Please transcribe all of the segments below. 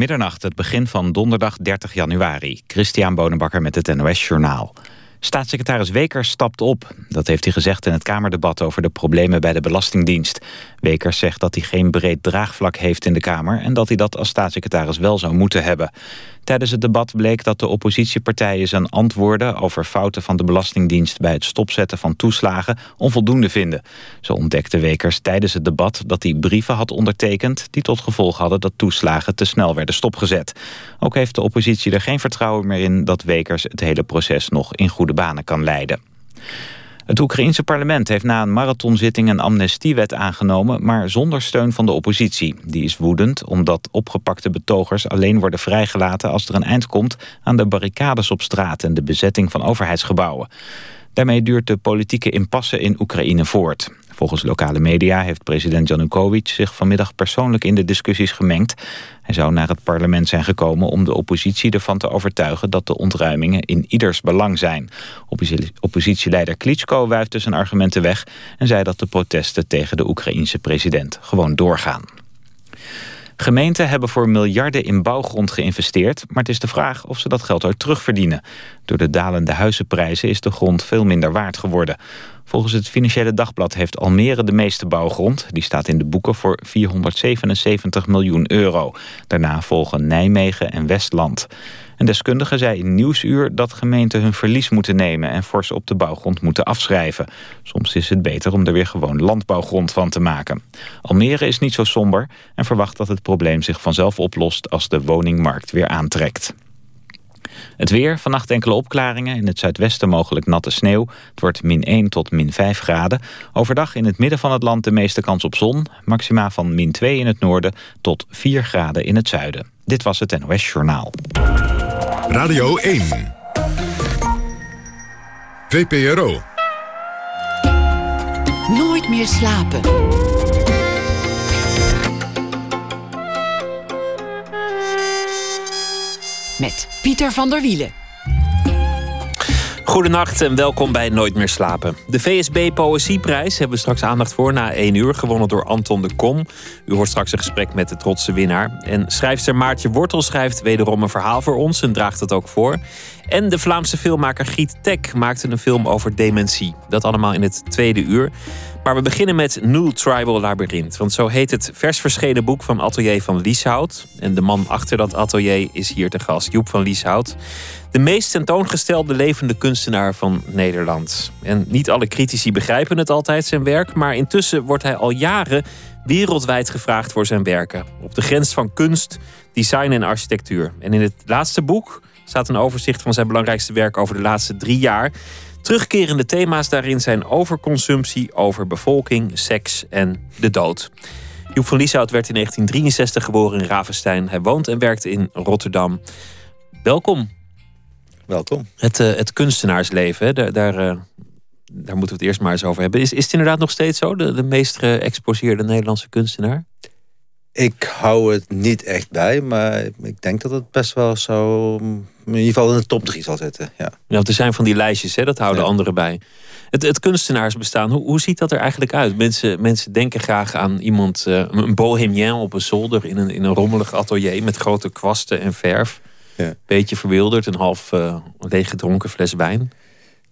Middernacht, het begin van donderdag 30 januari. Christian Bonenbakker met het NOS Journaal. Staatssecretaris Wekers stapt op. Dat heeft hij gezegd in het Kamerdebat over de problemen bij de Belastingdienst. Wekers zegt dat hij geen breed draagvlak heeft in de Kamer... en dat hij dat als staatssecretaris wel zou moeten hebben. Tijdens het debat bleek dat de oppositiepartijen zijn antwoorden... over fouten van de Belastingdienst bij het stopzetten van toeslagen... onvoldoende vinden. Zo ontdekte Wekers tijdens het debat dat hij brieven had ondertekend... die tot gevolg hadden dat toeslagen te snel werden stopgezet. Ook heeft de oppositie er geen vertrouwen meer in... dat Wekers het hele proces nog in goede banen kan leiden. Het Oekraïense parlement heeft na een marathonzitting een amnestiewet aangenomen, maar zonder steun van de oppositie. Die is woedend omdat opgepakte betogers alleen worden vrijgelaten als er een eind komt aan de barricades op straat en de bezetting van overheidsgebouwen. Daarmee duurt de politieke impasse in Oekraïne voort. Volgens lokale media heeft president Janukovic zich vanmiddag persoonlijk in de discussies gemengd. Hij zou naar het parlement zijn gekomen om de oppositie ervan te overtuigen dat de ontruimingen in ieders belang zijn. Oppositieleider Klitschko wuifde zijn argumenten weg en zei dat de protesten tegen de Oekraïense president gewoon doorgaan. Gemeenten hebben voor miljarden in bouwgrond geïnvesteerd... maar het is de vraag of ze dat geld ook terugverdienen. Door de dalende huizenprijzen is de grond veel minder waard geworden. Volgens het Financiële Dagblad heeft Almere de meeste bouwgrond. Die staat in de boeken voor 477 miljoen euro. Daarna volgen Nijmegen en Westland. Een deskundige zei in Nieuwsuur dat gemeenten hun verlies moeten nemen... en fors op de bouwgrond moeten afschrijven. Soms is het beter om er weer gewoon landbouwgrond van te maken. Almere is niet zo somber en verwacht dat het probleem zich vanzelf oplost... als de woningmarkt weer aantrekt. Het weer, vannacht enkele opklaringen. In het zuidwesten mogelijk natte sneeuw. Het wordt min 1 tot min 5 graden. Overdag in het midden van het land de meeste kans op zon. Maxima van min 2 in het noorden tot 4 graden in het zuiden. Dit was het NOS Journaal. Radio 1. VPRO. Nooit meer slapen. Met Pieter van der Wielen. Goedenacht en welkom bij Nooit meer slapen. De VSB Poëzieprijs hebben we straks aandacht voor na 1 uur, gewonnen door Anton de Kom. U hoort straks een gesprek met de trotse winnaar. En schrijfster Maartje Wortel schrijft wederom een verhaal voor ons en draagt het ook voor. En de Vlaamse filmmaker Giet Tek maakte een film over dementie. Dat allemaal in het tweede uur. Maar we beginnen met New Tribal Labyrinth. Want zo heet het vers verschenen boek van Atelier van Lieshout. En de man achter dat atelier is hier te gast, Joep van Lieshout. De meest tentoongestelde levende kunstenaar van Nederland. En niet alle critici begrijpen het altijd, zijn werk. Maar intussen wordt hij al jaren wereldwijd gevraagd voor zijn werken. Op de grens van kunst, design en architectuur. En in het laatste boek staat een overzicht van zijn belangrijkste werk over de laatste drie jaar. Terugkerende thema's daarin zijn overconsumptie, overbevolking, seks en de dood. Joep van Lieshout werd in 1963 geboren in Ravenstein. Hij woont en werkt in Rotterdam. Welkom. Welkom. Het, uh, het kunstenaarsleven, daar, daar, uh, daar, moeten we het eerst maar eens over hebben. Is, is het inderdaad nog steeds zo, de, de meest geëxposeerde Nederlandse kunstenaar? Ik hou het niet echt bij, maar ik denk dat het best wel zo in ieder geval in de top 3 zal zitten. Ja. ja, er zijn van die lijstjes, hè, dat houden ja. anderen bij. Het, het kunstenaarsbestaan, hoe, hoe ziet dat er eigenlijk uit? Mensen, mensen denken graag aan iemand, uh, een bohemien op een zolder in een, in een rommelig atelier met grote kwasten en verf. Ja. Beetje verwilderd, een half uh, leeggedronken fles wijn.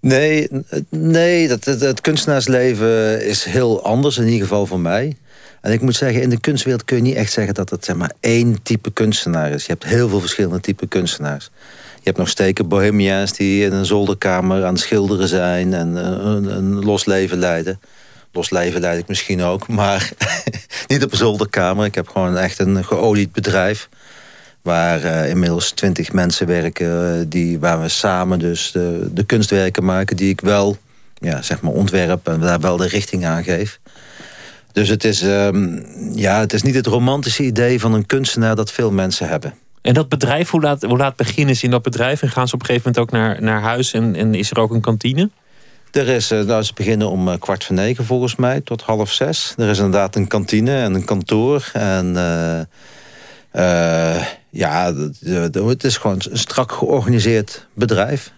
Nee, nee dat, het, het kunstenaarsleven is heel anders, in ieder geval voor mij. En ik moet zeggen, in de kunstwereld kun je niet echt zeggen dat het zeg maar één type kunstenaar is. Je hebt heel veel verschillende type kunstenaars. Je hebt nog steken bohemia's die in een zolderkamer aan het schilderen zijn en een, een los leven leiden. Los leven leid ik misschien ook, maar niet op een zolderkamer. Ik heb gewoon echt een geolied bedrijf. Waar uh, inmiddels twintig mensen werken, die, waar we samen dus de, de kunstwerken maken die ik wel ja, zeg maar ontwerp en daar wel de richting aan geef. Dus het is, um, ja, het is niet het romantische idee van een kunstenaar dat veel mensen hebben. En dat bedrijf, hoe laat, hoe laat beginnen ze in dat bedrijf? En gaan ze op een gegeven moment ook naar, naar huis en, en is er ook een kantine? Er is, nou, ze beginnen om kwart voor negen volgens mij, tot half zes. Er is inderdaad een kantine en een kantoor. En uh, uh, ja, het is gewoon een strak georganiseerd bedrijf.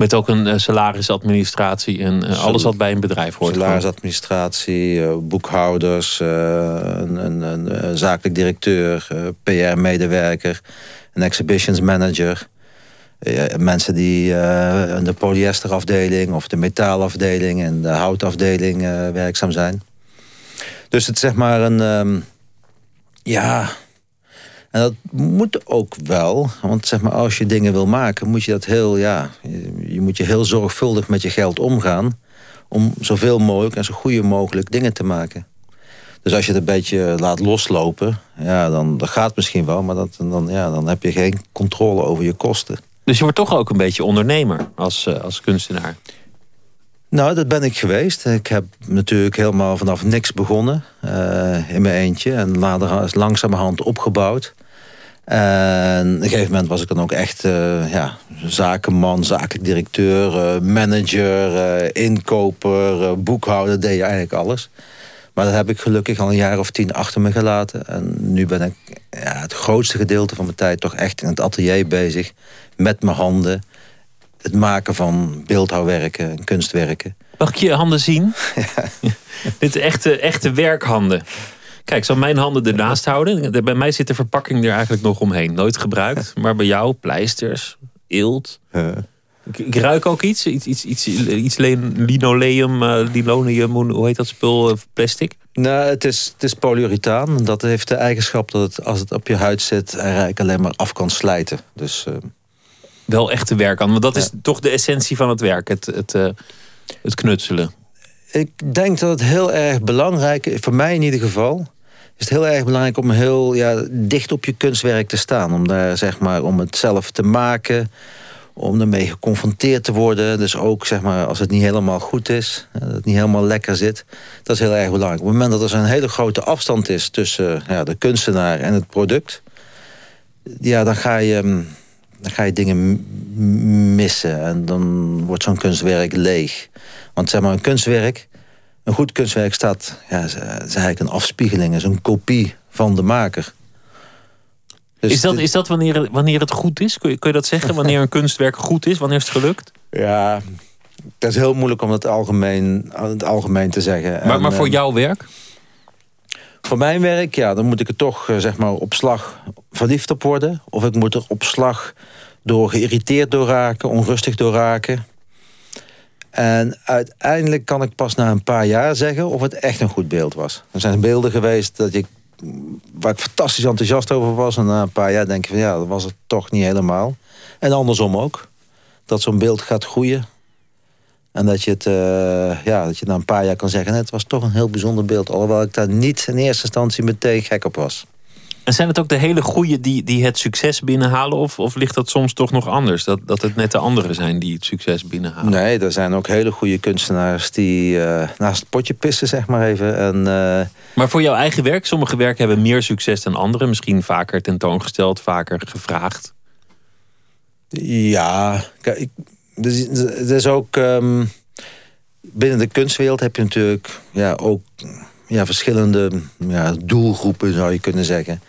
Met ook een salarisadministratie en alles wat bij een bedrijf hoort. Salarisadministratie, boekhouders, een, een, een, zakelijk directeur, PR-medewerker, een exhibitions manager. mensen die in de polyesterafdeling of de metaalafdeling en de houtafdeling werkzaam zijn. Dus het is zeg maar een... Ehm, ja, en dat moet ook wel. Want zeg maar, als je dingen wil maken, moet je dat heel, ja, je, moet je heel zorgvuldig met je geld omgaan. Om zoveel mogelijk en zo goed mogelijk dingen te maken. Dus als je het een beetje laat loslopen, ja, dan dat gaat misschien wel, maar dat, dan, ja, dan heb je geen controle over je kosten. Dus je wordt toch ook een beetje ondernemer als, eh, als kunstenaar? Nou, dat ben ik geweest. Ik heb natuurlijk helemaal vanaf niks begonnen uh, in mijn eentje. En later is langzamerhand opgebouwd. En op een gegeven moment was ik dan ook echt uh, ja, zakenman, zakelijk directeur, uh, manager, inkoper, boekhouder, deed je eigenlijk alles. Maar dat heb ik gelukkig al een jaar of tien achter me gelaten. En nu ben ik ja, het grootste gedeelte van mijn tijd toch echt in het atelier bezig. Met mijn handen het maken van beeldhouwwerken en kunstwerken. Mag ik je handen zien? Ja. Dit echte, echte werkhanden. Kijk, zal mijn handen ernaast houden. Bij mij zit de verpakking er eigenlijk nog omheen. Nooit gebruikt. Maar bij jou, pleisters, eelt. Ik, ik, ruik ook iets. Iets, iets, iets, iets linoleum, uh, linoleum, hoe heet dat spul? Eh, plastic? Nou, het is, het is polyurethaan. Dat heeft de eigenschap dat het, als het op je huid zit... eigenlijk alleen maar af kan slijten. Dus... Uh, wel echt te werk aan. Want dat is toch de essentie van het werk, het, het, uh, het knutselen. Ik denk dat het heel erg belangrijk is, voor mij in ieder geval, is heel erg belangrijk om heel ja, dicht op je kunstwerk te staan. Om daar zeg maar om het zelf te maken, om ermee geconfronteerd te worden. Dus ook zeg maar als het niet helemaal goed is, dat het niet helemaal lekker zit, dat is heel erg belangrijk. Op het moment dat er een hele grote afstand is tussen ja, de kunstenaar en het product, ja, dan ga je mm, dan ga je dingen missen. En dan wordt zo'n kunstwerk leeg. Want zeg maar, een kunstwerk, een goed kunstwerk staat, ja, is, eigenlijk een afspiegeling, is een kopie van de maker. Dus is dat, is dat wanneer, wanneer het goed is? Kun je, kun je dat zeggen? Wanneer een kunstwerk goed is? Wanneer is het gelukt? Ja, dat is heel moeilijk om het algemeen, het algemeen te zeggen. Maar, maar voor ehm, jouw werk? Voor mijn werk, ja, dan moet ik er toch eh, zeg maar op slag verliefd op worden. Of ik moet er op slag door geïrriteerd door raken, onrustig door raken. En uiteindelijk kan ik pas na een paar jaar zeggen of het echt een goed beeld was. Er zijn beelden geweest dat ik, waar ik fantastisch enthousiast over was. En na een paar jaar denk ik van ja, dat was het toch niet helemaal. En andersom ook. Dat zo'n beeld gaat groeien. En dat je, het, uh, ja, dat je na een paar jaar kan zeggen... het was toch een heel bijzonder beeld. Alhoewel ik daar niet in eerste instantie meteen gek op was. En zijn het ook de hele goede die, die het succes binnenhalen? Of, of ligt dat soms toch nog anders? Dat, dat het net de anderen zijn die het succes binnenhalen? Nee, er zijn ook hele goede kunstenaars die uh, naast het potje pissen, zeg maar even. En, uh... Maar voor jouw eigen werk, sommige werken hebben meer succes dan andere. Misschien vaker tentoongesteld, vaker gevraagd. Ja, kijk, dus, is ook... Um, binnen de kunstwereld heb je natuurlijk ja, ook ja, verschillende ja, doelgroepen, zou je kunnen zeggen.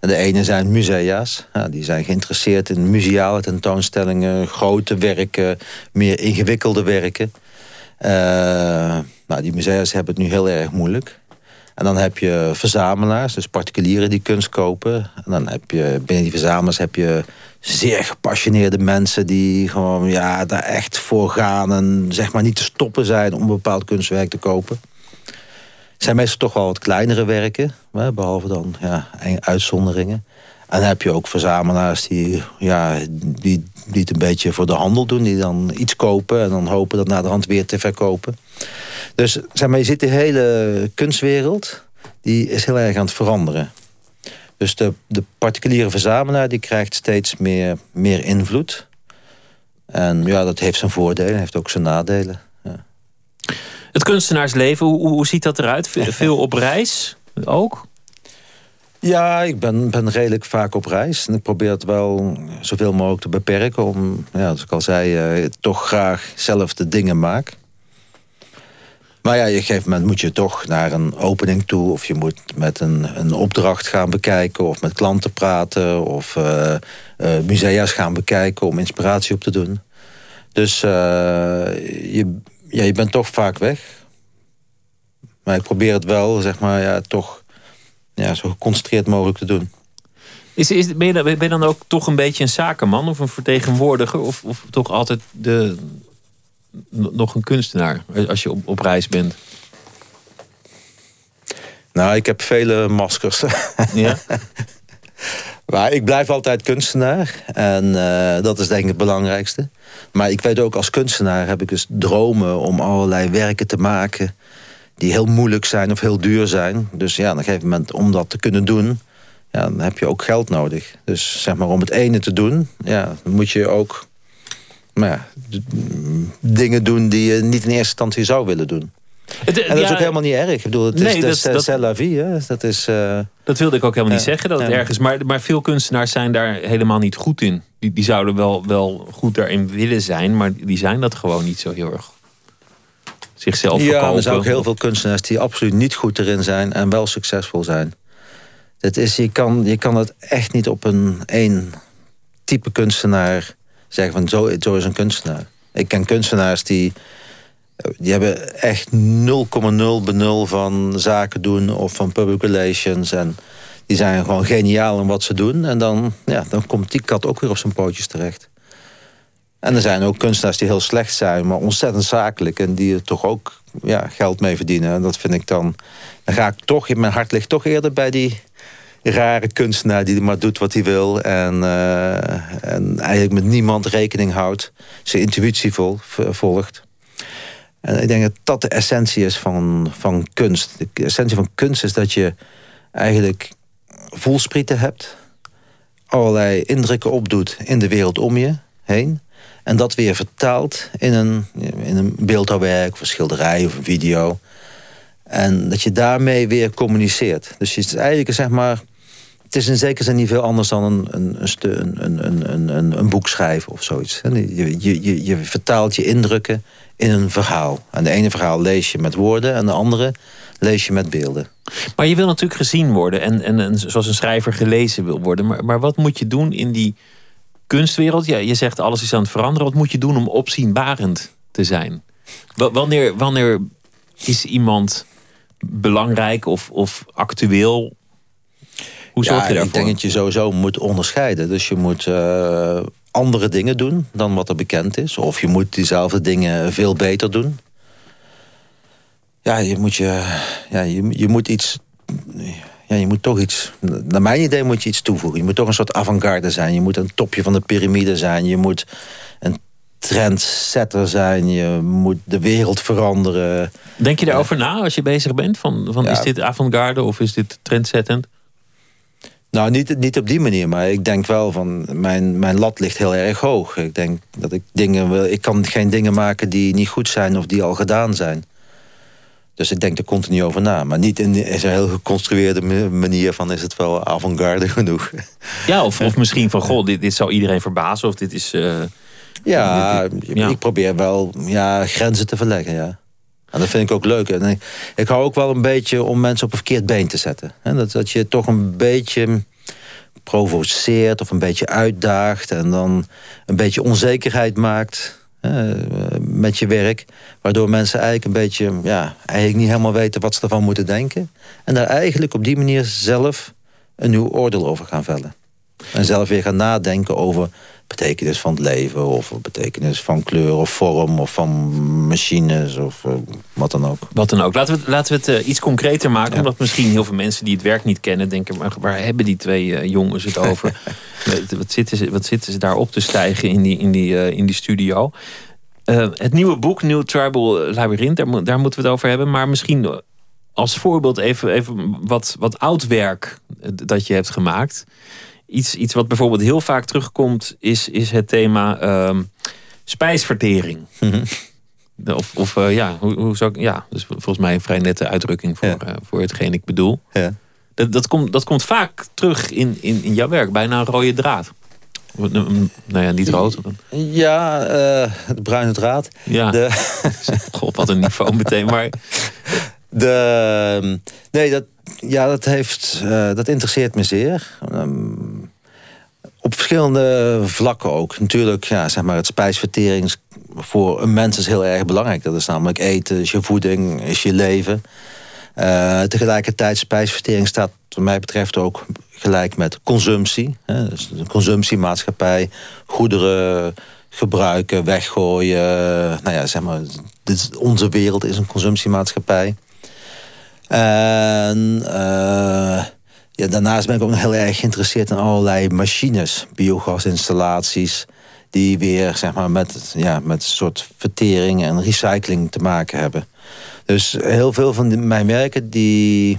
de ene zijn musea's. Ja, die zijn geïnteresseerd in museale tentoonstellingen, grote werken, meer ingewikkelde werken. Uh, nou, die musea's hebben het nu heel erg moeilijk. En dan heb je verzamelaars, dus particulieren die kunst kopen. En dan heb je binnen die verzamelaars heb je zeer gepassioneerde mensen die gewoon ja, daar echt voor gaan en zeg maar niet te stoppen zijn om een bepaald kunstwerk te kopen. Zijn meestal toch wel wat kleinere werken, behalve dan ja, uitzonderingen. En dan heb je ook verzamelaars die, ja, die, die het een beetje voor de handel doen. Die dan iets kopen en dan hopen dat na de hand weer te verkopen. Dus zeg maar, je ziet de hele kunstwereld, die is heel erg aan het veranderen. Dus de, de particuliere verzamelaar die krijgt steeds meer, meer invloed. En ja, dat heeft zijn voordelen, heeft ook zijn nadelen. Ja. Het kunstenaarsleven, hoe, hoe ziet dat eruit? Veel op reis ook? Ja, ik ben, ben redelijk vaak op reis. En ik probeer het wel zoveel mogelijk te beperken. Om, ja, zoals ik al zei, eh, toch graag zelf de dingen maak. Maar ja, op een gegeven moment moet je toch naar een opening toe... of je moet met een, een opdracht gaan bekijken... of met klanten praten of uh, uh, musea's gaan bekijken... om inspiratie op te doen. Dus je, ja, je bent toch vaak weg. Maar ik probeer het wel, zeg maar, ja, toch ja, zo geconcentreerd mogelijk te doen. Is, is, ben, je dan, ben je dan ook toch een beetje een zakenman of een vertegenwoordiger? Of, of toch altijd de, nog een kunstenaar als je op, op reis bent? Nou, ik heb vele maskers. Ja? maar ik blijf altijd kunstenaar. En uh, dat is denk ik het belangrijkste. Maar ik weet ook, als kunstenaar heb ik dus dromen om allerlei werken te maken... die heel moeilijk zijn of heel duur zijn. Dus ja, op een gegeven moment, om dat te kunnen doen... Ja, dan heb je ook geld nodig. Dus zeg maar, om het ene te doen... Ja, dan moet je ook maar ja, dingen doen die je niet in eerste instantie zou willen doen. Het, en dat is ook helemaal niet erg. Ik bedoel, het nee, is, dat, dat, la vie. Hè? Dat, is, uh, dat wilde ik ook helemaal niet zeggen, dat het erg is. Maar, maar veel kunstenaars zijn daar helemaal niet goed in. Die, die zouden wel, wel goed daarin willen zijn, maar die zijn dat gewoon niet zo heel erg. Zichzelf Ja, er zijn ook heel veel kunstenaars die absoluut niet goed erin zijn en wel succesvol zijn. Dat is, je, kan, je kan het echt niet op een één type kunstenaar zeggen van zo, zo is een kunstenaar. Ik ken kunstenaars die, die hebben echt 0,0 benul van zaken doen of van public relations. En die zijn gewoon geniaal in wat ze doen. En dan, ja, dan komt die kat ook weer op zijn pootjes terecht. En er zijn ook kunstenaars die heel slecht zijn, maar ontzettend zakelijk. En die er toch ook ja, geld mee verdienen. En dat vind ik dan. Dan ga ik toch, mijn hart ligt toch eerder bij die rare kunstenaar die maar doet wat hij wil. En, uh, en eigenlijk met niemand rekening houdt. Zijn intuïtie vol, volgt. En ik denk dat dat de essentie is van, van kunst. De essentie van kunst is dat je eigenlijk voelsprieten hebt. Allerlei indrukken opdoet in de wereld om je heen. En dat weer vertaalt in een, in een beeldhouwwerk of een schilderij of een video. En dat je daarmee weer communiceert. Dus je is eigenlijk zeg maar het is in zekere zin niet veel anders dan een, een, een, een, een, een, boek schrijven of zoiets. Je, je, je, je vertaalt je indrukken in een verhaal. En de ene verhaal lees je met woorden en de andere lees je met beelden. Maar je wil natuurlijk gezien worden en, en, en zoals een schrijver gelezen wil worden. Maar, maar wat moet je doen in die kunstwereld? Ja, je zegt alles is aan het veranderen. Wat moet je doen om opzienbarend te zijn? wanneer, wanneer is iemand belangrijk of, of actueel hoe zorg je daarvoor? Ik denk dat je sowieso moet onderscheiden. Dus je moet uh, andere dingen doen dan wat er bekend is. Of je moet diezelfde dingen veel beter doen. Ja, je moet, je, ja, je, je moet iets... Ja, je moet toch iets... Naar mijn idee moet je iets toevoegen. Je moet toch een soort avant-garde zijn. Je moet een topje van de piramide zijn. Je moet een trendsetter zijn. Je moet de wereld veranderen. Denk je daarover na als je bezig bent? Van, van Is dit avant-garde of is dit trendzettend? Nou, niet, niet op die manier, maar ik denk wel van mijn, mijn lat ligt heel erg hoog. Ik denk dat ik dingen wil. Ik kan geen dingen maken die niet goed zijn of die al gedaan zijn. Dus ik denk er continu over na. Maar niet in, een heel geconstrueerde manier van is het wel avant-garde genoeg. Ja, of, of misschien van goh, dit, dit zou iedereen verbazen of dit is. Uh, ja, ik probeer wel ja, grenzen te verleggen, ja. En dat vind ik ook leuk. Ik, hou ook wel een beetje om mensen op een verkeerd been te zetten. Dat, dat je toch een beetje provoceert of een beetje uitdaagt... en dan een beetje onzekerheid maakt met je werk. Waardoor mensen eigenlijk een beetje... Ja, eigenlijk niet helemaal weten wat ze ervan moeten denken. En daar eigenlijk op die manier zelf een nieuw oordeel over gaan vellen. En zelf weer gaan nadenken over betekenis van het leven... of betekenis van kleur of vorm of van machines of uh, wat dan ook. Wat dan ook. Laten we, laten we het uh, iets concreter maken. Omdat misschien heel veel mensen die het werk niet kennen... denken, maar waar hebben die twee uh, jongens het over? wat, zitten ze, wat zitten ze daar op te stijgen in die, in die, in die studio? het nieuwe boek, New Tribal Labyrinth, daar, daar moeten we het over hebben. Maar misschien als voorbeeld even, even wat, wat oud werk dat je hebt gemaakt... Iets, iets wat bijvoorbeeld heel vaak terugkomt, is, is het thema uh, spijsvertering. Mhm. Of, of uh, ja, hoe, hoe zou ik, ja, dus volgens mij een vrij nette uitdrukking voor, ja. uh, voor hetgeen ik bedoel. Ja. Dat, dat, komt, dat komt vaak terug in, in, in jouw werk, bijna een rode draad. Nou ja, niet rood. Ja, uh, de bruine draad. Ja. De... God, wat een niveau meteen. Maar... De, ehm, nee, dat, ja, dat, heeft, uh, dat interesseert me zeer. Um, op verschillende vlakken ook. Natuurlijk, ja, zeg maar, het spijsvertering voor een mens is heel erg belangrijk. Dat is namelijk eten, is je voeding, is je leven. Uh, tegelijkertijd, spijsvertering staat wat mij betreft ook gelijk met consumptie. Hè. Dus een consumptiemaatschappij, goederen gebruiken, weggooien. Nou ja, zeg maar, dit, onze wereld is een consumptiemaatschappij. En uh, daarnaast ben ik ook nog heel erg geïnteresseerd in allerlei machines, biogasinstallaties, die weer zeg maar, met, ja, met een soort vertering en recycling te maken hebben. Dus heel veel van mijn werken die,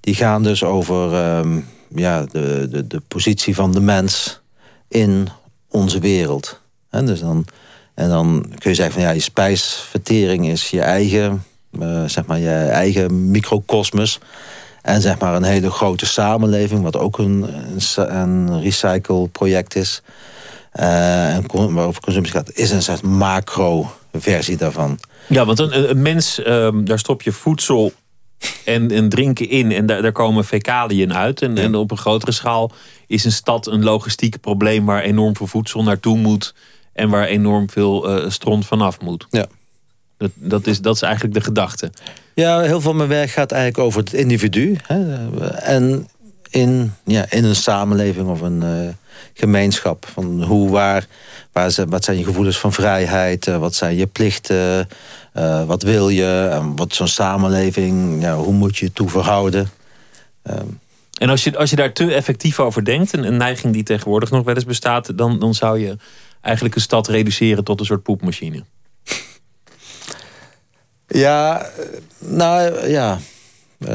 die gaan dus over um, ja, de, de, de positie van de mens in onze wereld. En, dus dan, en dan kun je zeggen van ja, je spijsvertering is je eigen, uh, zeg maar, je eigen microcosmos. En zeg maar een hele grote samenleving, wat ook een, een, een recycle-project is. Uh, en waarover consumptie gaat, is een soort macro-versie daarvan. Ja, want een, een mens, um, daar stop je voedsel en, en drinken in en daar, daar komen fecaliën uit. En, en op een grotere schaal is een stad een logistiek probleem waar enorm veel voedsel naartoe moet en waar enorm veel uh, stront vanaf moet. Ja. Dat, dat, is, dat is eigenlijk de gedachte. Ja, heel veel van mijn werk gaat eigenlijk over het individu. Hè, en in, ja, in een samenleving of een uh, gemeenschap. Van hoe, waar, waar ze, wat zijn je gevoelens van vrijheid? Uh, wat zijn je plichten? Uh, wat wil je? En wat zo'n samenleving, ja, hoe moet je je toe verhouden? En als je, als je daar te effectief over denkt, een, een neiging die tegenwoordig nog wel eens bestaat, dan, dan zou je eigenlijk een stad reduceren tot een soort poepmachine. Ja, nou ja. Uh,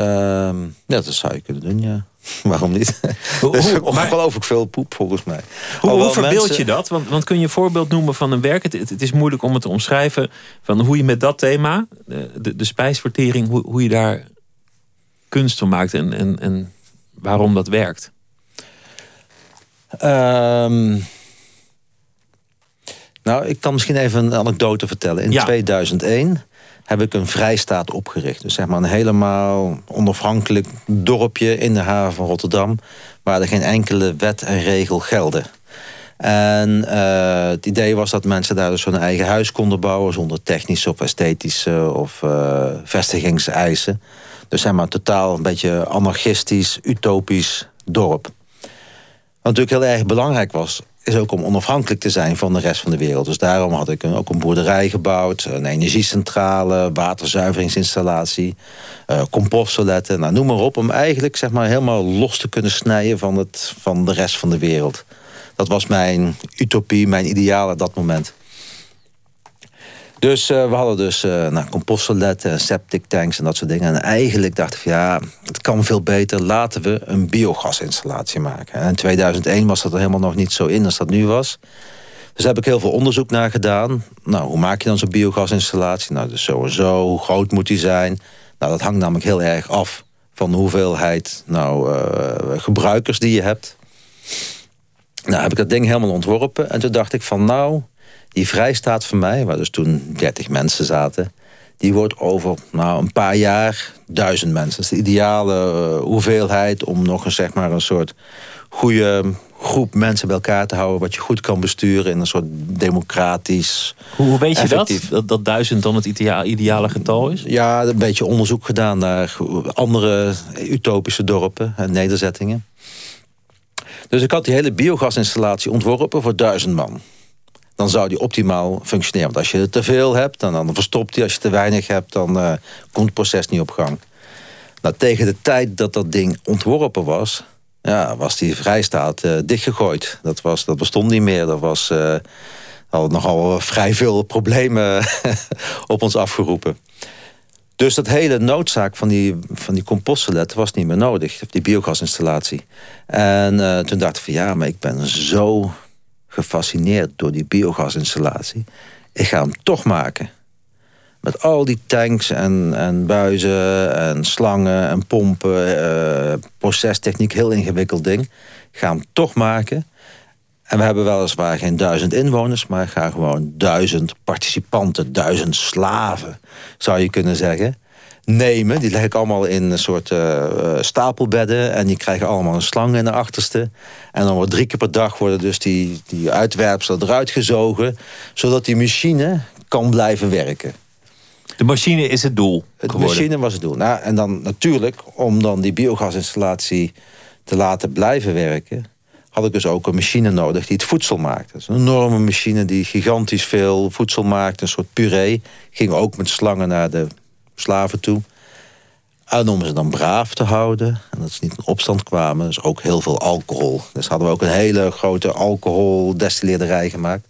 ja, dat zou je kunnen doen, ja. Waarom niet? Hoe, dus ongelooflijk veel poep volgens mij. Hoe, hoe verbeeld je dat? Want, want kun je een voorbeeld noemen van een werk? Het, het, is moeilijk om het te omschrijven. Van hoe je met dat thema, de, de spijsvertering, hoe, hoe je daar kunst van maakt en, en, en waarom dat werkt. Um, nou, ik kan misschien even een anekdote vertellen. In 2001 heb ik een vrijstaat opgericht. Dus zeg maar een helemaal onafhankelijk dorpje in de haven van Rotterdam... waar er geen enkele wet en regel gelden. En uh, het idee was dat mensen daar dus hun eigen huis konden bouwen... zonder technische of esthetische of uh, vestigingseisen. Dus zeg maar totaal een beetje anarchistisch, utopisch dorp. Wat natuurlijk heel erg belangrijk was is ook om onafhankelijk te zijn van de rest van de wereld. Dus daarom had ik ook een boerderij gebouwd, een energiecentrale, waterzuiveringsinstallatie, uh, nou, noem maar op. Om eigenlijk zeg maar, helemaal los te kunnen snijden van, het, van de rest van de wereld. Dat was mijn utopie, mijn ideaal op dat moment. Dus uh, we hadden dus uh, nou, septic tanks en dat soort dingen. En eigenlijk dacht ik ja, het kan veel beter. Laten we een biogasinstallatie maken. En in 2001 was dat er helemaal nog niet zo in als dat nu was. Dus daar heb ik heel veel onderzoek naar gedaan. Nou, hoe maak je dan zo'n biogasinstallatie? Nou, dus zo. Hoe groot moet die zijn? Nou, dat hangt namelijk heel erg af van de hoeveelheid nou, uh, gebruikers die je hebt. Nou, heb ik dat ding helemaal ontworpen. En toen dacht ik van nou, die vrijstaat van mij, waar dus toen 30 mensen zaten... die wordt over nou, een paar jaar duizend mensen. Dat is de ideale uh, hoeveelheid om nog een, zeg maar, een soort goede groep mensen bij elkaar te houden... wat je goed kan besturen in een soort democratisch... Hoe, hoe weet je dat? dat? Dat duizend dan het ideale getal is? Ja, een beetje onderzoek gedaan naar andere utopische dorpen en nederzettingen. Dus ik had die hele biogasinstallatie ontworpen voor duizend man dan zou die optimaal functioneren. Want als je te veel hebt, dan, dan verstopt hij. Als je te weinig hebt, dan uh, komt het proces niet op gang. Nou, tegen de tijd dat dat ding ontworpen was... Ja, was die vrijstaat uh, dichtgegooid. Dat, was, dat bestond niet meer. Dat was uh, al nogal vrij veel problemen op ons afgeroepen. Dus dat hele noodzaak van die, van die composttoilet was niet meer nodig. Die biogasinstallatie. En toen dacht ik van ja, maar ik ben zo gefascineerd door die biogasinstallatie. Ik ga hem toch maken. Met al die tanks en, en buizen en slangen en pompen. Uh, procestechniek, heel ingewikkeld ding. Ik ga hem toch maken. En we hebben weliswaar geen duizend inwoners... maar ga gewoon duizend participanten, duizend slaven... zou je kunnen zeggen nemen. Die leg ik allemaal in een soort uh, stapelbedden. En die krijgen allemaal een slang in de achterste. En dan wordt drie keer per dag worden dus die, die uitwerpselen eruit gezogen. Zodat die machine kan blijven werken. De machine is het doel De machine was het doel. Nou, en dan natuurlijk, om dan die biogasinstallatie te laten blijven werken... had ik dus ook een machine nodig die het voedsel maakt. Dat is een enorme machine die gigantisch veel voedsel maakt. Een soort puree. Ging ook met slangen naar de slaven toe. En om ze dan braaf te houden. En dat ze niet in opstand kwamen. Dus ook heel veel alcohol. Dus hadden we ook een hele grote alcoholdestilleerderij gemaakt.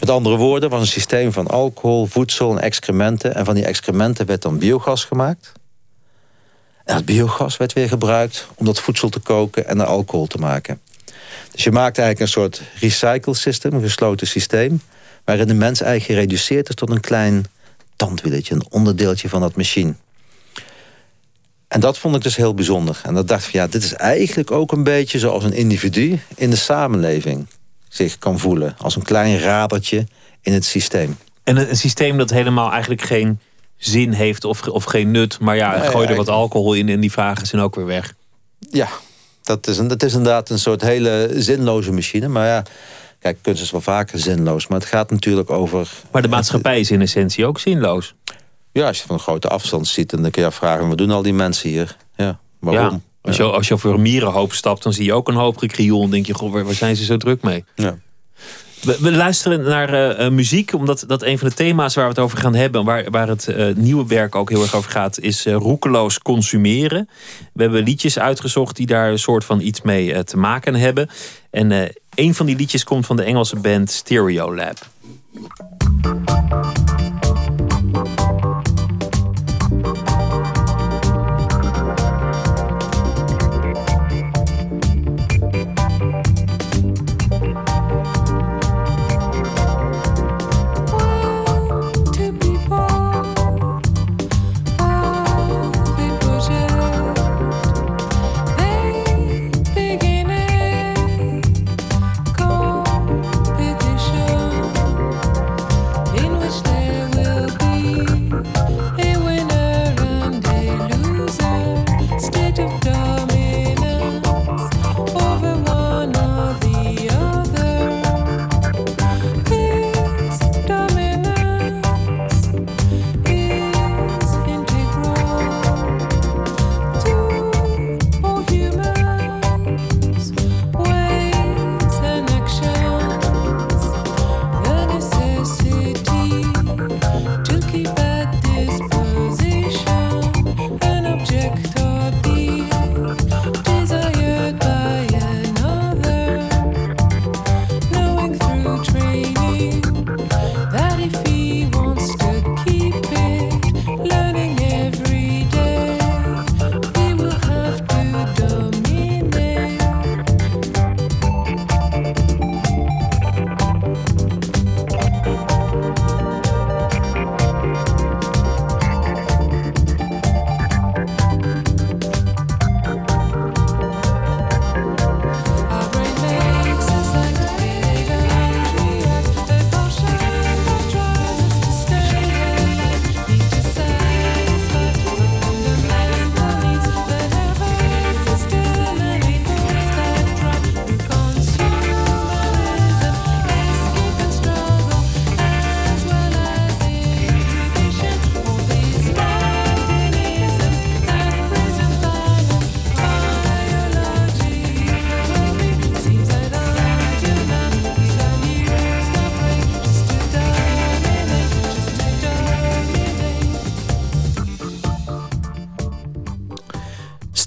Met andere woorden, was een systeem van alcohol, voedsel en excrementen. En van die excrementen werd dan biogas gemaakt. En dat biogas werd weer gebruikt om dat voedsel te koken en er alcohol te maken. Dus je maakt eigenlijk een soort recycle system, een gesloten systeem... waarin de mens eigenlijk gereduceerd is tot een klein tandwieletje, een onderdeeltje van dat machine. En dat vond ik dus heel bijzonder. En dat dacht ik, ja, dit is eigenlijk ook een beetje zoals een individu in de samenleving zich kan voelen. Als een klein radertje in het systeem. En een, systeem dat helemaal eigenlijk geen zin heeft of, of geen nut. Maar ja, gooi er wat alcohol in en die vragen zijn ook weer weg. Ja, dat is, een, dat is inderdaad een soort hele zinloze machine. Maar ja, kijk, kunst is wel vaker zinloos. Maar het gaat natuurlijk over... Maar de maatschappij is in essentie ook zinloos. Ja, als je van een grote afstand ziet, dan kun je afvragen... wat doen al die mensen hier? Ja, waarom? Als je, als je over een mierenhoop stapt, dan zie je ook een hoop gekrioel. En denk je, goh, waar zijn ze zo druk mee? Ja. We, luisteren naar uh, muziek, omdat dat een van de thema's waar we het over gaan hebben, waar, waar het uh, nieuwe werk ook heel erg over gaat, is uh, roekeloos consumeren. We hebben liedjes uitgezocht die daar een soort van iets mee te maken hebben. En een van die liedjes komt van de Engelse band Stereo Lab.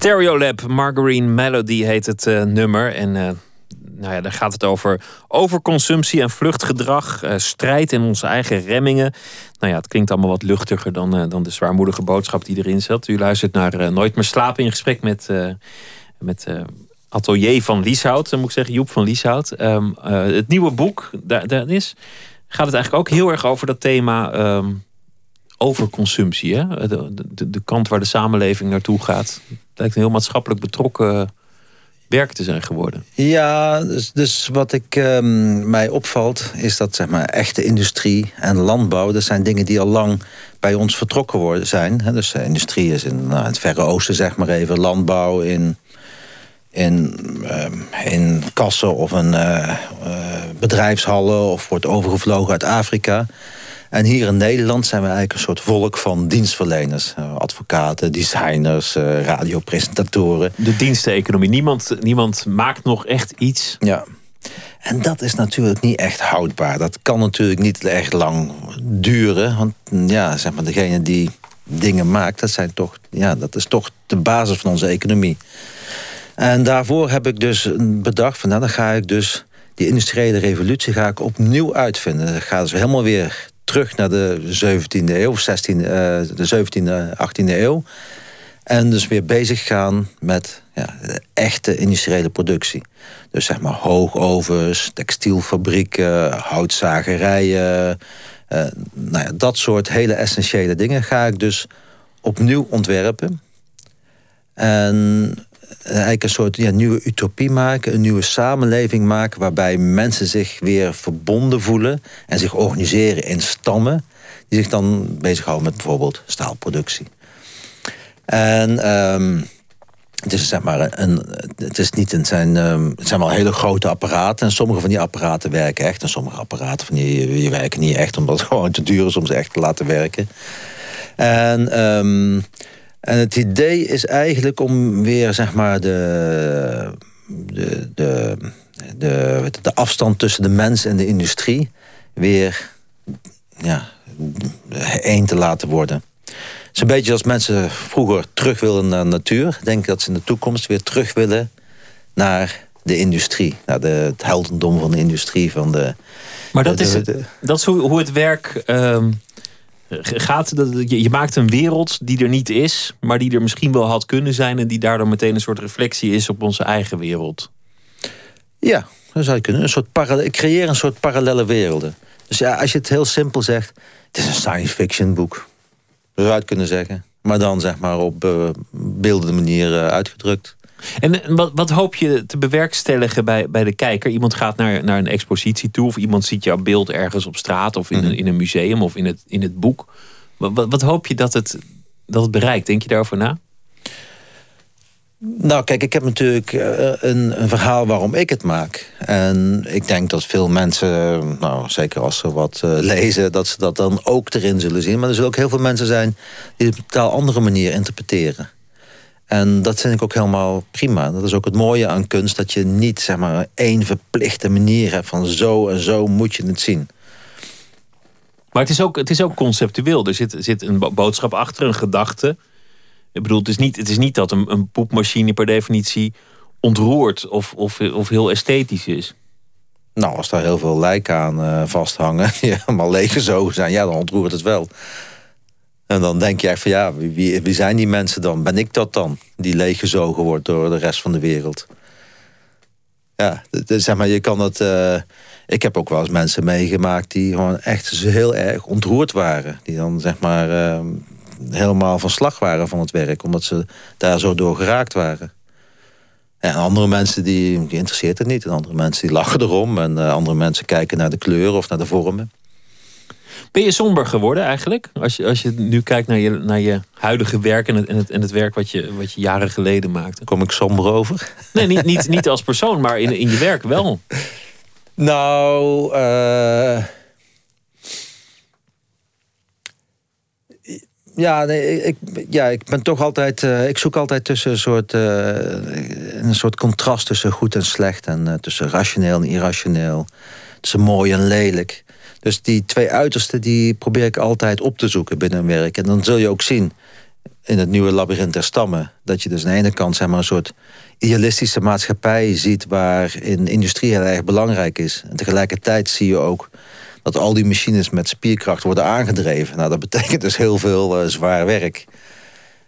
Stereolab, Margarine Melody heet het uh, nummer. En uh, nou ja, daar gaat het over overconsumptie en vluchtgedrag. Uh, strijd in onze eigen remmingen. Nou ja, het klinkt allemaal wat luchtiger dan, dan de zwaarmoedige boodschap die erin zit. U luistert naar Nooit meer slapen in gesprek met, met Atelier van Lieshout. moet ik zeggen, Joep van Lieshout. Um, het nieuwe boek, daar, is, gaat het eigenlijk ook heel erg over dat thema... Um, overconsumptie. Hè? De, kant waar de samenleving naartoe gaat. Lijkt een heel maatschappelijk betrokken werk te zijn geworden. Ja, dus, dus wat ik, um, mij opvalt... is dat zeg maar, echte industrie en landbouw... dat zijn dingen die al lang bij ons vertrokken worden, zijn. Dus industrie is in nou, het Verre Oosten, zeg maar even. Landbouw in, in, uh, in kassen of een uh, bedrijfshallen... of wordt overgevlogen uit Afrika. En hier in Nederland zijn we eigenlijk een soort volk van dienstverleners. advocaten, designers, radiopresentatoren. De diensteconomie. Niemand, niemand maakt nog echt iets... Ja. En dat is natuurlijk niet echt houdbaar. Dat kan natuurlijk niet echt lang duren. Want ja, zeg maar, degene die dingen maakt, dat, zijn toch, ja, dat is toch de basis van onze economie. En daarvoor heb ik dus bedacht, van, nou, dan ga ik dus die industriële revolutie ga ik opnieuw uitvinden. Dan gaat dus helemaal weer terug naar de 17e eeuw, of 16, uh, de 17e, 18e eeuw. En dus weer bezig gaan met ja, de echte industriële productie. Dus zeg maar hoogovens, textielfabrieken, houtzagerijen. Uh, nou ja, dat soort hele essentiële dingen ga ik dus opnieuw ontwerpen. En eigenlijk een soort ja, nieuwe utopie maken, een nieuwe samenleving maken... waarbij mensen zich weer verbonden voelen en zich organiseren in stammen... die zich dan bezighouden met bijvoorbeeld staalproductie. En um, het is, zeg maar, een, het is niet een, zijn, um, het zijn wel hele grote apparaten. En sommige van die apparaten werken echt. En sommige apparaten van die, werken niet echt. Omdat het gewoon te duur is om ze echt te laten werken. En, um, en het idee is eigenlijk om weer zeg maar de, de, de, de, de afstand tussen de mens en de industrie weer ja, één te laten worden is een beetje als mensen vroeger terug willen naar de natuur. Denk dat ze in de toekomst weer terug willen naar de industrie. Naar de, het heldendom van de industrie. Van de, maar dat, is, dat is hoe, het werk uh, gaat. Je, maakt een wereld die er niet is. Maar die er misschien wel had kunnen zijn. En die daardoor meteen een soort reflectie is op onze eigen wereld. Ja, dat zou je kunnen. Een soort creëer een soort parallele werelden. Dus ja, als je het heel simpel zegt. Het is een science fiction boek zou je kunnen zeggen. Maar dan zeg maar op uh, beeldende manier uh, uitgedrukt. En wat, wat hoop je te bewerkstelligen bij, bij de kijker? Iemand gaat naar, naar een expositie toe, of iemand ziet jouw beeld ergens op straat, of in, een, mhm. in een museum, of in het, in het boek. Wat, wat, wat hoop je dat het, dat het bereikt? Denk je daarover na? Nou, kijk, ik heb natuurlijk eh, een, een, verhaal waarom ik het maak. En ik denk dat veel mensen, nou, zeker als ze wat uh, lezen... dat ze dat dan ook erin zullen zien. Maar er zullen ook heel veel mensen zijn... die het op een totaal andere manier interpreteren. En dat vind ik ook helemaal prima. Dat is ook het mooie aan kunst... dat je niet, zeg maar, één verplichte manier hebt... van zo en zo moet je het zien. Maar het is ook, het is ook conceptueel. Er zit, zit een boodschap achter, een gedachte... Ik bedoel, het is niet, het is niet dat een, een poepmachine per definitie ontroert of, of, of heel esthetisch is. Nou, als daar heel veel lijken aan uh, vasthangen, die helemaal leeggezogen zijn, ja, dan ontroert het wel. En dan denk je echt van ja, wie, wie zijn die mensen dan? Ben ik dat dan? Die leeggezogen wordt door de rest van de wereld. Ja, zeg maar, je kan het. Uh, ik heb ook wel eens mensen meegemaakt die gewoon echt heel erg ontroerd waren. Die dan zeg maar uh, helemaal van slag waren van het werk. Omdat ze daar zo door geraakt waren. En andere mensen die, interesseert het niet. En andere mensen die lachen erom. En uh, andere mensen kijken naar de kleuren of naar de vormen. Ben je somber geworden eigenlijk? Als je, als je nu kijkt naar je, naar je huidige werk en het, en het, en het werk wat je, wat je jaren geleden maakte. Kom ik somber over? Nee, niet, niet, niet als persoon, maar in, in je werk wel. Nou, uh, Ja, nee, ik, ja, ik ben toch altijd. Uh, ik zoek altijd tussen een soort, uh, een soort contrast tussen goed en slecht. En uh, tussen rationeel en irrationeel. Tussen mooi en lelijk. Dus die twee uitersten die probeer ik altijd op te zoeken binnen een werk. En dan zul je ook zien in het nieuwe labyrint der stammen. Dat je dus aan de ene kant zeg maar, een soort idealistische maatschappij ziet. waarin industrie heel erg belangrijk is. En tegelijkertijd zie je ook dat al die machines met spierkracht worden aangedreven. Nou, dat betekent dus heel veel uh, zwaar werk.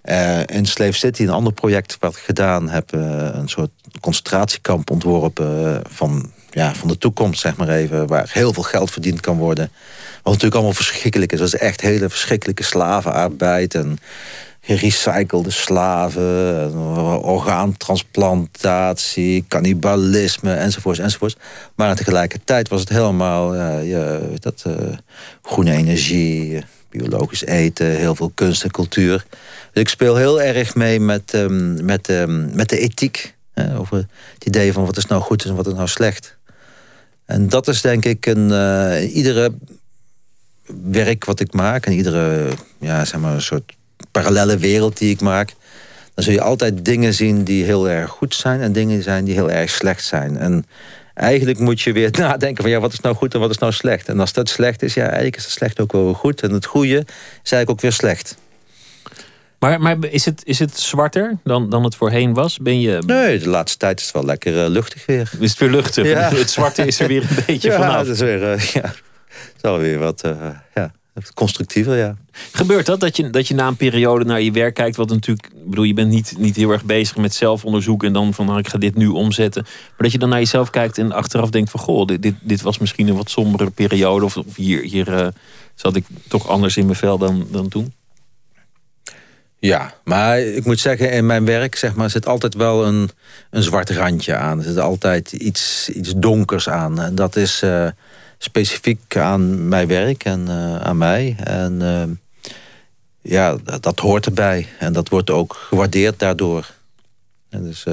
Uh, in Slave City, een ander project wat ik gedaan heb... Uh, een soort concentratiekamp ontworpen van, ja, van de toekomst, zeg maar even... waar heel veel geld verdiend kan worden. Wat natuurlijk allemaal verschrikkelijk is. Dat is echt hele verschrikkelijke slavenarbeid... en gerecyclede slaven, orgaantransplantatie, cannibalisme, enzovoorts, enzovoorts. Maar tegelijkertijd was het helemaal uh, ja, dat, uh, groene energie, biologisch eten, heel veel kunst en cultuur. Dus ik speel heel erg mee met, um, met, um, met de ethiek. Over het idee van wat is nou goed en wat is nou slecht. En dat is denk ik een, uh, iedere werk wat ik maak... en iedere ja, zeg maar, een soort parallele wereld die ik maak... dan zul je altijd dingen zien die heel erg goed zijn... en dingen zijn die heel erg slecht zijn. En eigenlijk moet je weer nadenken van ja, wat is nou goed en wat is nou slecht. En als dat slecht is, ja, eigenlijk is het slecht ook wel goed. En het goede is eigenlijk ook weer slecht. Maar, maar is, het, is het zwarter dan, dan het voorheen was? Ben je... Nee, de laatste tijd is het wel lekker uh, luchtig weer. Is het weer luchtig? Ja. Het zwarte is er weer een beetje ja, vanaf. Ja, het is weer, uh, ja, het is alweer wat, uh, ja, constructiever, ja. Gebeurt dat, dat je, dat je na een periode naar je werk kijkt... wat natuurlijk, bedoel, je bent niet, niet heel erg bezig met zelfonderzoek... en dan van, nou, ik ga dit nu omzetten. Maar dat je dan naar jezelf kijkt en achteraf denkt van... goh, dit, dit, dit was misschien een wat sombere periode... of, of hier, hier zat ik toch anders in mijn vel dan, dan toen? Ja, maar ik moet zeggen, in mijn werk zeg maar, zit altijd wel een, een zwart randje aan. Er zit altijd iets, iets donkers aan. En dat is... Uh, specifiek aan mijn werk en uh, aan mij. En uh, ja, dat, hoort erbij. En dat wordt ook gewaardeerd daardoor. En dus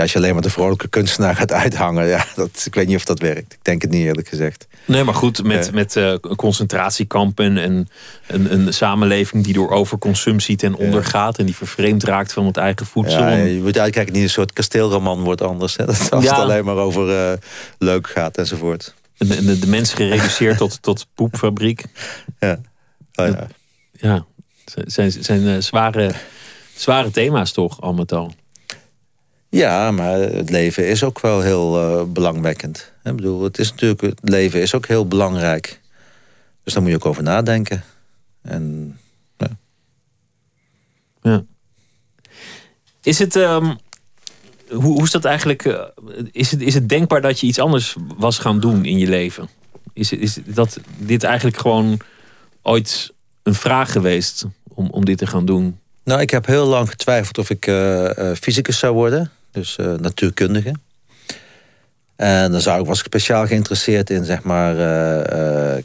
ja, als je alleen maar de vrolijke kunstenaar gaat uithangen... Ja, dat, ik weet niet of dat werkt. Ik denk het niet eerlijk gezegd. Nee, maar goed, met, met concentratiekampen en een, een samenleving... die door overconsumptie ten onder gaat... en die vervreemd raakt van het eigen voedsel. Ja, je moet uitkijken, niet een soort kasteelroman wordt anders. Hè? Dat als het alleen maar over leuk gaat enzovoort. De, de, de mens gereduceerd tot, tot poepfabriek. Ja. Oh, ja. ja, zijn, zijn uh, zware, zware thema's toch, al met al. Ja, maar het leven is ook wel heel uh, belangwekkend. Ik bedoel, het is natuurlijk, het leven is ook heel belangrijk. Dus daar moet je ook over nadenken. En, ja. ja. Is het... Um, hoe, hoe is dat eigenlijk? Uh, is, het, is het denkbaar dat je iets anders was gaan doen in je leven? Is, is dat dit eigenlijk gewoon ooit een vraag geweest om, om dit te gaan doen? Nou, ik heb heel lang getwijfeld of ik uh, uh, fysicus zou worden. Dus natuurkundige. En dan zou ik, was ik speciaal geïnteresseerd in zeg maar,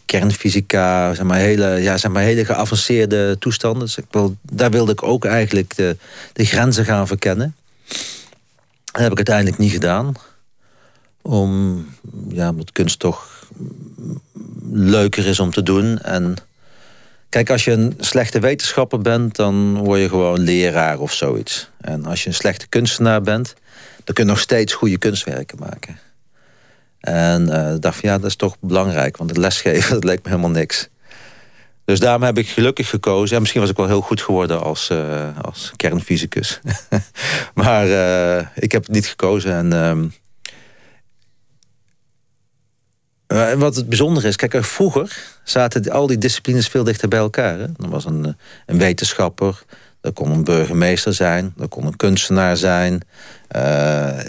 kernfysica, zeg maar, hele, ja, zeg maar, hele geavanceerde toestanden. Dus ik wil, daar wilde ik ook eigenlijk de, de grenzen gaan verkennen. Dat heb ik uiteindelijk niet gedaan. Om, ja, omdat kunst toch leuker is om te doen. En kijk, als je een slechte wetenschapper bent, dan word je gewoon leraar of zoiets. En als je een slechte kunstenaar bent, dan kun je nog steeds goede kunstwerken maken. En uh, dacht van ja, dat is toch belangrijk, want het lesgeven, dat leek me helemaal niks. Dus daarom heb ik gelukkig gekozen. Ja, misschien was ik wel heel goed geworden als, uh, als kernfysicus. maar uh, ik heb het niet gekozen. En, uh, wat het bijzondere is, kijk, vroeger zaten al die disciplines veel dichter bij elkaar. Hè? Er was een, een wetenschapper, er kon een burgemeester zijn, er kon een kunstenaar zijn.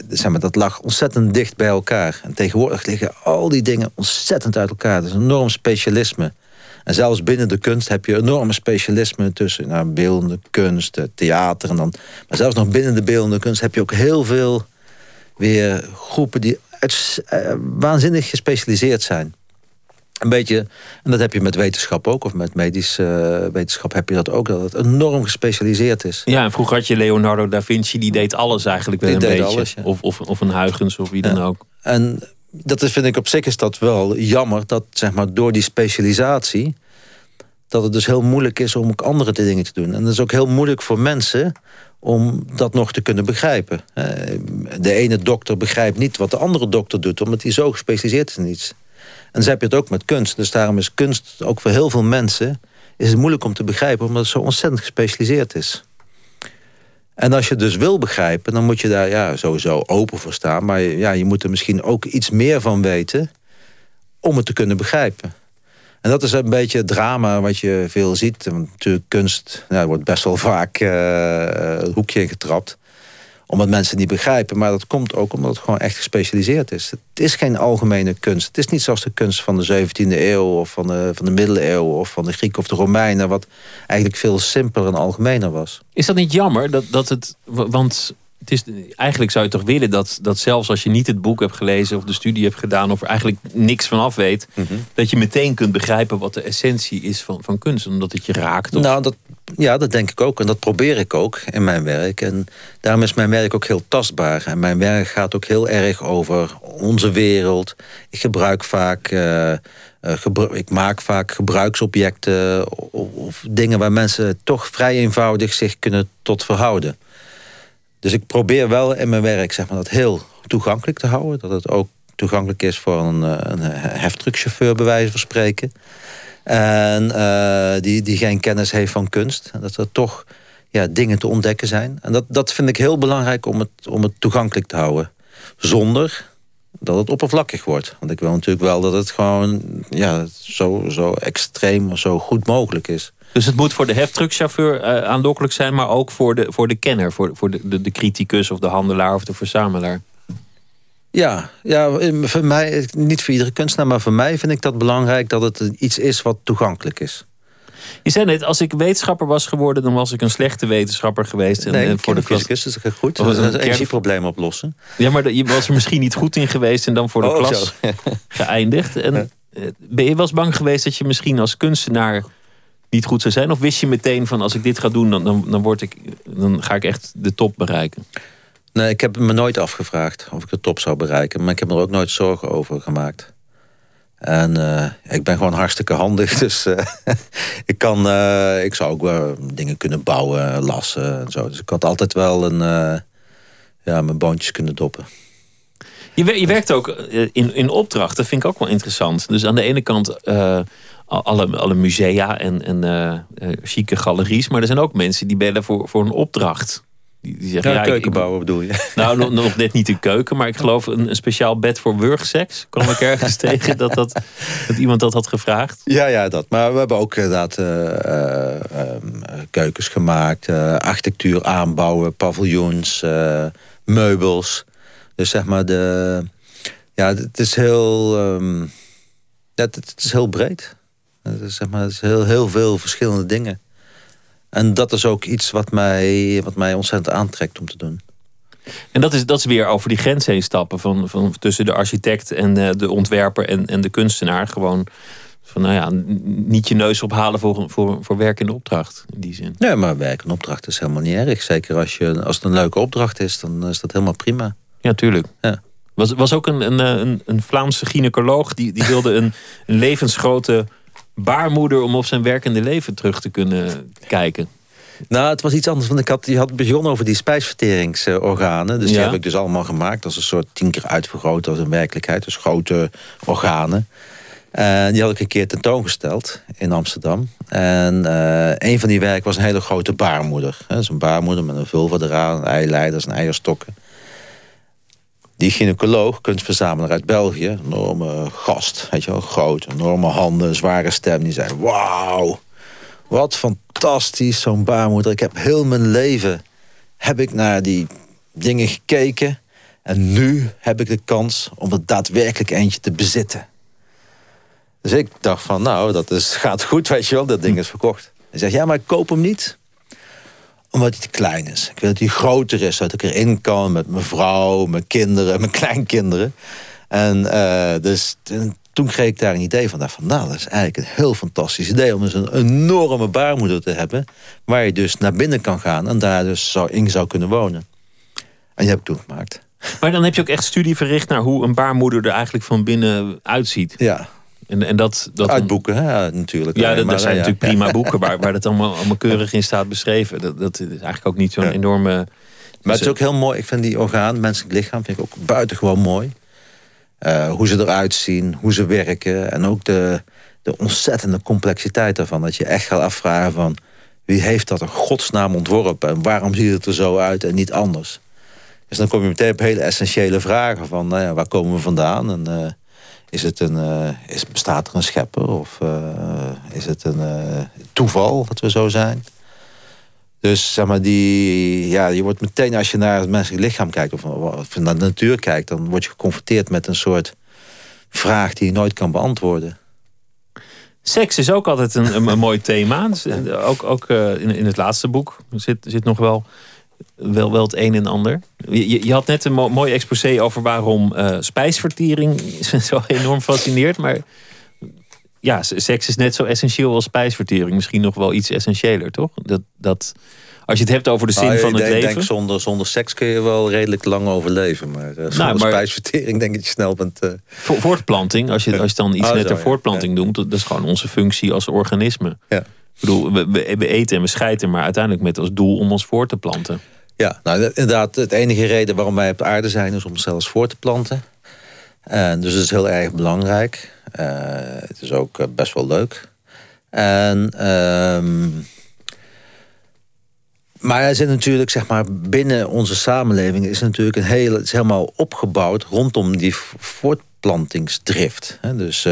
zeg maar, dat lag ontzettend dicht bij elkaar. En tegenwoordig liggen al die dingen ontzettend uit elkaar. Dat is een enorm specialisme. En zelfs binnen de kunst heb je enorme specialismen tussen nou, beeldende kunst, theater en dan. Maar zelfs nog binnen de beeldende kunst heb je ook heel veel weer groepen die uit, uh, waanzinnig gespecialiseerd zijn. Een beetje, en dat heb je met wetenschap ook, of met medische uh, wetenschap heb je dat ook, dat het enorm gespecialiseerd is. Ja, en vroeger had je Leonardo da Vinci, die deed alles eigenlijk wel een beetje. Alles, ja. of, of, of een Huygens of wie ja. dan ook. En dat is, vind ik op zich is dat wel jammer dat zeg maar, door die specialisatie dat het dus heel moeilijk is om ook andere dingen te doen. En dat is ook heel moeilijk voor mensen om dat nog te kunnen begrijpen. De ene dokter begrijpt niet wat de andere dokter doet... omdat hij zo gespecialiseerd is in iets. En zo heb je het ook met kunst. Dus daarom is kunst ook voor heel veel mensen... is het moeilijk om te begrijpen omdat het zo ontzettend gespecialiseerd is. En als je dus wil begrijpen, dan moet je daar ja, sowieso open voor staan. Maar ja, je moet er misschien ook iets meer van weten om het te kunnen begrijpen. En dat is een beetje het drama wat je veel ziet. Want natuurlijk kunst wordt best wel vaak uh, hoekje getrapt. Omdat mensen niet begrijpen. Maar dat komt ook omdat het gewoon echt gespecialiseerd is. Het is geen algemene kunst. Het is niet zoals de kunst van de 17e eeuw... of van de, van de middeleeuwen of van de Grieken of de Romeinen... wat eigenlijk veel simpeler en algemener was. Is dat niet jammer? Dat, dat het, want het is, eigenlijk zou je toch willen dat, dat zelfs als je niet het boek hebt gelezen of de studie hebt gedaan of er eigenlijk niks van af weet, Mhm. dat je meteen kunt begrijpen wat de essentie is van, van kunst. Omdat het je raakt. Of, Nou, dat, ja, dat denk ik ook. En dat probeer ik ook in mijn werk. En daarom is mijn werk ook heel tastbaar. En mijn werk gaat ook heel erg over onze wereld. Ik gebruik vaak... eh, eh, ik maak vaak gebruiksobjecten of, of dingen waar mensen toch vrij eenvoudig zich kunnen tot verhouden. Dus ik probeer wel in mijn werk zeg maar, dat heel toegankelijk te houden. Dat het ook toegankelijk is voor een, eh, een heftruckchauffeur, bij wijze van spreken. En eh, die, die geen kennis heeft van kunst. Dat er toch ja, dingen te ontdekken zijn. En dat, dat vind ik heel belangrijk om het, om het toegankelijk te houden. Zonder dat het oppervlakkig wordt. Want ik wil natuurlijk wel dat het gewoon ja, zo, zo extreem of zo goed mogelijk is. Dus het moet voor de heftruckchauffeur eh, aanlokkelijk zijn, maar ook voor de, voor de kenner, voor, voor de, de, de criticus of de handelaar of de verzamelaar. Ja, ja, voor mij, niet voor iedere kunstenaar, maar voor mij vind ik dat belangrijk dat het iets is wat toegankelijk is. Je zei net, als ik wetenschapper was geworden, dan was ik een slechte wetenschapper geweest. En, nee, en voor de klas- fysicus is het goed. Was Dat is een energieprobleem oplossen. Ja, maar je was er misschien niet goed in geweest en dan voor de Oh, klas geëindigd. En eh, ben je wel eens bang geweest dat je misschien als kunstenaar goed zou zijn? Of wist je meteen van als ik dit ga doen, dan, dan, dan, word ik, dan ga ik echt de top bereiken? Nee, ik heb me nooit afgevraagd of ik de top zou bereiken. Maar ik heb me er ook nooit zorgen over gemaakt. En eh, ik ben gewoon hartstikke handig. Dus eh, ik, kan, eh, ik zou ook wel dingen kunnen bouwen, lassen en zo. Dus ik had altijd wel een, ja, mijn boontjes kunnen doppen. Je, je werkt ook in, in opdracht, dat vind ik ook wel interessant. Dus aan de ene kant alle, alle musea en, en eh, eh, chique galeries. Maar er zijn ook mensen die bellen voor, voor een opdracht. Die, die zeggen, Ja, keuken bouwen bedoel je? Nou, nog, nog net niet de keuken, maar ik geloof een, een speciaal bed voor wurgseks. Kwam ik ergens tegen dat, dat, dat iemand dat had gevraagd. Ja, ja, dat. Maar we hebben ook inderdaad eh, eh, ehm, eh, keukens gemaakt, architectuur aanbouwen, paviljoens, meubels. Dus zeg maar de. Ja, het is heel. ehm, ja, het is heel breed. Het is, zeg maar, het is heel, heel veel verschillende dingen. En dat is ook iets wat mij, wat mij ontzettend aantrekt om te doen. En dat is, dat is weer over die grens heen stappen. Van, van tussen de architect en eh, de ontwerper en, en de kunstenaar. Gewoon van, nou ja, niet je neus ophalen voor, voor, voor werk in de opdracht. In die zin. Nee, maar werk en opdracht is helemaal niet erg. Zeker als, je, als het een leuke opdracht is, dan is dat helemaal prima. Ja, tuurlijk. Ja. Was, was ook een, een, een, een Vlaamse gynaecoloog die, die wilde een, een levensgrote baarmoeder om op zijn werkende leven terug te kunnen kijken. Nou, het was iets anders. Want ik had, die had begonnen over die spijsverteringsorganen. Dus die heb ik dus allemaal gemaakt als een soort tien keer uitvergroot als een werkelijkheid. Dus grote organen. En die had ik een keer tentoongesteld in Amsterdam. En eh, een van die werken was een hele grote baarmoeder. Hè, Dus een baarmoeder met een vulva eraan, eileiders en eierstokken. Die gynaecoloog, kunstverzamelaar uit België, een enorme gast, weet je wel, groot, enorme handen, zware stem, die zei: Wauw, wat fantastisch, zo'n baarmoeder. Ik heb heel mijn leven heb ik naar die dingen gekeken. En nu heb ik de kans om er daadwerkelijk eentje te bezitten. Dus ik dacht van, nou, dat is, gaat goed, weet je wel. Dat ding is verkocht. Hij zegt, ja, maar ik koop hem niet omdat hij te klein is. Ik wil dat hij groter is, zodat ik erin kan met mijn vrouw, mijn kinderen, mijn kleinkinderen. En eh, dus toen- kreeg ik daar een idee van. Dacht nou, dat is eigenlijk een heel fantastisch idee... om dus een enorme baarmoeder te hebben... waar je dus naar binnen kan gaan en daar dus zou, in zou kunnen wonen. En die heb ik toen gemaakt. Maar dan heb je ook echt studie verricht naar hoe een baarmoeder er eigenlijk van binnen uitziet. Ja, En, en dat, dat uit boeken, hè, ja, natuurlijk. Ja, er Maar, zijn ja. natuurlijk prima boeken waar, waar dat allemaal, allemaal keurig in staat beschreven. Dat, dat is eigenlijk ook niet zo'n Ja. enorme. Maar het is ook heel mooi. Ik vind die orgaan, menselijk lichaam, vind ik ook buitengewoon mooi. Eh, hoe ze eruit zien, hoe ze werken. En ook de, de ontzettende complexiteit daarvan. Dat je echt gaat afvragen van... wie heeft dat in godsnaam ontworpen? En waarom ziet het er zo uit en niet anders? Dus dan kom je meteen op hele essentiële vragen. Van nou ja, waar komen we vandaan? En eh, is het een, eh, is, bestaat er een schepper? Of eh, is het een eh, toeval dat we zo zijn? Dus zeg maar, die, ja, je wordt meteen als je naar het menselijk lichaam kijkt of, naar de natuur kijkt, dan word je geconfronteerd met een soort vraag die je nooit kan beantwoorden. Seks is ook altijd een, een, mooi thema. Ook ook in, in het laatste boek zit, zit nog wel wel, wel het een en ander. Je, je had net een mooi exposé over waarom uh, spijsvertering zo enorm fascineert. Maar ja, seks is net zo essentieel als spijsvertering. Misschien nog wel iets essentiëler, toch? Dat, dat, als je het hebt over de zin nou, van het denk, leven. Denk, zonder, zonder seks kun je wel redelijk lang overleven. Maar uh, zonder nou, maar, spijsvertering denk ik dat je snel bent... Uh... Voortplanting, als je, als je dan iets oh, net ter voortplanting ja. doet... dat is gewoon onze functie als organisme. Ja. Ik bedoel, we, eten en we schijten, maar uiteindelijk met als doel om ons voor te planten. Ja, nou inderdaad, het enige reden waarom wij op aarde zijn... is om onszelf voor te planten. En dus het is heel erg belangrijk. Uh, het is ook best wel leuk. En... Um, maar er zit natuurlijk, zeg maar, binnen onze samenleving is natuurlijk een hele, het is helemaal opgebouwd rondom die voortplantingsdrift. Dus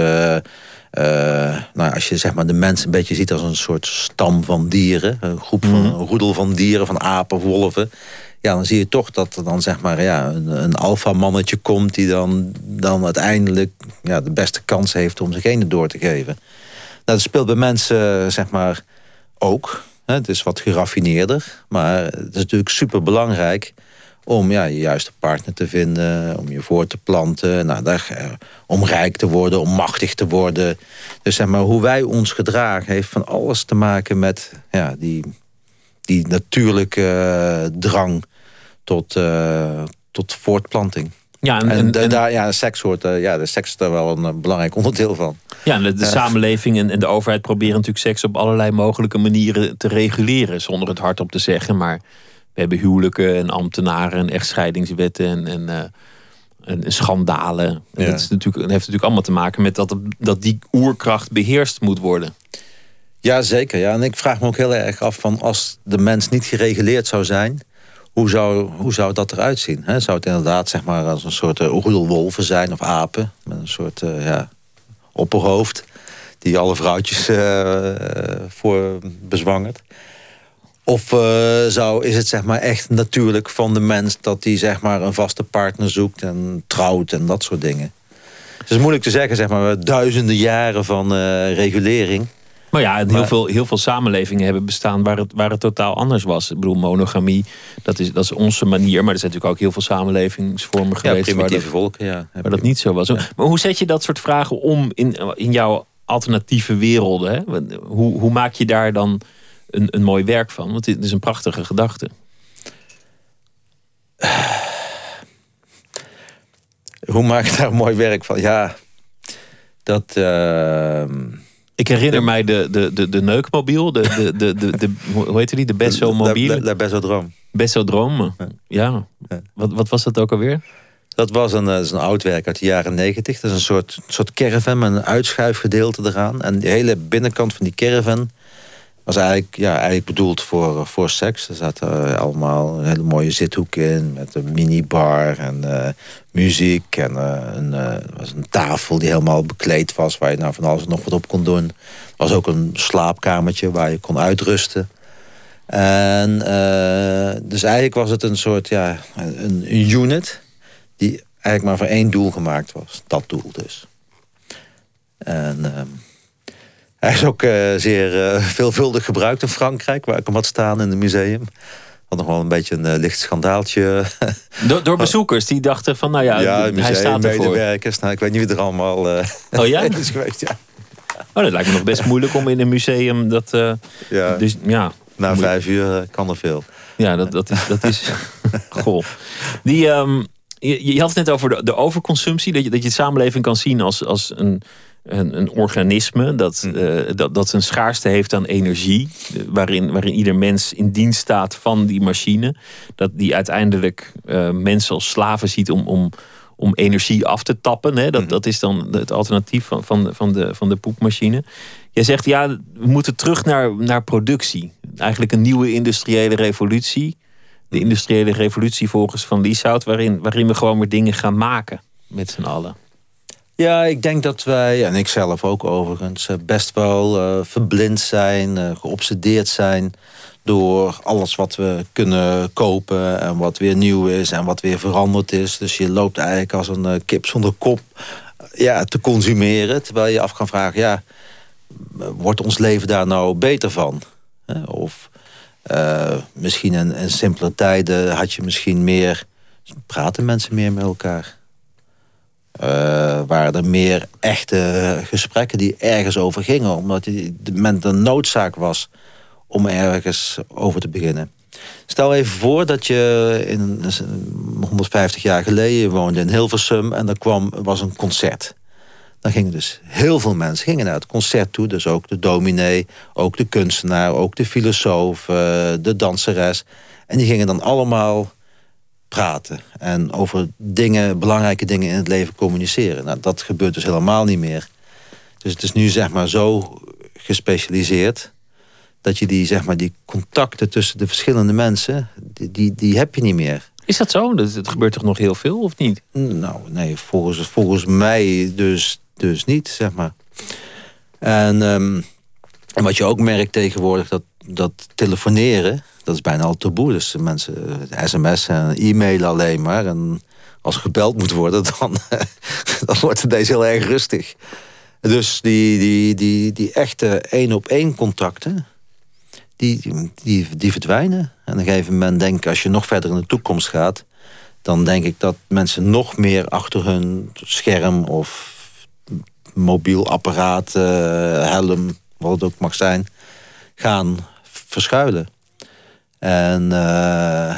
uh, uh, nou, als je zeg maar, de mensen een beetje ziet als een soort stam van dieren, een groep van mhm. een roedel van dieren, van apen, wolven. Ja, dan zie je toch dat er dan zeg maar ja, een, een alfa-mannetje komt die dan, dan uiteindelijk ja, de beste kans heeft om zich heen door te geven. Nou, dat speelt bij mensen zeg maar ook. Het is wat geraffineerder, maar het is natuurlijk super belangrijk om ja, je juiste partner te vinden, om je voor te planten, nou, daar, eh, om rijk te worden, om machtig te worden. Dus zeg maar, hoe wij ons gedragen heeft van alles te maken met ja, die, die natuurlijke eh, drang tot, uh, tot voortplanting. Ja, en, en, daar, ja, seks hoort, uh, ja, de seks is daar wel een eh, belangrijk onderdeel van. Ja, de, de samenleving en, en, de overheid proberen natuurlijk seks op allerlei mogelijke manieren te reguleren, zonder het hardop te zeggen. Maar we hebben huwelijken en ambtenaren en echtscheidingswetten en, en, uh, en schandalen. En dat, is natuurlijk, dat heeft natuurlijk allemaal te maken met dat, dat die oerkracht beheerst moet worden. Ja, zeker. Ja. En ik vraag me ook heel erg af van als de mens niet gereguleerd zou zijn hoe zou, hoe zou dat eruit zien? Zou het inderdaad zeg maar, als een soort uh, roedelwolven zijn of apen? Met een soort uh, ja, opperhoofd die alle vrouwtjes uh, voor bezwangert? Of zou, is het zeg maar, echt natuurlijk van de mens dat hij zeg maar, een vaste partner zoekt en trouwt en dat soort dingen? Het is moeilijk te zeggen, zeg maar, duizenden jaren van regulering. Maar ja, heel, veel, heel veel samenlevingen hebben bestaan waar het, waar het totaal anders was. Ik bedoel, monogamie, dat is, dat is onze manier. Maar er zijn natuurlijk ook heel veel samenlevingsvormen geweest. Ja, waar dat, volken, ja. Waar dat niet zo was. Maar hoe zet je dat soort vragen om in, in jouw alternatieve werelden? Hè? Hoe, hoe maak je daar dan een, een mooi werk van? Want het is een prachtige gedachte. Hoe maak ik daar een mooi werk van? Ja, dat... Uh ik herinner mij de, de, de, de neukmobiel, de, de, de, de, de, hoe heette die? De Besso mobiel. De, de, Bessodroom. Bessodroom, ja. ja. Wat, wat was dat ook alweer? Dat was een, dat is een oud werk uit de jaren negentig. Dat is een soort, soort caravan met een uitschuifgedeelte eraan. En de hele binnenkant van die caravan was eigenlijk, ja, eigenlijk bedoeld voor, voor seks. Er zaten uh, allemaal een hele mooie zithoek in met een minibar en uh, muziek. En uh, een, was een tafel die helemaal bekleed was waar je nou van alles nog wat op kon doen. Er was ook een slaapkamertje waar je kon uitrusten. En dus eigenlijk was het een soort, ja, een, een unit die eigenlijk maar voor één doel gemaakt was. Dat doel dus. En... Ehm, hij is ook uh, zeer uh, veelvuldig gebruikt in Frankrijk, waar ik hem had staan in het museum. Had nog wel een beetje een uh, licht schandaaltje. Door, door, bezoekers die dachten van, nou ja, ja hij staat ervoor. medewerkers. Nou, ik weet niet wie er allemaal oh, ja? is geweest. Ja. Oh, dat lijkt me nog best moeilijk om in een museum dat... ja. Dus, ja, Na vijf uur kan er veel. Ja, dat, dat is... Dat is goh. Die... Um, je, je, had het net over de, de overconsumptie. Dat je, dat je de samenleving kan zien als, als een, een, een organisme dat, uh, dat, dat zijn schaarste heeft aan energie, waarin, waarin ieder mens in dienst staat van die machine, dat die uiteindelijk uh, mensen als slaven ziet om, om, om energie af te tappen. Hè? Dat, hm. dat is dan het alternatief van, van, van, de, van de poepmachine. Jij zegt ja, we moeten terug naar, naar productie. Eigenlijk een nieuwe industriële revolutie. De industriële revolutie volgens Van Lieshout, waarin, waarin we gewoon weer dingen gaan maken met z'n allen. Ja, ik denk dat wij, en ik zelf ook overigens, eh, best wel uh, verblind zijn, uh, geobsedeerd zijn door alles wat we kunnen kopen en wat weer nieuw is en wat weer veranderd is. Dus je loopt eigenlijk als een kip zonder kop ja, te consumeren, terwijl je af kan vragen, ja, wordt ons leven daar nou beter van? Of Uh, misschien in, in simpele tijden had je misschien meer... praten mensen meer met elkaar. Uh, waren er meer echte gesprekken die ergens over gingen. Omdat die, moment een noodzaak was om ergens over te beginnen. Stel even voor dat je in 150 jaar geleden woonde in Hilversum... en er kwam, was een concert. Dan gingen dus heel veel mensen gingen naar het concert toe. Dus ook de dominee, ook de kunstenaar, ook de filosoof, eh, de danseres. En die gingen dan allemaal praten. En over dingen, belangrijke dingen in het leven communiceren. Nou, dat gebeurt dus helemaal niet meer. Dus het is nu zeg maar zo gespecialiseerd... dat je die, zeg maar, die contacten tussen de verschillende mensen... die, die, die heb je niet meer. Is dat zo? Dat, het gebeurt toch nog heel veel, of niet? Nou, nee, volgens, volgens mij dus, dus niet, zeg maar. En, um, en wat je ook merkt tegenwoordig... dat, dat telefoneren dat is bijna al taboe. Dus mensen sms en e-mail alleen maar. En als gebeld moet worden, dan, dan wordt het deze heel erg rustig. Dus die, die, die, die echte één-op-één contacten, die, die, die verdwijnen. En op een gegeven moment denk ik, als je nog verder in de toekomst gaat... dan denk ik dat mensen nog meer achter hun scherm of mobiel apparaat, uh, helm, wat het ook mag zijn, gaan verschuilen. En uh,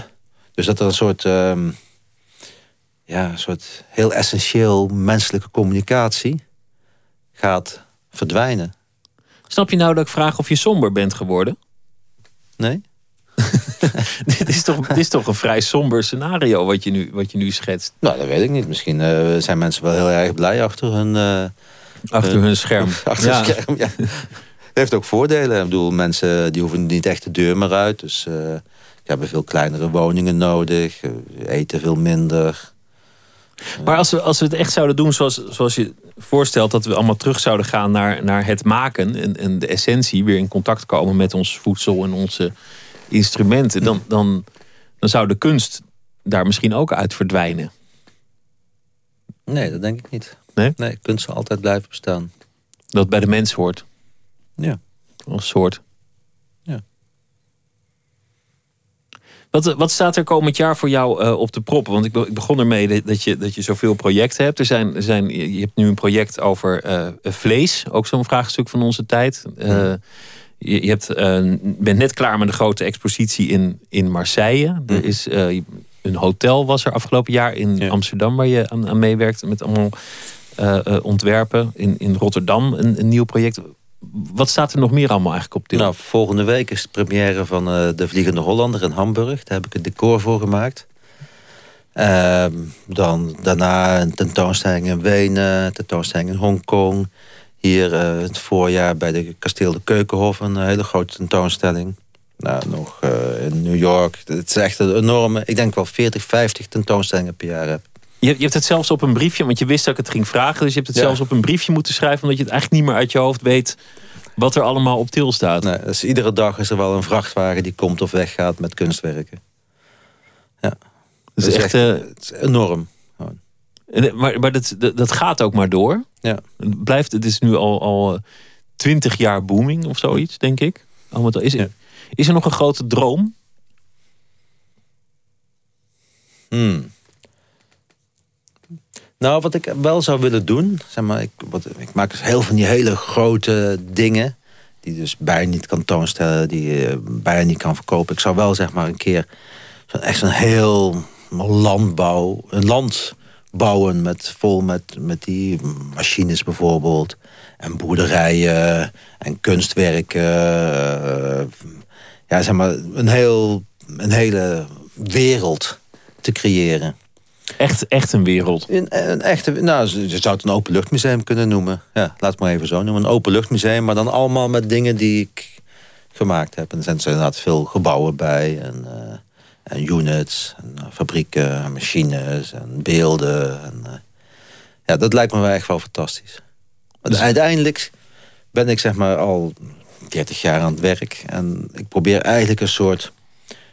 dus dat er een soort, uh, ja, een soort heel essentieel menselijke communicatie gaat verdwijnen. Snap je nou dat ik vraag of je somber bent geworden? Nee. dit, is toch, dit is toch een vrij somber scenario wat je nu, wat je nu schetst? Nou, dat weet ik niet. Misschien uh, zijn mensen wel heel erg blij achter hun... Uh, achter hun scherm. achter ja. hun scherm, ja heeft ook voordelen. Ik bedoel, mensen die hoeven niet echt de deur meer uit. Dus uh, hebben veel kleinere woningen nodig. Uh, eten veel minder. Maar als we, als we het echt zouden doen zoals, zoals je voorstelt... dat we allemaal terug zouden gaan naar, naar het maken... En, en de essentie, weer in contact komen met ons voedsel en onze instrumenten... dan, dan, dan zou de kunst daar misschien ook uit verdwijnen. Nee, dat denk ik niet. Nee? Nee, kunst zal altijd blijven bestaan. Dat bij de mens hoort. Ja. Als soort. Ja. Wat, wat staat er komend jaar voor jou uh, op de proppen? Want ik, ik, begon ermee dat je, dat je zoveel projecten hebt. Er zijn, er zijn, je hebt nu een project over uh, vlees. Ook zo'n vraagstuk van onze tijd. Uh, je, je hebt, bent net klaar met een grote expositie in, in Marseille. Er is, een hotel was er afgelopen jaar in ja. Amsterdam... waar je aan, aan meewerkt met allemaal ontwerpen. In, in Rotterdam een, een nieuw project wat staat er nog meer allemaal eigenlijk op dit? Nou, volgende week is de première van uh, De Vliegende Hollander in Hamburg. Daar heb ik het decor voor gemaakt. Uh, dan daarna een tentoonstelling in Wenen, tentoonstelling in Hongkong. Hier uh, het voorjaar bij de Kasteel de Keukenhof een hele grote tentoonstelling. Nou, nog in New York. Het is echt een enorme, ik denk wel 40, 50 tentoonstellingen per jaar. Je, je hebt het zelfs op een briefje, want je wist dat ik het ging vragen. Dus je hebt het zelfs op een briefje moeten schrijven, omdat je het eigenlijk niet meer uit je hoofd weet wat er allemaal op til staat. Nee, dus iedere dag is er wel een vrachtwagen die komt of weggaat met kunstwerken. Ja. Dat is, echt, uh, het is enorm. En, maar maar dat, dat, gaat ook maar door. Ja. Het, blijft, het is nu al, al 20 jaar booming of zoiets, denk ik. Is, er, is er nog een grote droom? Hmm. Nou, wat ik wel zou willen doen, zeg maar, ik, wat, ik maak dus heel van die hele grote dingen, die dus bijna niet kan toonstellen, die je bijna niet kan verkopen. Ik zou wel zeg maar een keer zo echt zo'n heel landbouw, een land bouwen met, vol met, met die machines bijvoorbeeld. En boerderijen en kunstwerken. Ja, zeg maar, een, heel, een hele wereld te creëren. Echt, echt een wereld. Een, een echte, nou, je zou het een openluchtmuseum kunnen noemen. Ja, laat het maar even zo noemen. Een openluchtmuseum, maar dan allemaal met dingen die ik gemaakt heb. En er zijn inderdaad veel gebouwen bij. En, uh, en units, en uh, fabrieken, machines en beelden. En, uh, ja, dat lijkt me wel echt wel fantastisch. Dus... Uiteindelijk ben ik zeg maar al 30 jaar aan het werk. En ik probeer eigenlijk een soort...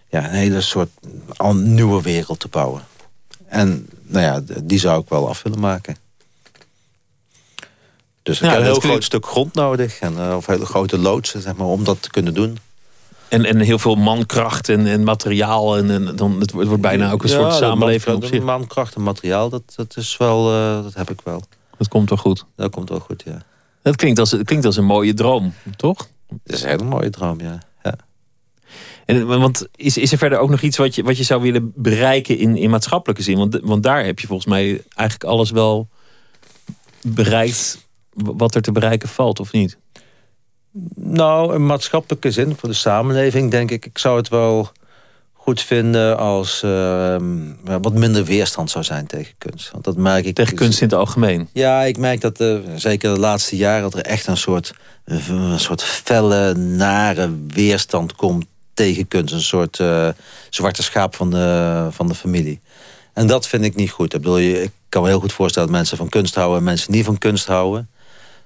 Ja, een hele soort nieuwe wereld te bouwen. En nou ja, die zou ik wel af willen maken. Dus ik heb een heel groot stuk grond nodig. En, uh, of hele grote loodsen, zeg maar, om dat te kunnen doen. En, en heel veel mankracht en, en materiaal. En, en dan, het wordt bijna ook een soort samenleving op zich. Mankracht en materiaal, dat, dat is wel, uh, dat heb ik wel. Dat komt wel goed. Dat komt wel goed, ja. Dat klinkt als, het klinkt als een mooie droom, toch? Het is een hele mooie droom, ja. En, want is, is er verder ook nog iets wat je, wat je zou willen bereiken in, in maatschappelijke zin? Want, want daar heb je volgens mij eigenlijk alles wel bereikt wat er te bereiken valt, of niet? Nou, in maatschappelijke zin, voor de samenleving, denk ik, ik zou het wel goed vinden als uh, wat minder weerstand zou zijn tegen kunst. Want dat merk ik. Tegen kunst in het algemeen? Ja, ik merk dat uh, zeker de laatste jaren dat er echt een soort, een soort felle, nare weerstand komt tegen kunst. Een soort uh, zwarte schaap van de, van de familie. En dat vind ik niet goed. Ik, bedoel, ik kan me heel goed voorstellen dat mensen van kunst houden en mensen niet van kunst houden.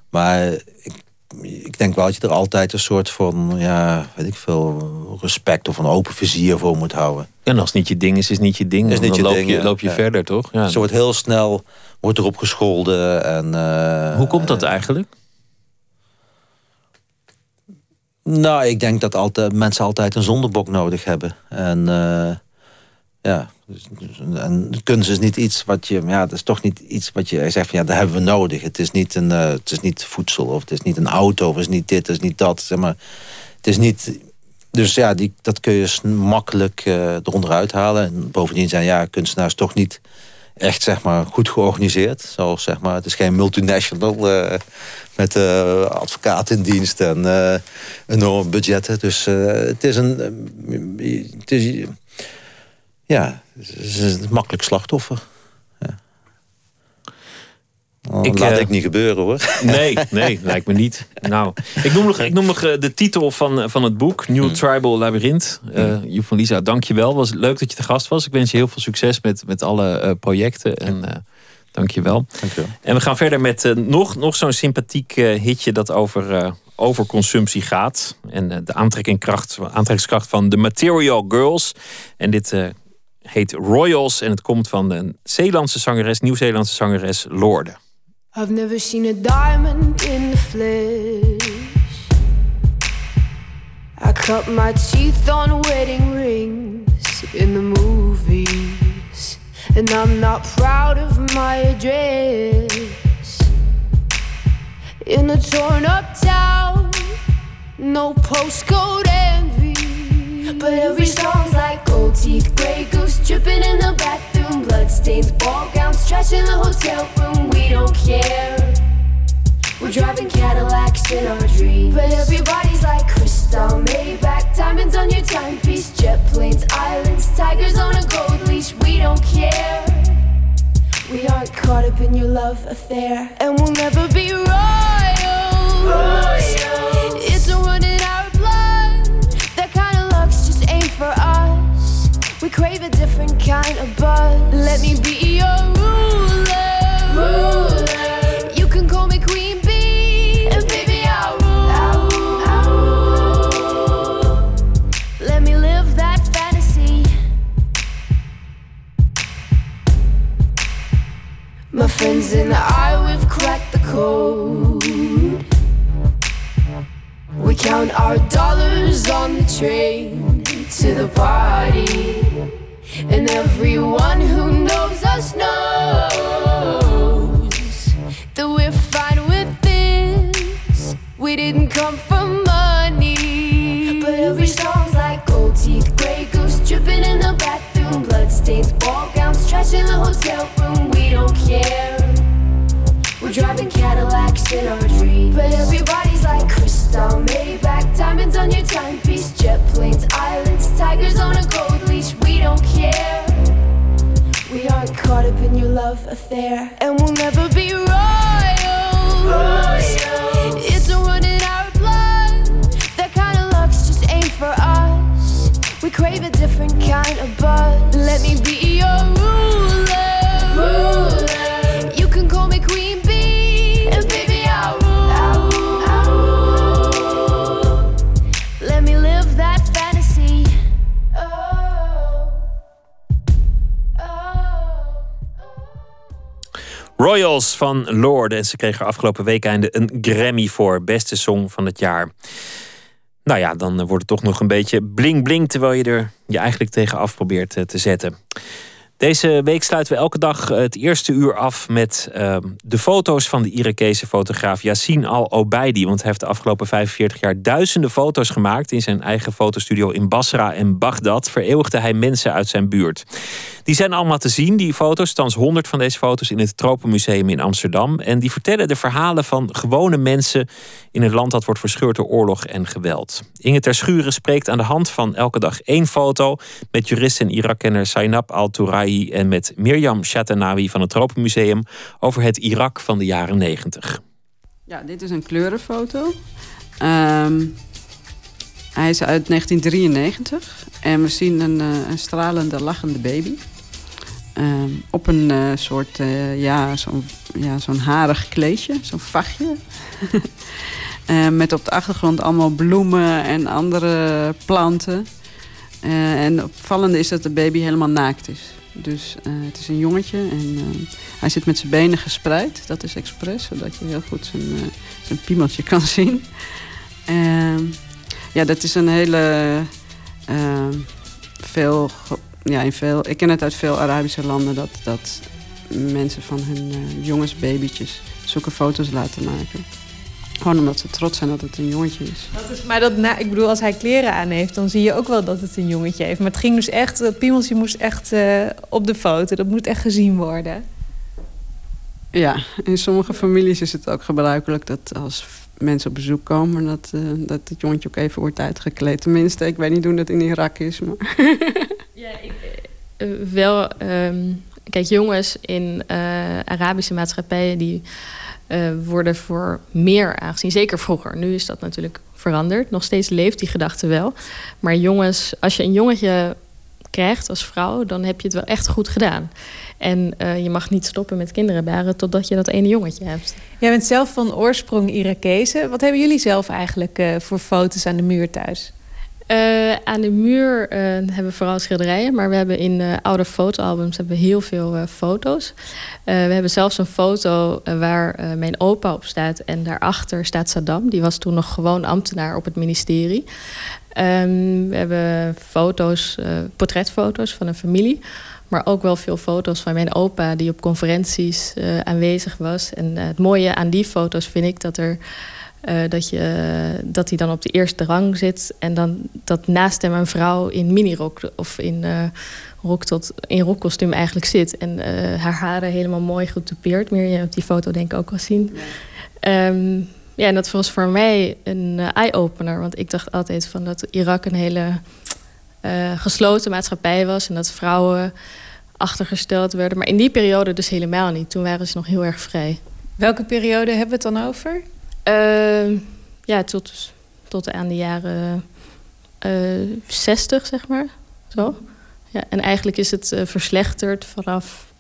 Maar ik, ik denk wel dat je er altijd een soort van, ja, weet ik veel, respect of een open vizier voor moet houden. En als het niet je ding is, is niet je ding. Is niet dan je loop, ding, je, loop je verder, toch? Ja. Zo wordt heel snel wordt erop gescholden. En, uh, Hoe komt dat eigenlijk? Nou, ik denk dat altijd, mensen altijd een zondebok nodig hebben. En uh, ja, dus, dus, kunst is niet iets wat je, ja, is toch niet iets wat je zegt van ja, dat hebben we nodig. Het is niet een, uh, het is niet voedsel of het is niet een auto of het is niet dit, het is niet dat. Zeg maar, het is niet. Dus ja, die, dat kun je makkelijk uh, eronder uithalen. En bovendien zijn ja, kunstenaars toch niet echt zeg maar, goed georganiseerd. Zoals, zeg maar, het is geen multinational uh, met uh, advocaat in dienst en uh, enorme budgetten. Dus het is een. het is, ja, het is een makkelijk slachtoffer. Oh, ik, laat uh, ik niet gebeuren hoor. Nee, nee, lijkt me niet. Nou, ik noem nog, ik noem nog uh, de titel van, van het boek, New hmm. Tribal Labyrinth. Uh, Joep van Lisa, dank je wel. Was leuk dat je te gast was. Ik wens je heel veel succes met, met alle projecten. En dank je wel. Dank je wel. En we gaan verder met nog, nog zo'n sympathiek hitje dat over, over consumptie gaat. En de aantrekkingskracht, aantrekkingskracht van de Material Girls. En dit heet Royals en het komt van een Zeelandse zangeres, Nieuw-Zeelandse zangeres Lorde. I've never seen a diamond in the flesh. I cut my teeth on wedding rings in the movies. And I'm not proud of my address. In a torn up town, no postcode envy. But every song's like gold teeth, grey goose dripping in the bathroom, bloodstains, ball gowns, trash in the hotel room. We don't care. We're driving Cadillacs in our dreams. But everybody's like crystal, Maybach, diamonds on your timepiece, jet planes, islands, tigers on a gold leash. We don't care. We aren't caught up in your love affair, and we'll never be royal. royal. It's a crave a different kind of buzz. Let me be your ruler. ruler. You can call me Queen Bee, and baby I'll rule. Let me live that fantasy. My friends and I, we've cracked the code. We count our dollars on the train to the party. And everyone who knows us knows that we're fine with this. We didn't come for money. But every song's like gold teeth, grey goose dripping in the bathroom, bloodstains, ball gowns, trash in the hotel room. We don't care. We're driving Cadillacs in our dreams. But everybody's like crystal, Maybach, diamonds on your timepiece, jet planes, islands, tigers on a gold leash. We don't care. We aren't caught up in your love affair, and we'll never be royals. It's a run in our blood. That kind of luck's just ain't for us. We crave a different kind of buzz. Let me be your ruler. ruler. Royals van Lorde. En ze kregen afgelopen week einde een Grammy voor beste song van het jaar. Nou ja, dan wordt het toch nog een beetje bling-bling... terwijl je er je eigenlijk tegen af probeert te zetten. Deze week sluiten we elke dag het eerste uur af met uh, de foto's van de Irakese fotograaf Yassine Al-Obeidi. Want hij heeft de afgelopen 45 jaar duizenden foto's gemaakt. In zijn eigen fotostudio in Basra en Bagdad vereeuwigde hij mensen uit zijn buurt. Die zijn allemaal te zien, die foto's. Thans 100 van deze foto's in het Tropenmuseum in Amsterdam. En die vertellen de verhalen van gewone mensen in een land dat wordt verscheurd door oorlog en geweld. Inge Terschuren spreekt aan de hand van elke dag één foto met jurist en Irak-kenner Sainab En met Mirjam Shatanawi van het Tropenmuseum over het Irak van de jaren 90. Ja, dit is een kleurenfoto. Ehm, hij is uit 1993 en we zien een, uh, een stralende, lachende baby. Ehm, op een uh, soort, uh, ja, zo'n ja, zo'n harig kleedje, zo'n vachtje. met op de achtergrond allemaal bloemen en andere planten. en opvallende is dat de baby helemaal naakt is. Dus het is een jongetje en hij zit met zijn benen gespreid. Dat is expres, zodat je heel goed zijn, zijn piemeltje kan zien. Ehm, ja, dat is een hele... veel ja, in veel, ik ken het uit veel Arabische landen dat, dat mensen van hun uh, jongens, babytjes, zulke foto's laten maken. Gewoon omdat ze trots zijn dat het een jongetje is. Dat is maar dat, na, ik bedoel, als hij kleren aan heeft, dan zie je ook wel dat het een jongetje heeft. Maar het ging dus echt, dat piemeltje moest echt uh, op de foto. Dat moet echt gezien worden. Ja, in sommige families is het ook gebruikelijk dat als mensen op bezoek komen, dat, uh, dat het jongetje ook even wordt uitgekleed. Tenminste, ik weet niet hoe dat in Irak is. Maar ja, ik, uh, wel. Um, kijk, jongens in uh, Arabische maatschappijen die worden voor meer aangezien. Zeker vroeger. Nu is dat natuurlijk veranderd. Nog steeds leeft die gedachte wel. Maar jongens, als je een jongetje krijgt als vrouw, dan heb je het wel echt goed gedaan. En uh, je mag niet stoppen met kinderen baren totdat je dat ene jongetje hebt. Jij bent zelf van oorsprong Irakezen. Wat hebben jullie zelf eigenlijk voor foto's aan de muur thuis? Uh, aan de muur hebben we vooral schilderijen, maar we hebben in oude fotoalbums hebben we heel veel foto's. we hebben zelfs een foto waar mijn opa op staat en daarachter staat Saddam. Die was toen nog gewoon ambtenaar op het ministerie. Um, we hebben foto's, portretfoto's van een familie. Maar ook wel veel foto's van mijn opa die op conferenties aanwezig was. En het mooie aan die foto's vind ik dat, er, uh, dat, je, dat hij dan op de eerste rang zit. En dan dat naast hem een vrouw in minirok of in, rok tot, in rokkostuum eigenlijk zit. En haar haren helemaal mooi getoupeerd. Meer je op die foto denk ik ook wel zien. Ja. Um, ja, en dat was voor mij een eye-opener. Want ik dacht altijd van dat Irak een hele uh, gesloten maatschappij was en dat vrouwen achtergesteld werden. Maar in die periode dus helemaal niet. Toen waren ze nog heel erg vrij. Welke periode hebben we het dan over? Uh, ja, tot, tot aan de jaren uh, eh, 60, zeg maar. Zo. Ja, en eigenlijk is het uh, verslechterd vanaf,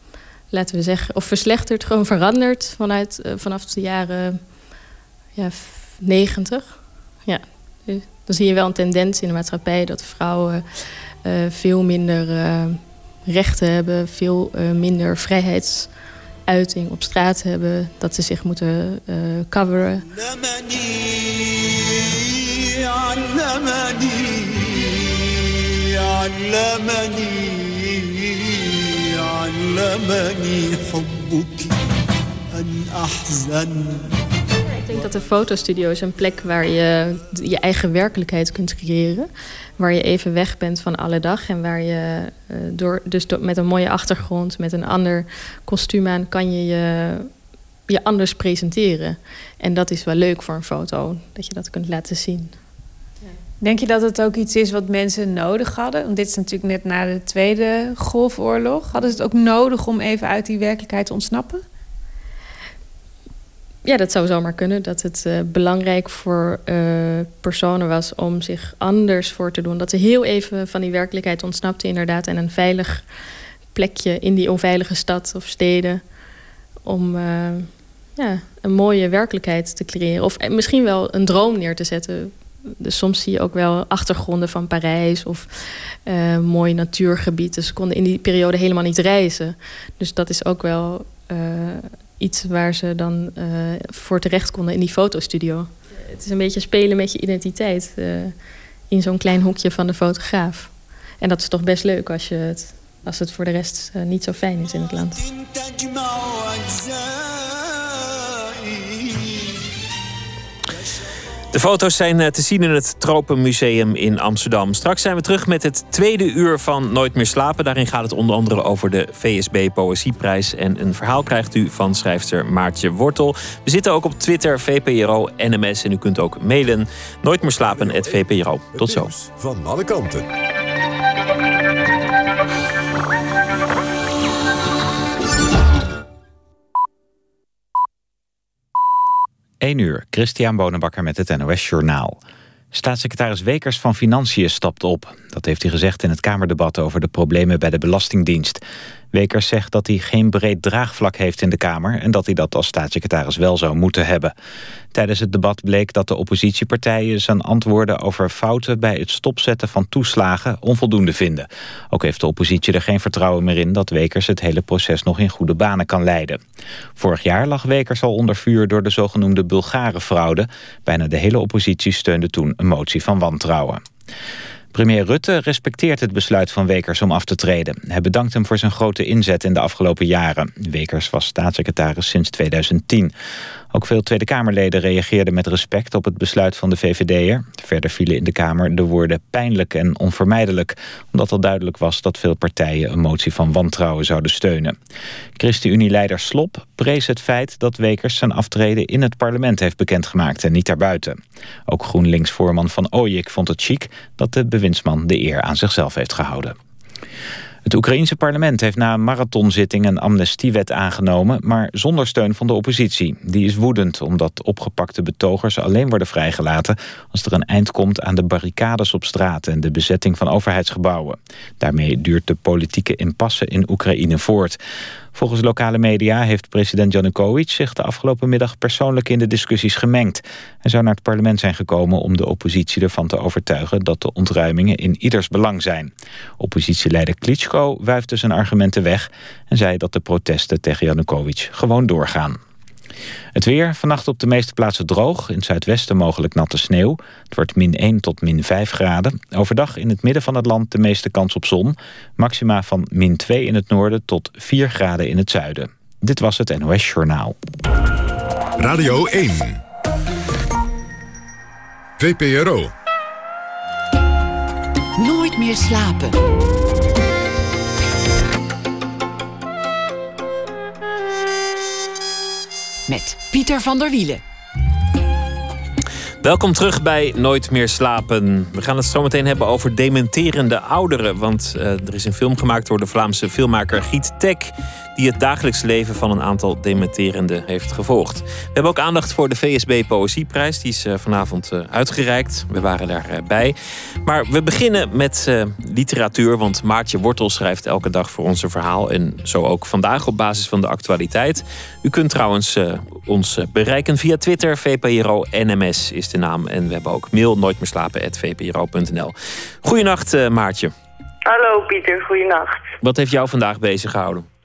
laten we zeggen, of verslechterd, gewoon veranderd vanuit, vanaf de jaren ja, 90. Ja, dan zie je wel een tendens in de maatschappij dat vrouwen veel minder rechten hebben, veel minder vrijheidsuiting op straat hebben, dat ze zich moeten coveren. Ik denk dat de fotostudio is een plek waar je je eigen werkelijkheid kunt creëren. Waar je even weg bent van alle dag. En waar je uh, door, dus met een mooie achtergrond, met een ander kostuum aan, kan je, je je anders presenteren. En dat is wel leuk voor een foto, dat je dat kunt laten zien. Denk je dat het ook iets is wat mensen nodig hadden? Want dit is natuurlijk net na de Tweede Golfoorlog. Hadden ze het ook nodig om even uit die werkelijkheid te ontsnappen? Ja, dat zou zomaar kunnen. Dat het uh, belangrijk voor uh, personen was om zich anders voor te doen. Dat ze heel even van die werkelijkheid ontsnapten, inderdaad. En een veilig plekje in die onveilige stad of steden. Om uh, ja, een mooie werkelijkheid te creëren. Of misschien wel een droom neer te zetten. Dus soms zie je ook wel achtergronden van Parijs of mooi natuurgebied. Dus ze konden in die periode helemaal niet reizen. Dus dat is ook wel iets waar ze dan uh, voor terecht konden in die fotostudio. het is een beetje spelen met je identiteit in zo'n klein hoekje van de fotograaf. En dat is toch best leuk als, je het, als het voor de rest niet zo fijn is in het land. De foto's zijn eh, te zien in het Tropenmuseum in Amsterdam. Straks zijn we terug met het tweede uur van Nooit meer slapen. Daarin gaat het onder andere over de VSB Poëzieprijs. En een verhaal krijgt u van schrijfster Maartje Wortel. We zitten ook op Twitter, VPRO, NMS. En u kunt ook mailen nooit meer slapen, VPRO. Tot zo. Van alle kanten. 1 uur, Christian Bonenbakker met het NOS Journaal. Staatssecretaris Wekers van Financiën stapt op. Dat heeft hij gezegd in het Kamerdebat over de problemen bij de Belastingdienst. Wekers zegt dat hij geen breed draagvlak heeft in de Kamer... en dat hij dat als staatssecretaris wel zou moeten hebben. Tijdens het debat bleek dat de oppositiepartijen zijn antwoorden over fouten... bij het stopzetten van toeslagen onvoldoende vinden. Ook heeft de oppositie er geen vertrouwen meer in... dat Wekers het hele proces nog in goede banen kan leiden. Vorig jaar lag Wekers al onder vuur door de zogenoemde Bulgare-fraude. Bijna de hele oppositie steunde toen een motie van wantrouwen. Premier Rutte respecteert het besluit van Wekers om af te treden. Hij bedankt hem voor zijn grote inzet in de afgelopen jaren. Wekers was staatssecretaris sinds 2010. Ook veel Tweede Kamerleden reageerden met respect op het besluit van de VVD'er. Verder vielen in de Kamer de woorden pijnlijk en onvermijdelijk... omdat al duidelijk was dat veel partijen een motie van wantrouwen zouden steunen. ChristenUnie-leider Slop prees het feit dat Wekers zijn aftreden in het parlement heeft bekendgemaakt en niet daarbuiten. Ook GroenLinks-voorman Van Ooyik vond het chic dat de bewindsman de eer aan zichzelf heeft gehouden. Het Oekraïense parlement heeft na een marathonzitting een amnestiewet aangenomen, maar zonder steun van de oppositie. Die is woedend omdat opgepakte betogers alleen worden vrijgelaten als er een eind komt aan de barricades op straat en de bezetting van overheidsgebouwen. Daarmee duurt de politieke impasse in Oekraïne voort. Volgens lokale media heeft president Janukovic zich de afgelopen middag persoonlijk in de discussies gemengd. Hij zou naar het parlement zijn gekomen om de oppositie ervan te overtuigen dat de ontruimingen in ieders belang zijn. Oppositieleider Klitschko wuifde zijn argumenten weg en zei dat de protesten tegen Janukovic gewoon doorgaan. Het weer, vannacht op de meeste plaatsen droog. In het zuidwesten mogelijk natte sneeuw. Het wordt min 1 tot min 5 graden. Overdag in het midden van het land de meeste kans op zon. Maxima van min 2 in het noorden tot 4 graden in het zuiden. Dit was het NOS Journaal. Radio 1. VPRO. Nooit meer slapen. Met Pieter van der Wielen. Welkom terug bij Nooit meer slapen. We gaan het zo meteen hebben over dementerende ouderen. Want uh, er is een film gemaakt door de Vlaamse filmmaker Giet Tek die het dagelijks leven van een aantal dementerenden heeft gevolgd. We hebben ook aandacht voor de VSB Poëzieprijs. Die is eh, vanavond eh, uitgereikt. We waren daarbij. Maar we beginnen met uh, literatuur, want Maartje Wortel schrijft elke dag voor ons een verhaal. En zo ook vandaag op basis van de actualiteit. U kunt trouwens ons bereiken via Twitter. VPRO NMS is de naam. En we hebben ook mail nooit meer slapen vpro.nl. Goedenacht Maartje. Hallo Pieter, goedenacht. Wat heeft jou vandaag bezig gehouden?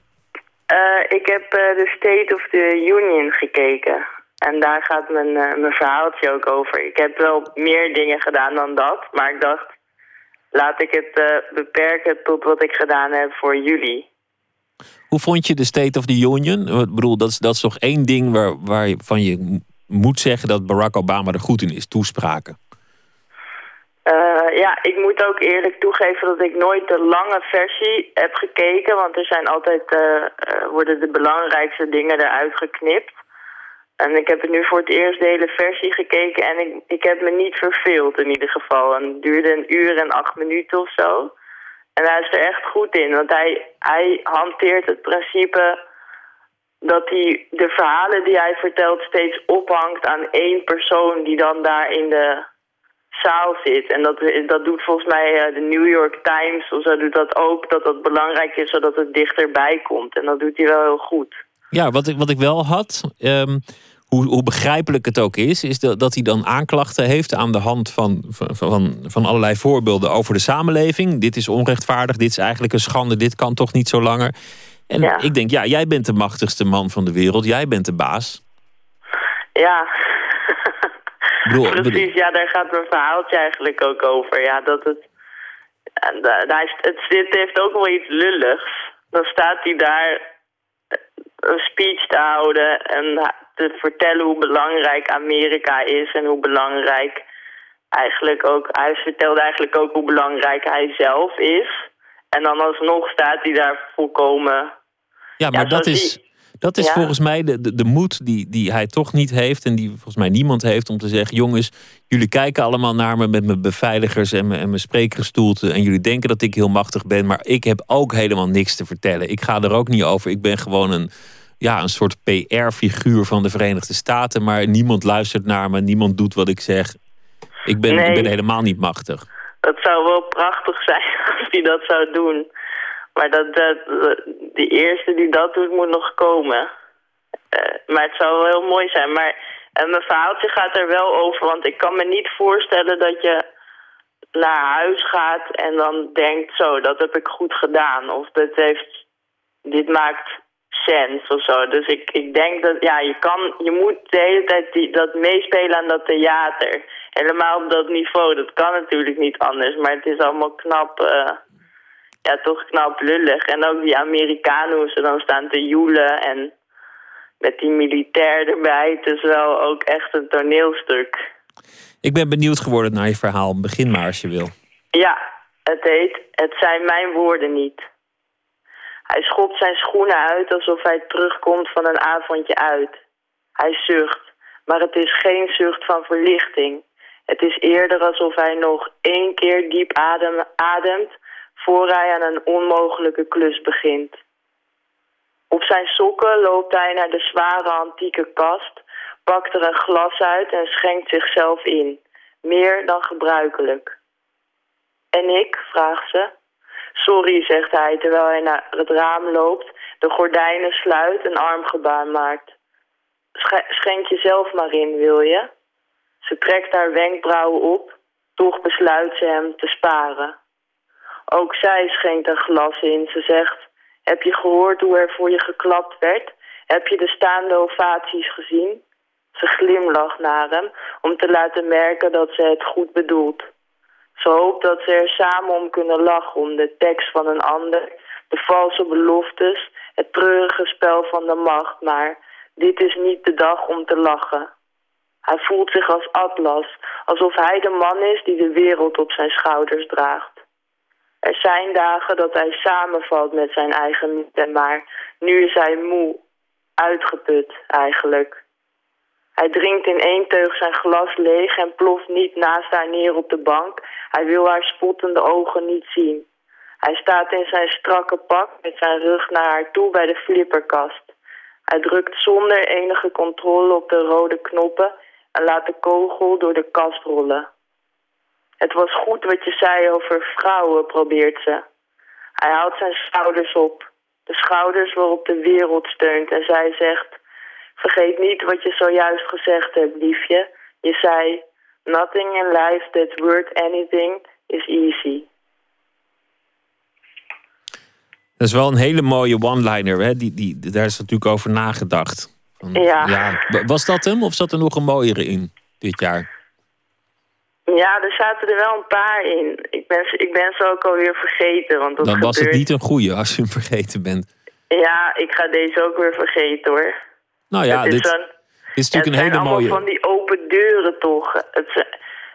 Uh, ik heb uh, de State of the Union gekeken. En daar gaat mijn, uh, mijn verhaaltje ook over. Ik heb wel meer dingen gedaan dan dat. Maar ik dacht, laat ik het beperken tot wat ik gedaan heb voor jullie. Hoe vond je de State of the Union? Ik bedoel, dat is, dat is toch één ding waar, waarvan je moet zeggen dat Barack Obama er goed in is, toespraken. Uh, ja, ik moet ook eerlijk toegeven dat ik nooit de lange versie heb gekeken. Want er zijn altijd, uh, uh, worden de belangrijkste dingen eruit geknipt. En ik heb het nu voor het eerst de hele versie gekeken en ik, ik heb me niet verveeld in ieder geval. En het duurde een uur en acht minuten of zo. En hij is er echt goed in, want hij, hij hanteert het principe dat hij de verhalen die hij vertelt steeds ophangt aan één persoon die dan daar in de zaal zit. En dat, dat doet volgens mij uh, de New York Times of zo doet dat ook. Dat dat belangrijk is zodat het dichterbij komt. En dat doet hij wel heel goed. Ja, wat ik, wat ik wel had, um, hoe, hoe begrijpelijk het ook is, is dat, dat hij dan aanklachten heeft aan de hand van, van, van allerlei voorbeelden over de samenleving. Dit is onrechtvaardig, dit is eigenlijk een schande, dit kan toch niet zo langer. En ja. ik denk, ja, jij bent de machtigste man van de wereld, jij bent de baas. Ja, Precies, ja, daar gaat mijn verhaaltje eigenlijk ook over. Ja, dat het... En daar het, het heeft ook wel iets lulligs. Dan staat hij daar een speech te houden en te vertellen hoe belangrijk Amerika is en hoe belangrijk eigenlijk ook... Hij vertelde eigenlijk ook hoe belangrijk hij zelf is. En dan alsnog staat hij daar volkomen... Ja, maar dat is... Dat is volgens mij de, de, de, moed die, die hij toch niet heeft. En die volgens mij niemand heeft om te zeggen: jongens, jullie kijken allemaal naar me met mijn beveiligers en mijn, en mijn spreekgestoelte. En jullie denken dat ik heel machtig ben. Maar ik heb ook helemaal niks te vertellen. Ik ga er ook niet over. Ik ben gewoon een, ja, een soort PR-figuur van de Verenigde Staten. Maar niemand luistert naar me. Niemand doet wat ik zeg. Ik ben, ik ben helemaal niet machtig. Het zou wel prachtig zijn als hij dat zou doen. Maar dat, dat, die eerste die dat doet, moet nog komen. Uh, maar het zou wel heel mooi zijn. Maar uh, mijn verhaaltje gaat er wel over. Want ik kan me niet voorstellen dat je naar huis gaat en dan denkt... zo, dat heb ik goed gedaan. Of dat heeft, dit maakt sens of zo. Dus ik, ik denk dat, ja, je kan, je moet de hele tijd die, dat meespelen aan dat theater. Helemaal op dat niveau. Dat kan natuurlijk niet anders. Maar het is allemaal knap... Uh, ja, toch knap lullig. En ook die Amerikanen hoe ze dan staan te joelen en met die militair erbij. Het is wel ook echt een toneelstuk. Ik ben benieuwd geworden naar je verhaal. Begin maar als je wil. Ja, het heet Het zijn mijn woorden niet. Hij schopt zijn schoenen uit alsof hij terugkomt van een avondje uit. Hij zucht, maar het is geen zucht van verlichting. Het is eerder alsof hij nog één keer diep adem, ademt voor hij aan een onmogelijke klus begint. Op zijn sokken loopt hij naar de zware antieke kast, pakt er een glas uit en schenkt zichzelf in, meer dan gebruikelijk. En ik, vraagt ze. Sorry, zegt hij terwijl hij naar het raam loopt, de gordijnen sluit en armgebaar maakt. Schenk jezelf maar in, wil je? Ze trekt haar wenkbrauwen op, toch besluit ze hem te sparen. Ook zij schenkt een glas in. Ze zegt, heb je gehoord hoe er voor je geklapt werd? Heb je de staande ovaties gezien? Ze glimlacht naar hem om te laten merken dat ze het goed bedoelt. Ze hoopt dat ze er samen om kunnen lachen om de tekst van een ander, de valse beloftes, het treurige spel van de macht, maar dit is niet de dag om te lachen. Hij voelt zich als Atlas, alsof hij de man is die de wereld op zijn schouders draagt. Er zijn dagen dat hij samenvalt met zijn eigen mythe, maar nu is hij moe, uitgeput eigenlijk. Hij drinkt in één teug zijn glas leeg en ploft niet naast haar neer op de bank. Hij wil haar spottende ogen niet zien. Hij staat in zijn strakke pak met zijn rug naar haar toe bij de flipperkast. Hij drukt zonder enige controle op de rode knoppen en laat de kogel door de kast rollen. Het was goed wat je zei over vrouwen, probeert ze. Hij haalt zijn schouders op. De schouders waarop de wereld steunt. En zij zegt... Vergeet niet wat je zojuist gezegd hebt, liefje. Je zei... Nothing in life that's worth anything is easy. Dat is wel een hele mooie one-liner. Die, die, daar is natuurlijk over nagedacht. Ja. ja. Was dat hem of zat er nog een mooiere in dit jaar? Ja, er zaten er wel een paar in. Ik ben, ik ben ze ook alweer vergeten. Want dat Dan was het niet een goede als je hem vergeten bent. Ja, ik ga deze ook weer vergeten hoor. Nou ja, dit, is, is natuurlijk een hele mooie... Het zijn van die open deuren toch. Het,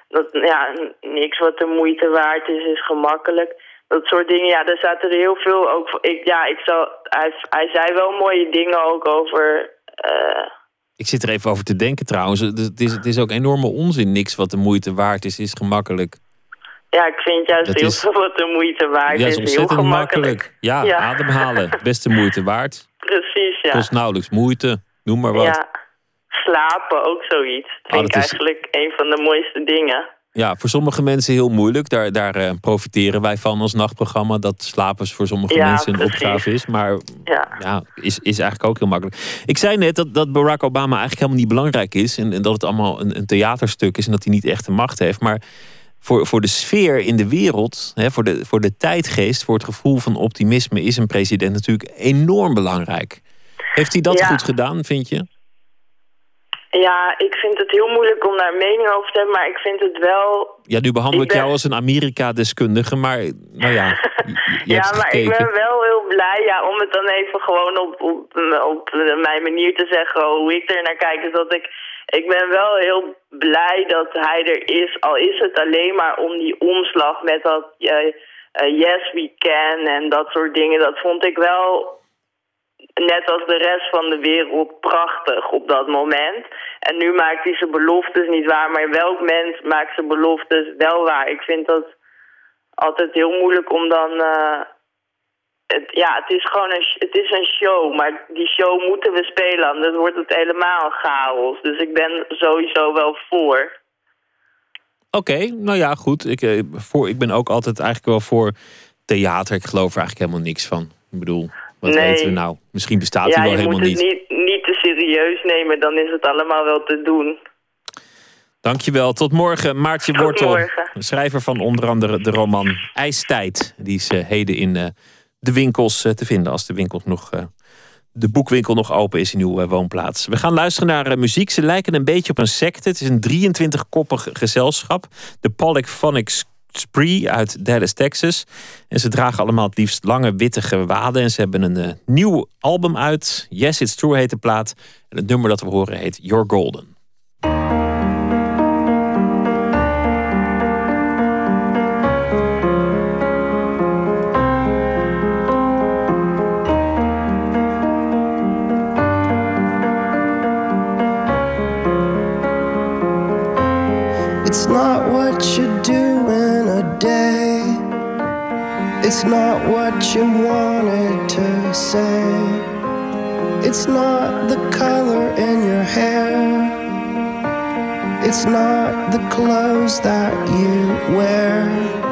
dat, ja, niks wat de moeite waard is, is gemakkelijk. Dat soort dingen, ja, daar zaten er heel veel ook... Ik, ja, ik zal, hij, hij zei wel mooie dingen ook over... Uh, ik zit er even over te denken trouwens. Het is, het is ook enorme onzin. Niks wat de moeite waard is, is gemakkelijk. Ja, ik vind juist heel veel wat de moeite waard ja, is. Ja, is ontzettend makkelijk. Ja, ademhalen. Beste moeite waard. Precies, ja. Kost nauwelijks moeite. Noem maar wat. Ja, slapen ook zoiets. Dat vind oh, ik eigenlijk een van de mooiste dingen. Ja, voor sommige mensen heel moeilijk. Daar, daar uh, profiteren wij van als nachtprogramma. Dat slapen voor sommige mensen een opgave is. Maar ja. ja, is, is eigenlijk ook heel makkelijk. Ik zei net dat, dat Barack Obama eigenlijk helemaal niet belangrijk is. En, en dat het allemaal een, een theaterstuk is. En dat hij niet echt de macht heeft. Maar voor, voor de sfeer in de wereld, hè, voor, de, voor de tijdgeest, voor het gevoel van optimisme, is een president natuurlijk enorm belangrijk. Heeft hij dat goed gedaan, vind je? Ja, ik vind het heel moeilijk om daar mening over te hebben, maar ik vind het wel... Ja, nu behandel ik, ben- jou als een Amerika-deskundige, maar nou ja, ja, maar gekeken. ik ben wel heel blij, ja, om het dan even gewoon op, op, op mijn manier te zeggen hoe ik er naar kijk, is dat ik... Ik ben wel heel blij dat hij er is, al is het alleen maar om die omslag met dat eh, yes we can en dat soort dingen. Dat vond ik wel net als de rest van de wereld prachtig op dat moment. En nu maakt hij zijn beloftes niet waar, maar welk mens maakt zijn beloftes wel waar? Ik vind dat altijd heel moeilijk om dan... eh, ja, het is gewoon een, het is een show, maar die show moeten we spelen, anders wordt het helemaal chaos. Dus ik ben sowieso wel voor. Oké, nou ja, goed. Ik, eh, voor, ik ben ook altijd eigenlijk wel voor theater. Ik geloof er eigenlijk helemaal niks van. Ik bedoel, wat Nee. weten we nou? Misschien bestaat ja, hij wel je helemaal moet niet. het niet, niet te serieus nemen, dan is het allemaal wel te doen. Dankjewel. Tot morgen, Maartje Tot Wortel. morgen. Schrijver van onder andere de roman IJstijd. Die is eh, heden in eh, de winkels eh, te vinden. Als de, winkel nog, de boekwinkel nog open is in uw woonplaats. We gaan luisteren naar muziek. Ze lijken een beetje op een secte. Het is een 23-koppig gezelschap. De Polyphonic Spree uit Dallas, Texas. En ze dragen allemaal het liefst lange witte gewaden. En ze hebben een eh, nieuw album uit. Yes, It's True heet de plaat. En het nummer dat we horen heet You're Golden. It's not what you do. It's not what you wanted to say. It's not the color in your hair. It's not the clothes that you wear.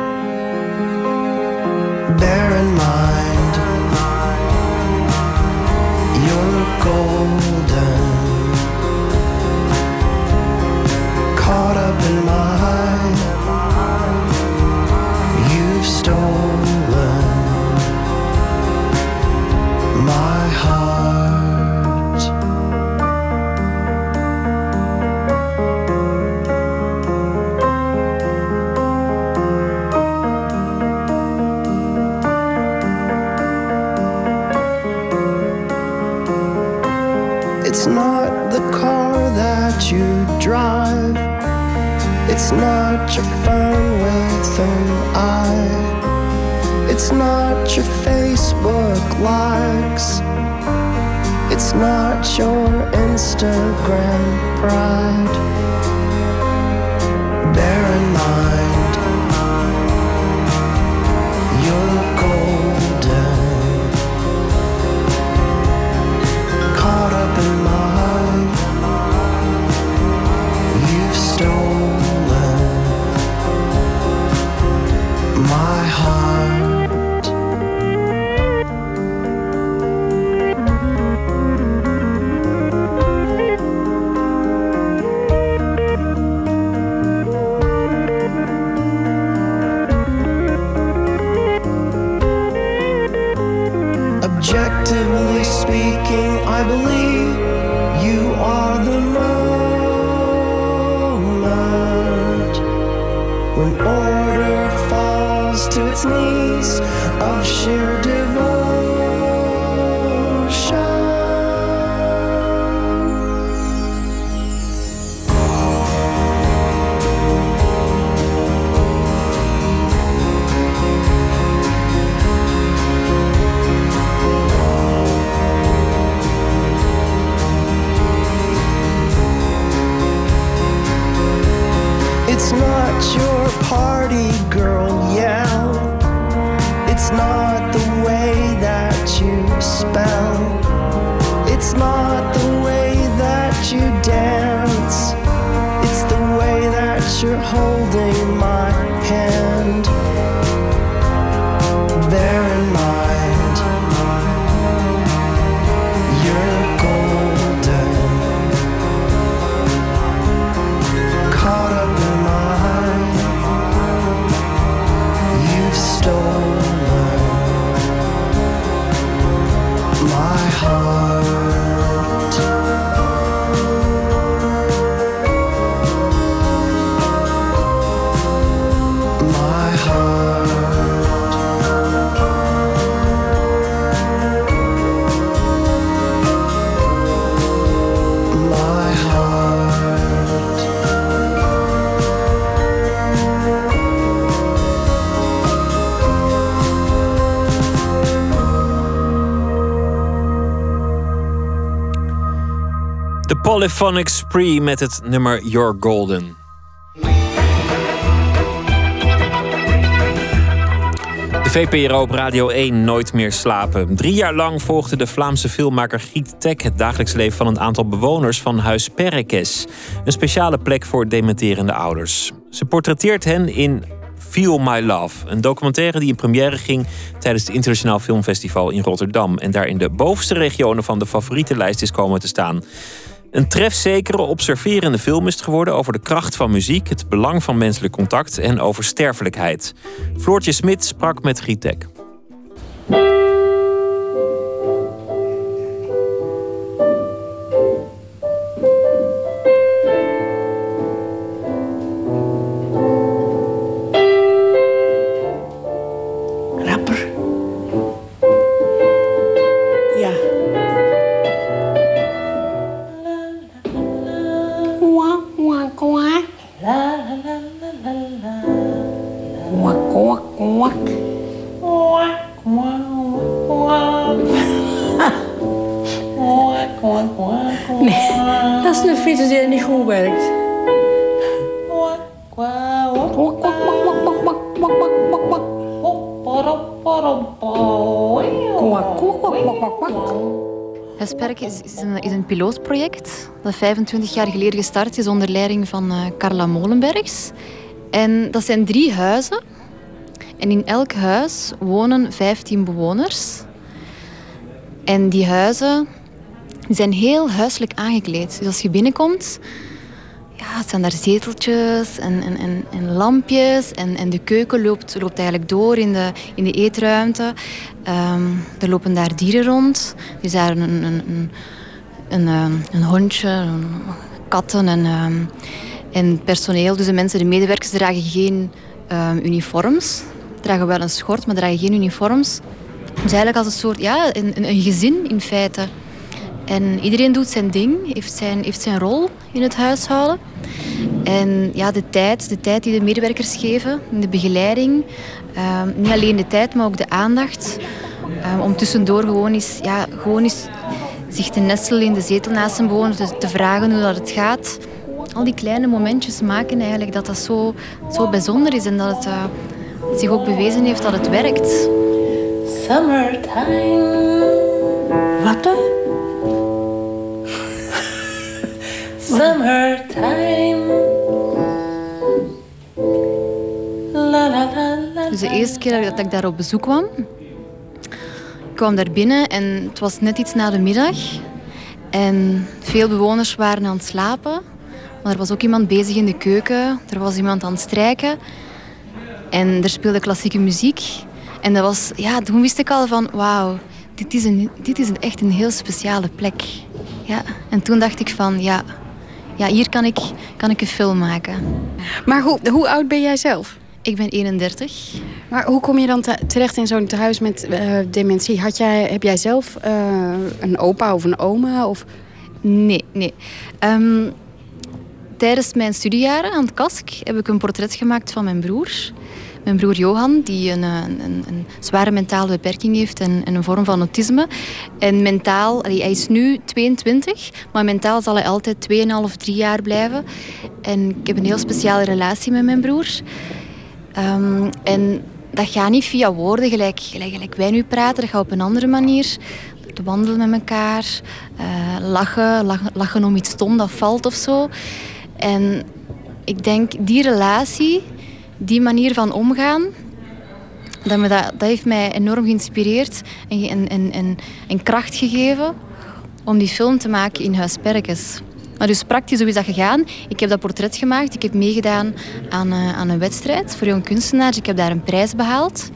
Your Instagram pride. Polyphonic Spree met het nummer Your Golden. De VPRO op Radio 1 Nooit meer slapen. Drie jaar lang volgde de Vlaamse filmmaker Giet Tek het dagelijks leven van een aantal bewoners van Huis Perrekes. Een speciale plek voor dementerende ouders. Ze portretteert hen in Feel My Love. Een documentaire die in première ging tijdens het Internationaal Filmfestival in Rotterdam. En daar in de bovenste regionen van de favoriete lijst is komen te staan. Een trefzekere, observerende film is het geworden over de kracht van muziek, het belang van menselijk contact en over sterfelijkheid. Floortje Smit sprak met Gitek. Dat 25 jaar geleden gestart is onder leiding van eh, Carla Molenbergs. En dat zijn drie huizen. En in elk huis wonen 15 bewoners. En die huizen die zijn heel huiselijk aangekleed. Dus als je binnenkomt, ja, het zijn daar zeteltjes en, en, en, lampjes. En, en de keuken loopt, loopt eigenlijk door in de, in de eetruimte. Ehm, er lopen daar dieren rond. Er is daar een, een, een, een, ehm, een hondje, katten en, ehm, en personeel. Dus de mensen, de medewerkers, dragen geen ehm, uniforms. Dragen wel een schort, maar dragen geen uniforms. Dus eigenlijk als een soort, ja, een, een, gezin in feite. En iedereen doet zijn ding, heeft zijn, heeft zijn rol in het huishouden. En ja, de tijd, de tijd die de medewerkers geven, de begeleiding. niet alleen de tijd, maar ook de aandacht. ehm, om tussendoor gewoon eens, ja, gewoon eens zich te nestelen in de zetel naast een bewoner, te, te vragen hoe dat het gaat. Al die kleine momentjes maken eigenlijk dat dat zo, zo bijzonder is en dat het eh, zich ook bewezen heeft dat het werkt. Summertime. Wat? Summertime. La la la la. Dus de eerste keer dat ik daar op bezoek kwam, kwam daar binnen en het was net iets na de middag. En veel bewoners waren aan het slapen. Maar er was ook iemand bezig in de keuken. Er was iemand aan het strijken. En er speelde klassieke muziek. En dat was, ja, toen wist ik al van, wauw, dit is, een, dit is een, echt een heel speciale plek. Ja. En toen dacht ik van, ja, ja hier kan ik, kan ik een film maken. Maar hoe, hoe oud ben jij zelf? Ik ben 31. Maar hoe kom je dan te- terecht in zo'n tehuis met eh, dementie? Had jij, heb jij zelf eh, een opa of een oma? Of... Nee, nee. Ehm, tijdens mijn studiejaren aan het KASK heb ik een portret gemaakt van mijn broer. Mijn broer Johan, die een, eh, een, een zware mentale beperking heeft en, en een vorm van autisme. En mentaal, hij is nu 22, maar mentaal zal hij altijd 2,5, 3 jaar blijven. En ik heb een heel speciale relatie met mijn broer. Ehm, en dat gaat niet via woorden, gelijk, gelijk, wij nu praten. Dat gaat op een andere manier. Te wandelen met elkaar, eh, lachen, lachen, om iets stom dat valt of zo. En ik denk, die relatie, die manier van omgaan, dat, me dat, dat heeft mij enorm geïnspireerd en, en, en, en, kracht gegeven om die film te maken in Huis Perkes. Maar dus praktisch, hoe is dat gegaan? Ik heb dat portret gemaakt. Ik heb meegedaan aan, eh, aan een wedstrijd voor jong kunstenaars. Ik heb daar een prijs behaald.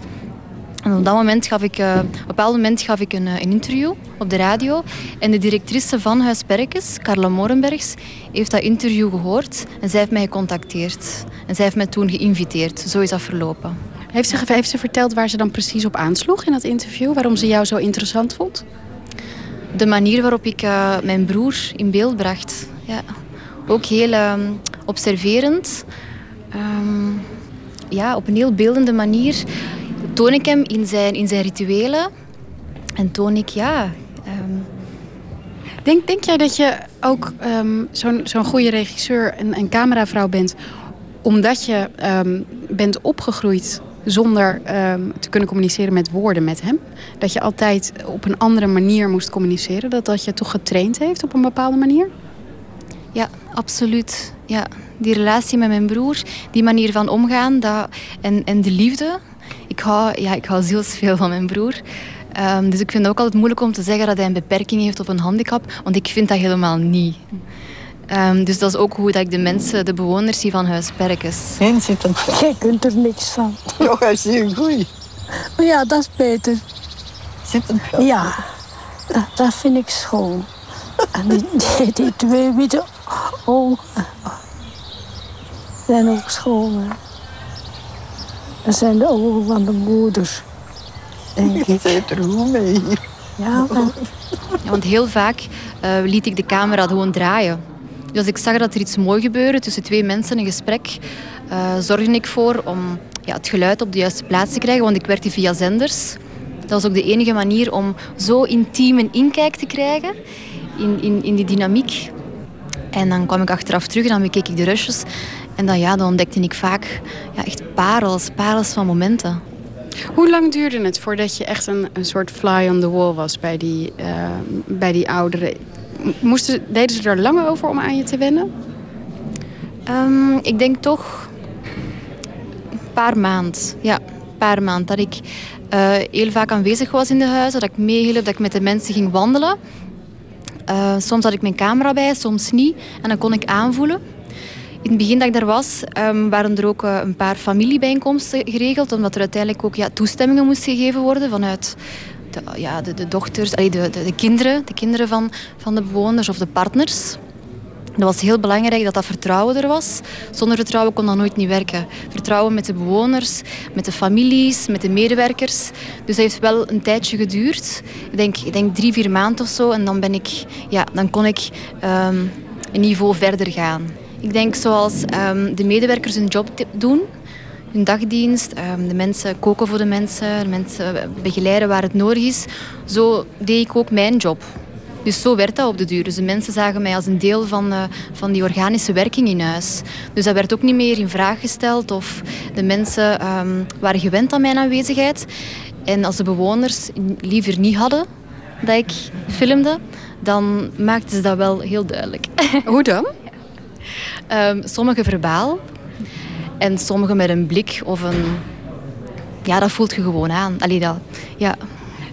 En op dat moment gaf ik, eh, op een bepaald moment gaf ik een, eh, een interview op de radio. En de directrice van Huis Perkes, Carla Morenbergs, heeft dat interview gehoord. En zij heeft mij gecontacteerd. En zij heeft mij toen geïnviteerd. Zo is dat verlopen. Heeft ze, heeft ze verteld waar ze dan precies op aansloeg in dat interview? Waarom ze jou zo interessant vond? De manier waarop ik eh, mijn broer in beeld bracht. Ja. Ook heel ehm, observerend. Ehm, ja, op een heel beeldende manier toon ik hem in zijn, in zijn rituelen. En toon ik, ja... ehm, Denk, denk jij dat je ook zo'n zo'n goede regisseur en, en cameravrouw bent... omdat je bent opgegroeid zonder ehm, te kunnen communiceren met woorden met hem? Dat je altijd op een andere manier moest communiceren? Dat dat je toch getraind heeft op een bepaalde manier? Ja, absoluut. Ja, die relatie met mijn broer, die manier van omgaan dat, en, en de liefde. Ik hou, ja, ik hou zielsveel van mijn broer. Ehm, dus ik vind het ook altijd moeilijk om te zeggen dat hij een beperking heeft of een handicap, want ik vind dat helemaal niet. Ehm, dus dat is ook hoe dat ik de mensen, de bewoners zie van Huis Perkes. Heen zitten. Jij kunt er niks van. Ja, hij is heel goed. Maar ja, dat is beter. Zitten. Ja, dat, dat vind ik schoon. En die, die, die twee witte ogen zijn ook schoon. hè. Dat zijn de ogen van de moeder. Denk ik. zit er goed mee. Ja, maar Ja, want heel vaak eh, liet ik de camera gewoon draaien. Dus als ik zag dat er iets mooi gebeurde tussen twee mensen, een gesprek, eh zorgde ik voor om ja, het geluid op de juiste plaats te krijgen. Want ik werkte via zenders. Dat was ook de enige manier om zo intiem een inkijk te krijgen in, in, in die dynamiek. En dan kwam ik achteraf terug en dan bekeek ik de rushes. En dan, ja, dan ontdekte ik vaak ja, echt parels, parels van momenten. Hoe lang duurde het voordat je echt een, een soort fly on the wall was bij die, eh, bij die ouderen? Moesten, deden ze er lang over om aan je te wennen? Ehm, ik denk toch een paar maand. Ja, een paar maand. Dat ik eh, heel vaak aanwezig was in de huizen, dat ik meehielp, dat ik met de mensen ging wandelen. Eh, soms had ik mijn camera bij, soms niet. En dan kon ik aanvoelen. In het begin dat ik daar was, ehm, waren er ook eh, een paar familiebijeenkomsten geregeld, omdat er uiteindelijk ook ja, toestemmingen moesten gegeven worden vanuit de, ja, de, dochters, allee, de, de, de kinderen, de kinderen van, van de bewoners of de partners. Dat was heel belangrijk dat dat vertrouwen er was. Zonder vertrouwen kon dat nooit niet werken. Vertrouwen met de bewoners, met de families, met de medewerkers. Dus dat heeft wel een tijdje geduurd. Ik denk, ik denk drie, vier maanden of zo. En dan, ben ik, ja, dan kon ik ehm, een niveau verder gaan. Ik denk zoals ehm, de medewerkers hun job doen, hun dagdienst, ehm, de mensen koken voor de mensen, de mensen begeleiden waar het nodig is. Zo deed ik ook mijn job. Dus zo werd dat op de duur. Dus de mensen zagen mij als een deel van, eh, van die organische werking in huis. Dus dat werd ook niet meer in vraag gesteld of de mensen ehm, waren gewend aan mijn aanwezigheid. En als de bewoners liever niet hadden dat ik filmde, dan maakten ze dat wel heel duidelijk. Hoe dan? Ehm, sommigen verbaal en sommigen met een blik of een... Ja, dat voelt je gewoon aan. Allee, dat, ja.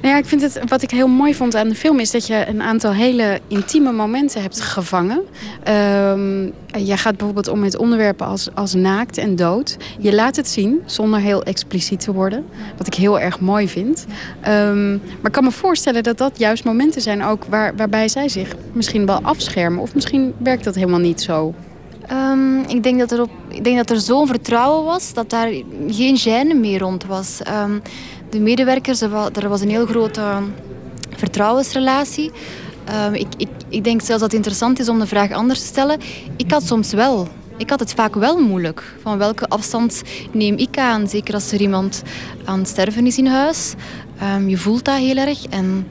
Nou ja, ik vind het, wat ik heel mooi vond aan de film is dat je een aantal hele intieme momenten hebt gevangen. Ehm, jij gaat bijvoorbeeld om met onderwerpen als, als naakt en dood. Je laat het zien zonder heel expliciet te worden. Wat ik heel erg mooi vind. Ehm, maar ik kan me voorstellen dat dat juist momenten zijn ook waar, waarbij zij zich misschien wel afschermen. Of misschien werkt dat helemaal niet zo. Ehm, ik, denk dat er op, ik denk dat er zo'n vertrouwen was dat daar geen gêne meer rond was. Ehm, de medewerkers, er wa- was een heel grote vertrouwensrelatie. Ehm, ik, ik, ik denk zelfs dat het interessant is om de vraag anders te stellen. Ik had soms wel. Ik had het vaak wel moeilijk. Van welke afstand neem ik aan? Zeker als er iemand aan het sterven is in huis. Je voelt dat heel erg. En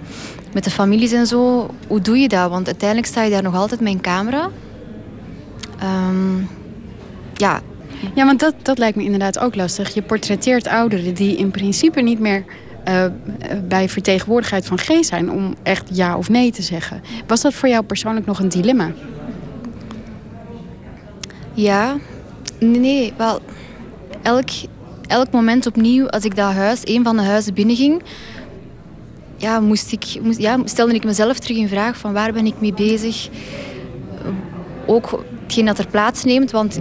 met de families en zo, hoe doe je dat? Want uiteindelijk sta je daar nog altijd met een camera. Ehm, ja, Ja, want dat, dat lijkt me inderdaad ook lastig. Je portretteert ouderen die in principe niet meer eh, eh, bij vertegenwoordigheid van geest zijn om echt ja of nee te zeggen. Was dat voor jou persoonlijk nog een dilemma? Ja, nee, nee, wel. Elk, elk moment opnieuw, als ik dat huis, een van de huizen binnenging, ja, moest ik, moest, ja, stelde ik mezelf terug in vraag van waar ben ik mee bezig. Ook hetgeen dat er plaatsneemt, want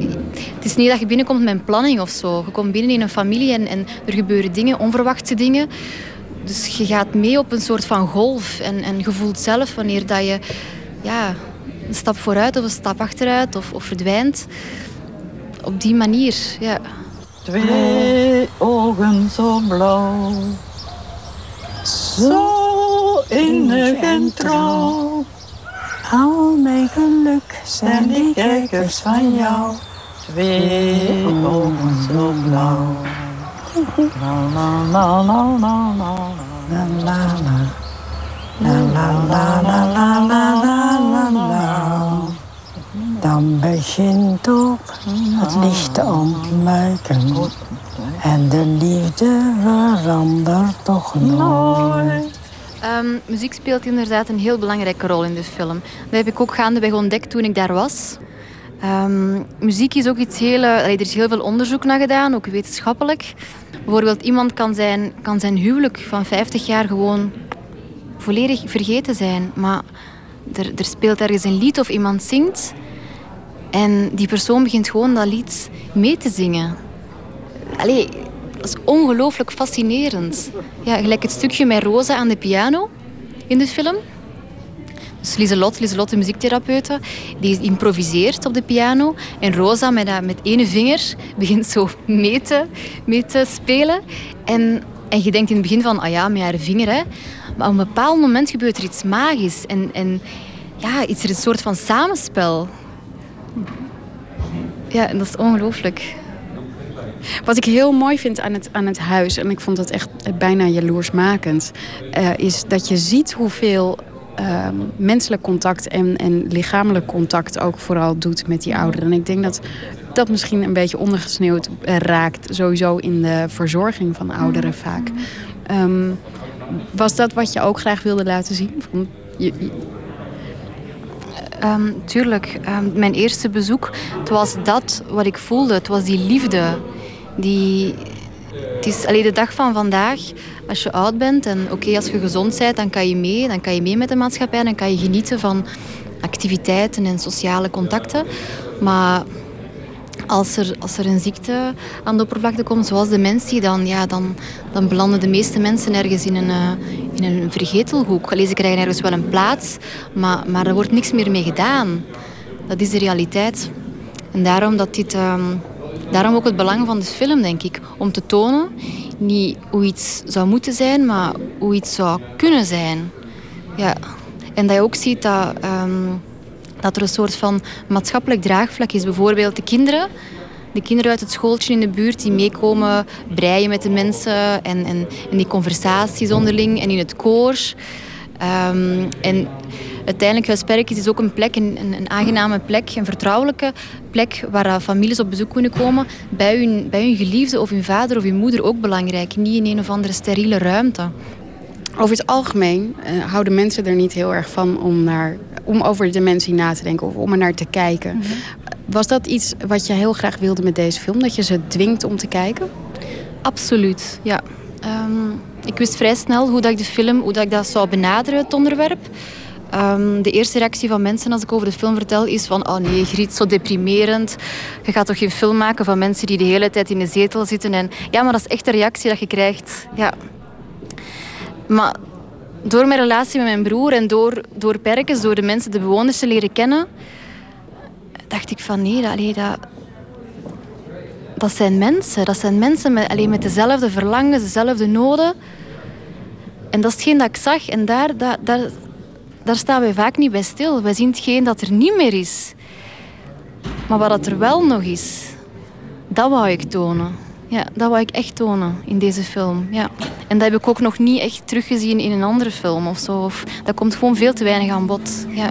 het is niet dat je binnenkomt met een planning of zo. Je komt binnen in een familie en, en er gebeuren dingen, onverwachte dingen. Dus je gaat mee op een soort van golf en, en je voelt zelf wanneer dat je ja, een stap vooruit of een stap achteruit of, of verdwijnt. Op die manier, ja. Twee ogen zo blauw, zo innig en trouw. Al mijn geluk zijn die kijkers van jou. Twee ogen zo blauw. La la la la la la la la la. La la la la la. Dan begint ook het licht te ontluiken. En de liefde verandert toch nooit. Ehm, muziek speelt inderdaad een heel belangrijke rol in de film. Dat heb ik ook gaandeweg ontdekt toen ik daar was. Ehm, muziek is ook iets heel... er is heel veel onderzoek naar gedaan, ook wetenschappelijk. Bijvoorbeeld iemand kan zijn, kan zijn huwelijk van 50 jaar gewoon volledig vergeten zijn. Maar er, er speelt ergens een lied of iemand zingt... en die persoon begint gewoon dat lied mee te zingen. Allee, dat is ongelooflijk fascinerend. Ja, gelijk het stukje met Rosa aan de piano in de film. Dus Lieselot, Lieselot, de muziektherapeute, die improviseert op de piano. En Rosa met, met ene vinger begint zo mee te, te spelen. En, en je denkt in het begin van, ah ja, met haar vinger. Hè. Maar op een bepaald moment gebeurt er iets magisch. En, en ja, er een soort van samenspel. Ja, en dat is ongelooflijk. Wat ik heel mooi vind aan het, aan het huis, en ik vond het echt bijna jaloersmakend, eh, is dat je ziet hoeveel ehm, menselijk contact en, en lichamelijk contact ook vooral doet met die ouderen. En ik denk dat dat misschien een beetje ondergesneeuwd eh, raakt, sowieso in de verzorging van ouderen vaak. Ehm, was dat wat je ook graag wilde laten zien? Ehm, tuurlijk, mijn eerste bezoek, het was dat wat ik voelde. Het was die liefde. Die, het is alleen de dag van vandaag, als je oud bent en oké, als je gezond bent, dan kan je mee. Dan kan je mee met de maatschappij, dan kan je genieten van activiteiten en sociale contacten. Maar als er, als er een ziekte aan de oppervlakte komt, zoals dementie, dan, ja, dan, dan belanden de meeste mensen ergens in een, eh, in een vergetelhoek. Allee, ze krijgen ergens wel een plaats, maar, maar er wordt niks meer mee gedaan. Dat is de realiteit. En daarom, dat dit, ehm, daarom ook het belang van de film, denk ik. Om te tonen, niet hoe iets zou moeten zijn, maar hoe iets zou kunnen zijn. Ja. En dat je ook ziet dat... ehm, dat er een soort van maatschappelijk draagvlak is. Bijvoorbeeld de kinderen. De kinderen uit het schooltje in de buurt die meekomen breien met de mensen en, en, en die conversaties onderling en in het koor. Ehm, en uiteindelijk, Huis Perkins is ook een plek, een, een, aangename plek, een vertrouwelijke plek waar eh, families op bezoek kunnen komen bij hun, bij hun geliefde of hun vader of hun moeder ook belangrijk. Niet in een of andere steriele ruimte. Over het algemeen eh, houden mensen er niet heel erg van om, naar, om over dementie na te denken of om er naar te kijken. Was dat iets wat je heel graag wilde met deze film? Dat je ze dwingt om te kijken? Absoluut, ja. Ehm, ik wist vrij snel hoe dat ik de film, hoe dat ik dat zou benaderen, het onderwerp. Ehm, de eerste reactie van mensen als ik over de film vertel is van oh nee, Griet, zo deprimerend. Je gaat toch geen film maken van mensen die de hele tijd in de zetel zitten. En, ja, maar dat is echt de reactie dat je krijgt. Ja. Maar door mijn relatie met mijn broer en door, door Perkens, door de mensen, de bewoners te leren kennen, dacht ik van nee, dat, dat, dat zijn mensen. Dat zijn mensen met, alleen met dezelfde verlangens, dezelfde noden. En dat is hetgeen dat ik zag. En daar, daar, daar, daar staan wij vaak niet bij stil. Wij zien hetgeen dat er niet meer is. Maar wat er wel nog is, dat wou ik tonen. Ja, dat wou ik echt tonen in deze film. Ja. En dat heb ik ook nog niet echt teruggezien in een andere film of zo. Of, dat komt gewoon veel te weinig aan bod. Ja.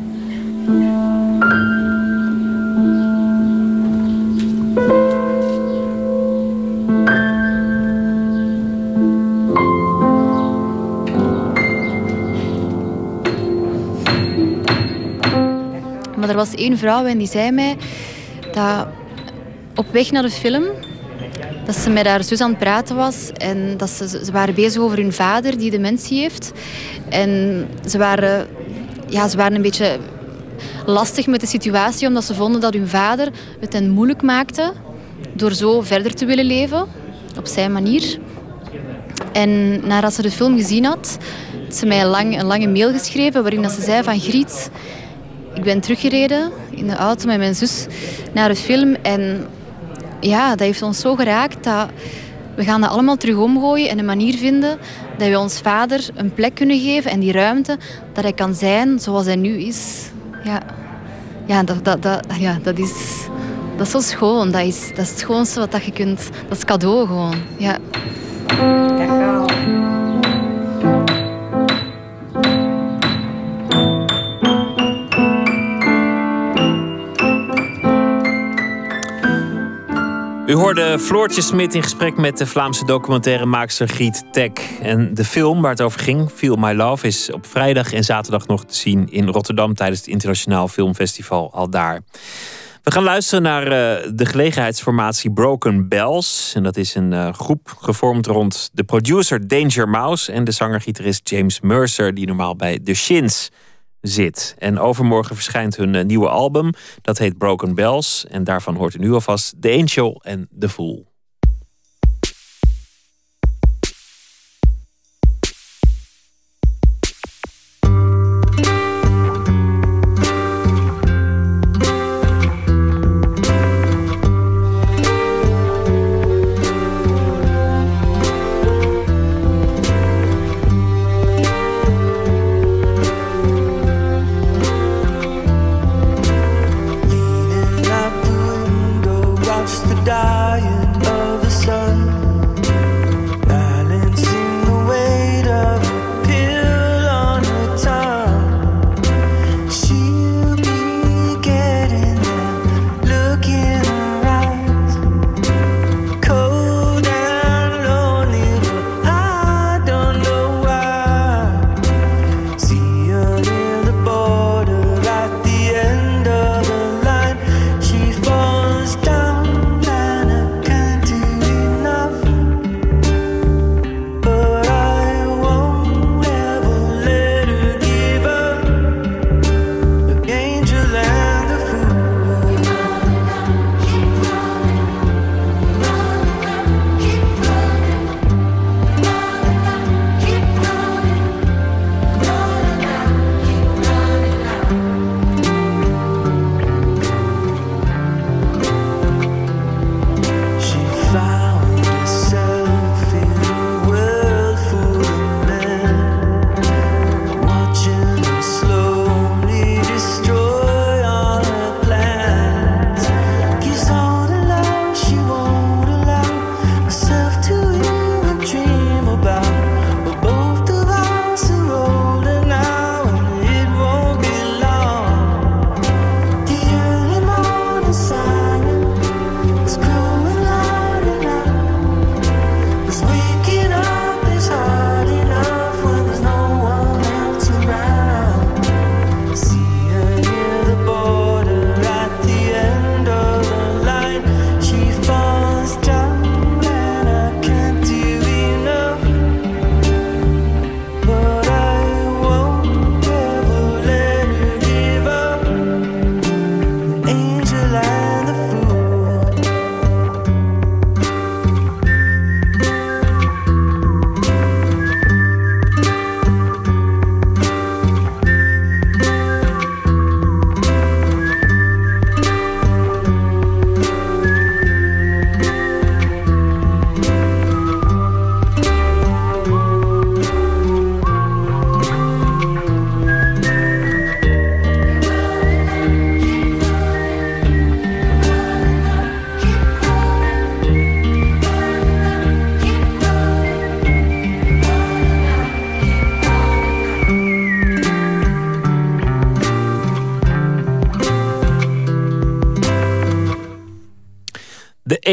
Er was één vrouw en die zei mij dat op weg naar de film dat ze met haar zus aan het praten was en dat ze, ze waren bezig over hun vader die dementie heeft. En ze waren, ja, ze waren een beetje lastig met de situatie omdat ze vonden dat hun vader het hen moeilijk maakte door zo verder te willen leven op zijn manier. En nadat ze de film gezien had, had ze mij een, lang, een lange mail geschreven waarin dat ze zei van Griet, ik ben teruggereden in de auto met mijn zus naar de film en ja, dat heeft ons zo geraakt dat we gaan dat allemaal terug omgooien en een manier vinden dat we ons vader een plek kunnen geven en die ruimte dat hij kan zijn zoals hij nu is. Ja, ja, dat, dat, dat, ja, dat, is, dat is zo schoon. Dat is, dat is het schoonste wat dat je kunt... Dat is cadeau gewoon. Ja. U hoorde Floortje Smit in gesprek met de Vlaamse documentairemaakster Griet Tek. En de film waar het over ging, Feel My Love, is op vrijdag en zaterdag nog te zien in Rotterdam tijdens het Internationaal Filmfestival al daar. We gaan luisteren naar uh, de gelegenheidsformatie Broken Bells. En dat is een uh, groep gevormd rond de producer Danger Mouse en de zanger-gitarist James Mercer, die normaal bij The Shins zit. En overmorgen verschijnt hun uh, nieuwe album. Dat heet Broken Bells. En daarvan hoort u nu alvast The Angel en The Fool.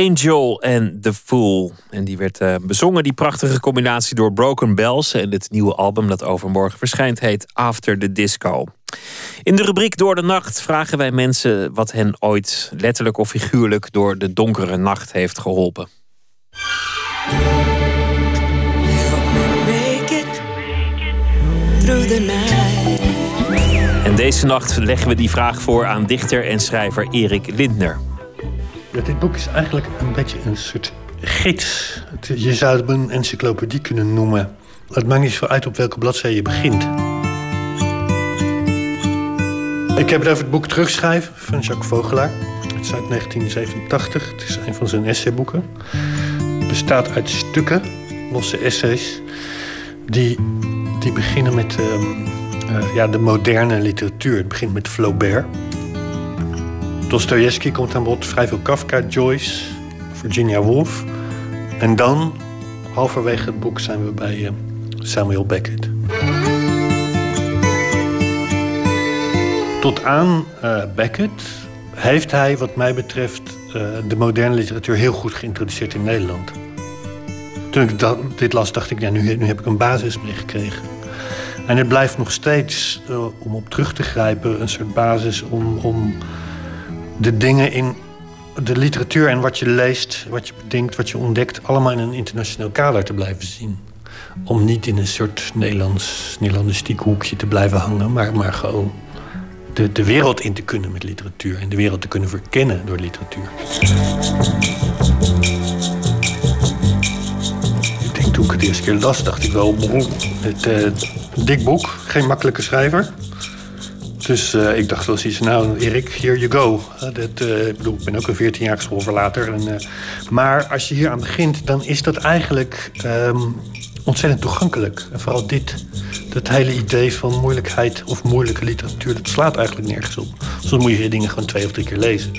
Angel en The Fool. En die werd eh, bezongen, die prachtige combinatie door Broken Bells. En het nieuwe album dat overmorgen verschijnt heet After the Disco. In de rubriek Door de Nacht vragen wij mensen wat hen ooit letterlijk of figuurlijk door de donkere nacht heeft geholpen. En deze nacht leggen we die vraag voor aan dichter en schrijver Erik Lindner. Dit boek is eigenlijk een beetje een soort gids. Je zou het een encyclopedie kunnen noemen. Het maakt niet zo uit op welke bladzijde je begint. Ik heb het over het boek Terugschrijven van Jacques Vogelaar. Het is uit 1987. Het is een van zijn essayboeken. Het bestaat uit stukken, losse essays... die, die beginnen met ehm, eh, ja, de moderne literatuur. Het begint met Flaubert... Dostoevsky komt aan bod, vrij veel Kafka, Joyce, Virginia Woolf. En dan, halverwege het boek, zijn we bij eh, Samuel Beckett. Tot aan eh, Beckett heeft hij, wat mij betreft, eh, de moderne literatuur heel goed geïntroduceerd in Nederland. Toen ik dit las, dacht ik, nu, nu heb ik een basis meegekregen. En het blijft nog steeds, om op terug te grijpen, een soort basis om, om de dingen in de literatuur en wat je leest, wat je bedenkt, wat je ontdekt, allemaal in een internationaal kader te blijven zien. Om niet in een soort Nederlands, Nederlandistiek hoekje te blijven hangen, maar, maar gewoon de, de wereld in te kunnen met literatuur en de wereld te kunnen verkennen door literatuur. Ik denk toen ik het eerste keer las, dacht ik wel, het uh, dik boek, geen makkelijke schrijver. Dus uh, ik dacht wel eens, nou Erik, here you go. Uh, dat, uh, ik bedoel, ik ben ook een 14 jaar schoolverlater. En, maar als je hier aan begint, dan is dat eigenlijk um, ontzettend toegankelijk. En vooral dit, dat hele idee van moeilijkheid of moeilijke literatuur... dat slaat eigenlijk nergens op. Soms moet je dingen gewoon twee of drie keer lezen.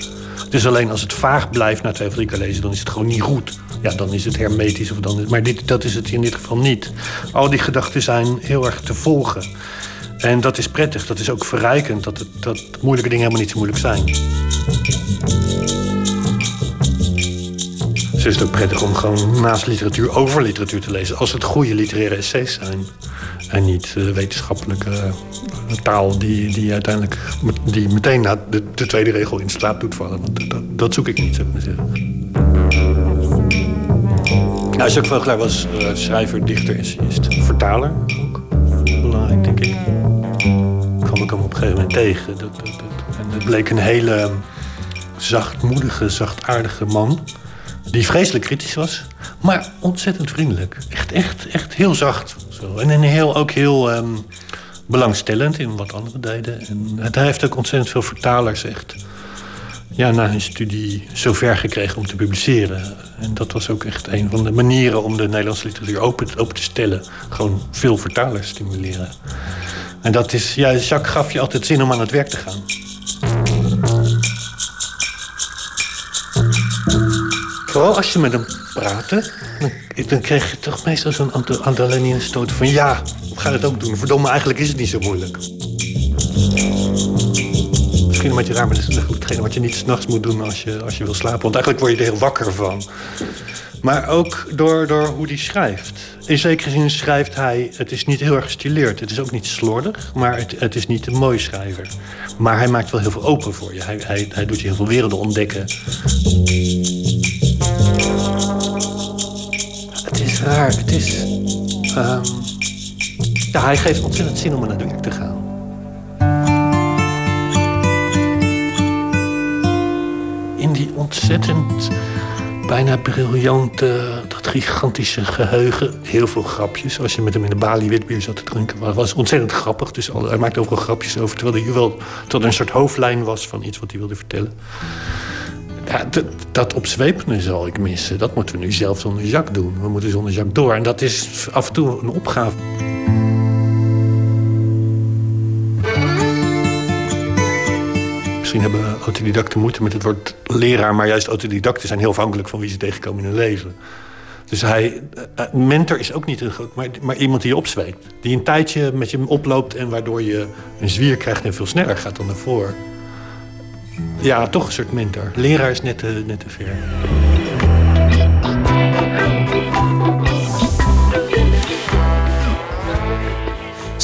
Dus alleen als het vaag blijft na twee of drie keer lezen... dan is het gewoon niet goed. Ja, dan is het hermetisch. Of dan maar dit, dat is het in dit geval niet. Al die gedachten zijn heel erg te volgen. En dat is prettig, dat is ook verrijkend, dat, het, dat moeilijke dingen helemaal niet zo moeilijk zijn. Dus is het ook prettig om gewoon naast literatuur over literatuur te lezen. Als het goede literaire essays zijn. En niet uh, wetenschappelijke uh, taal die, die uiteindelijk die meteen na de, de, tweede regel in slaap doet vallen. Want dat, dat zoek ik niet, zou ik maar zeggen. Nou, Jacques Vogelaar was uh, schrijver, dichter, essayist, vertaler ook. Belangrijk, denk ik kwam op een gegeven moment tegen. Dat, dat, en het bleek een hele zachtmoedige, zachtaardige man. Die vreselijk kritisch was, maar ontzettend vriendelijk. Echt, echt, echt heel zacht. Zo. En heel, ook heel um, belangstellend in wat anderen deden. En hij heeft ook ontzettend veel vertalers echt ja, na hun studie zover gekregen om te publiceren. En dat was ook echt een van de manieren om de Nederlandse literatuur open, open te stellen. Gewoon veel vertalers stimuleren. En dat is, ja, Jacques gaf je altijd zin om aan het werk te gaan. Vooral als je met hem praatte, dan, kreeg je toch meestal zo'n adrenaline stoot van... ja, we gaan het ook doen. Verdomme, eigenlijk is het niet zo moeilijk. Misschien een beetje raar, maar dat is hetgene wat je niet s'nachts moet doen als je, als je wil slapen. Want eigenlijk word je er heel wakker van. Maar ook door, door hoe hij schrijft. In zekere zin schrijft hij, het is niet heel erg gestileerd. Het is ook niet slordig, maar het, het is niet een mooi schrijver. Maar hij maakt wel heel veel open voor je. Hij, hij, hij doet je heel veel werelden ontdekken. Het is raar, het is... Um, ja, hij geeft ontzettend zin om naar het werk te gaan. In die ontzettend bijna briljante, dat gigantische geheugen. Heel veel grapjes. Als je met hem in de balie witbier zat te drinken, was, was ontzettend grappig. Dus hij maakte overal grapjes over, terwijl hij wel tot een soort hoofdlijn was van iets wat hij wilde vertellen. Dat, dat opzwepende zal ik missen. Dat moeten we nu zelf zonder Jacques doen. We moeten zonder Jacques door. En dat is af en toe een opgave. Misschien hebben autodidacten moeite met het woord leraar... maar juist autodidacten zijn heel afhankelijk van wie ze tegenkomen in hun leven. Dus hij, uh, mentor is ook niet een groot, maar, maar iemand die je opzweept. Die een tijdje met je oploopt en waardoor je een zwier krijgt en veel sneller gaat dan daarvoor. Ja, toch een soort mentor. Leraar is net te, net te ver.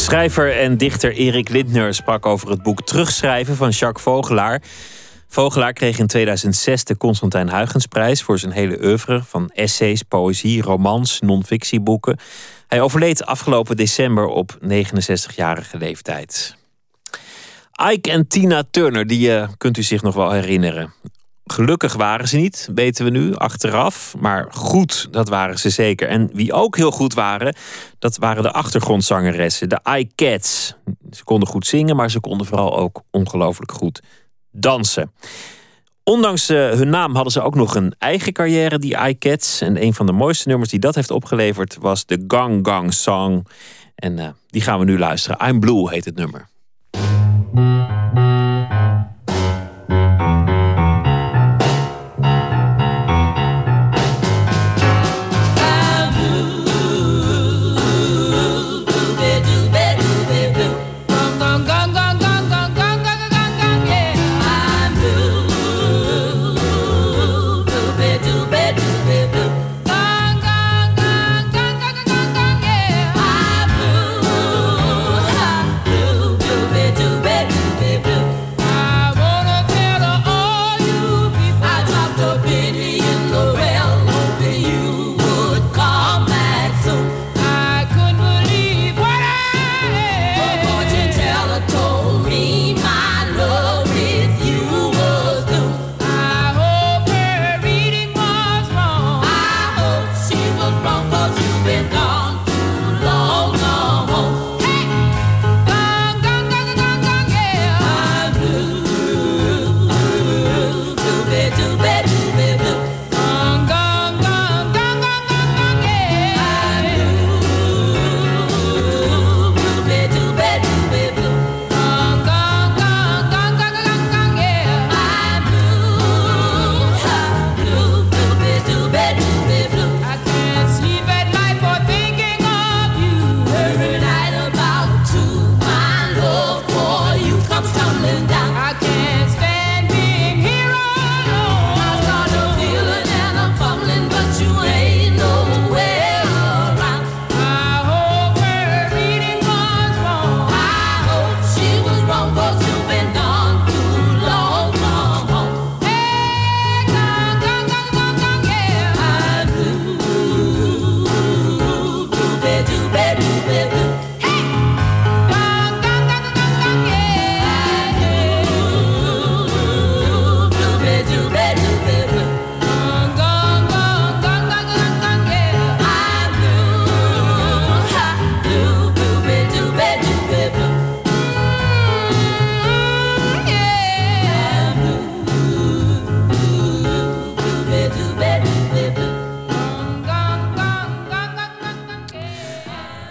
Schrijver en dichter Erik Lindner sprak over het boek Terugschrijven van Jacques Vogelaar. Vogelaar kreeg in 2006 de Constantijn Huygensprijs voor zijn hele oeuvre van essays, poëzie, romans, non-fictieboeken. Hij overleed afgelopen december op 69-jarige leeftijd. Ike en Tina Turner, die uh, kunt u zich nog wel herinneren. Gelukkig waren ze niet, weten we nu, achteraf. Maar goed, dat waren ze zeker. En wie ook heel goed waren, dat waren de achtergrondzangeressen, de iCats. Ze konden goed zingen, maar ze konden vooral ook ongelooflijk goed dansen. Ondanks uh, hun naam hadden ze ook nog een eigen carrière, die iCats. En een van de mooiste nummers die dat heeft opgeleverd was de Gang Gang Song. En uh, die gaan we nu luisteren. I'm Blue heet het nummer.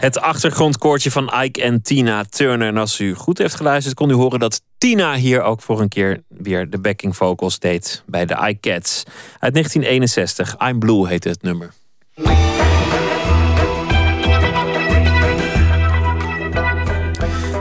Het achtergrondkoortje van Ike en Tina Turner. En als u goed heeft geluisterd, kon u horen dat Tina hier ook voor een keer weer de backing vocals deed bij de Ike Cats. Uit 1961. I'm Blue heette het nummer.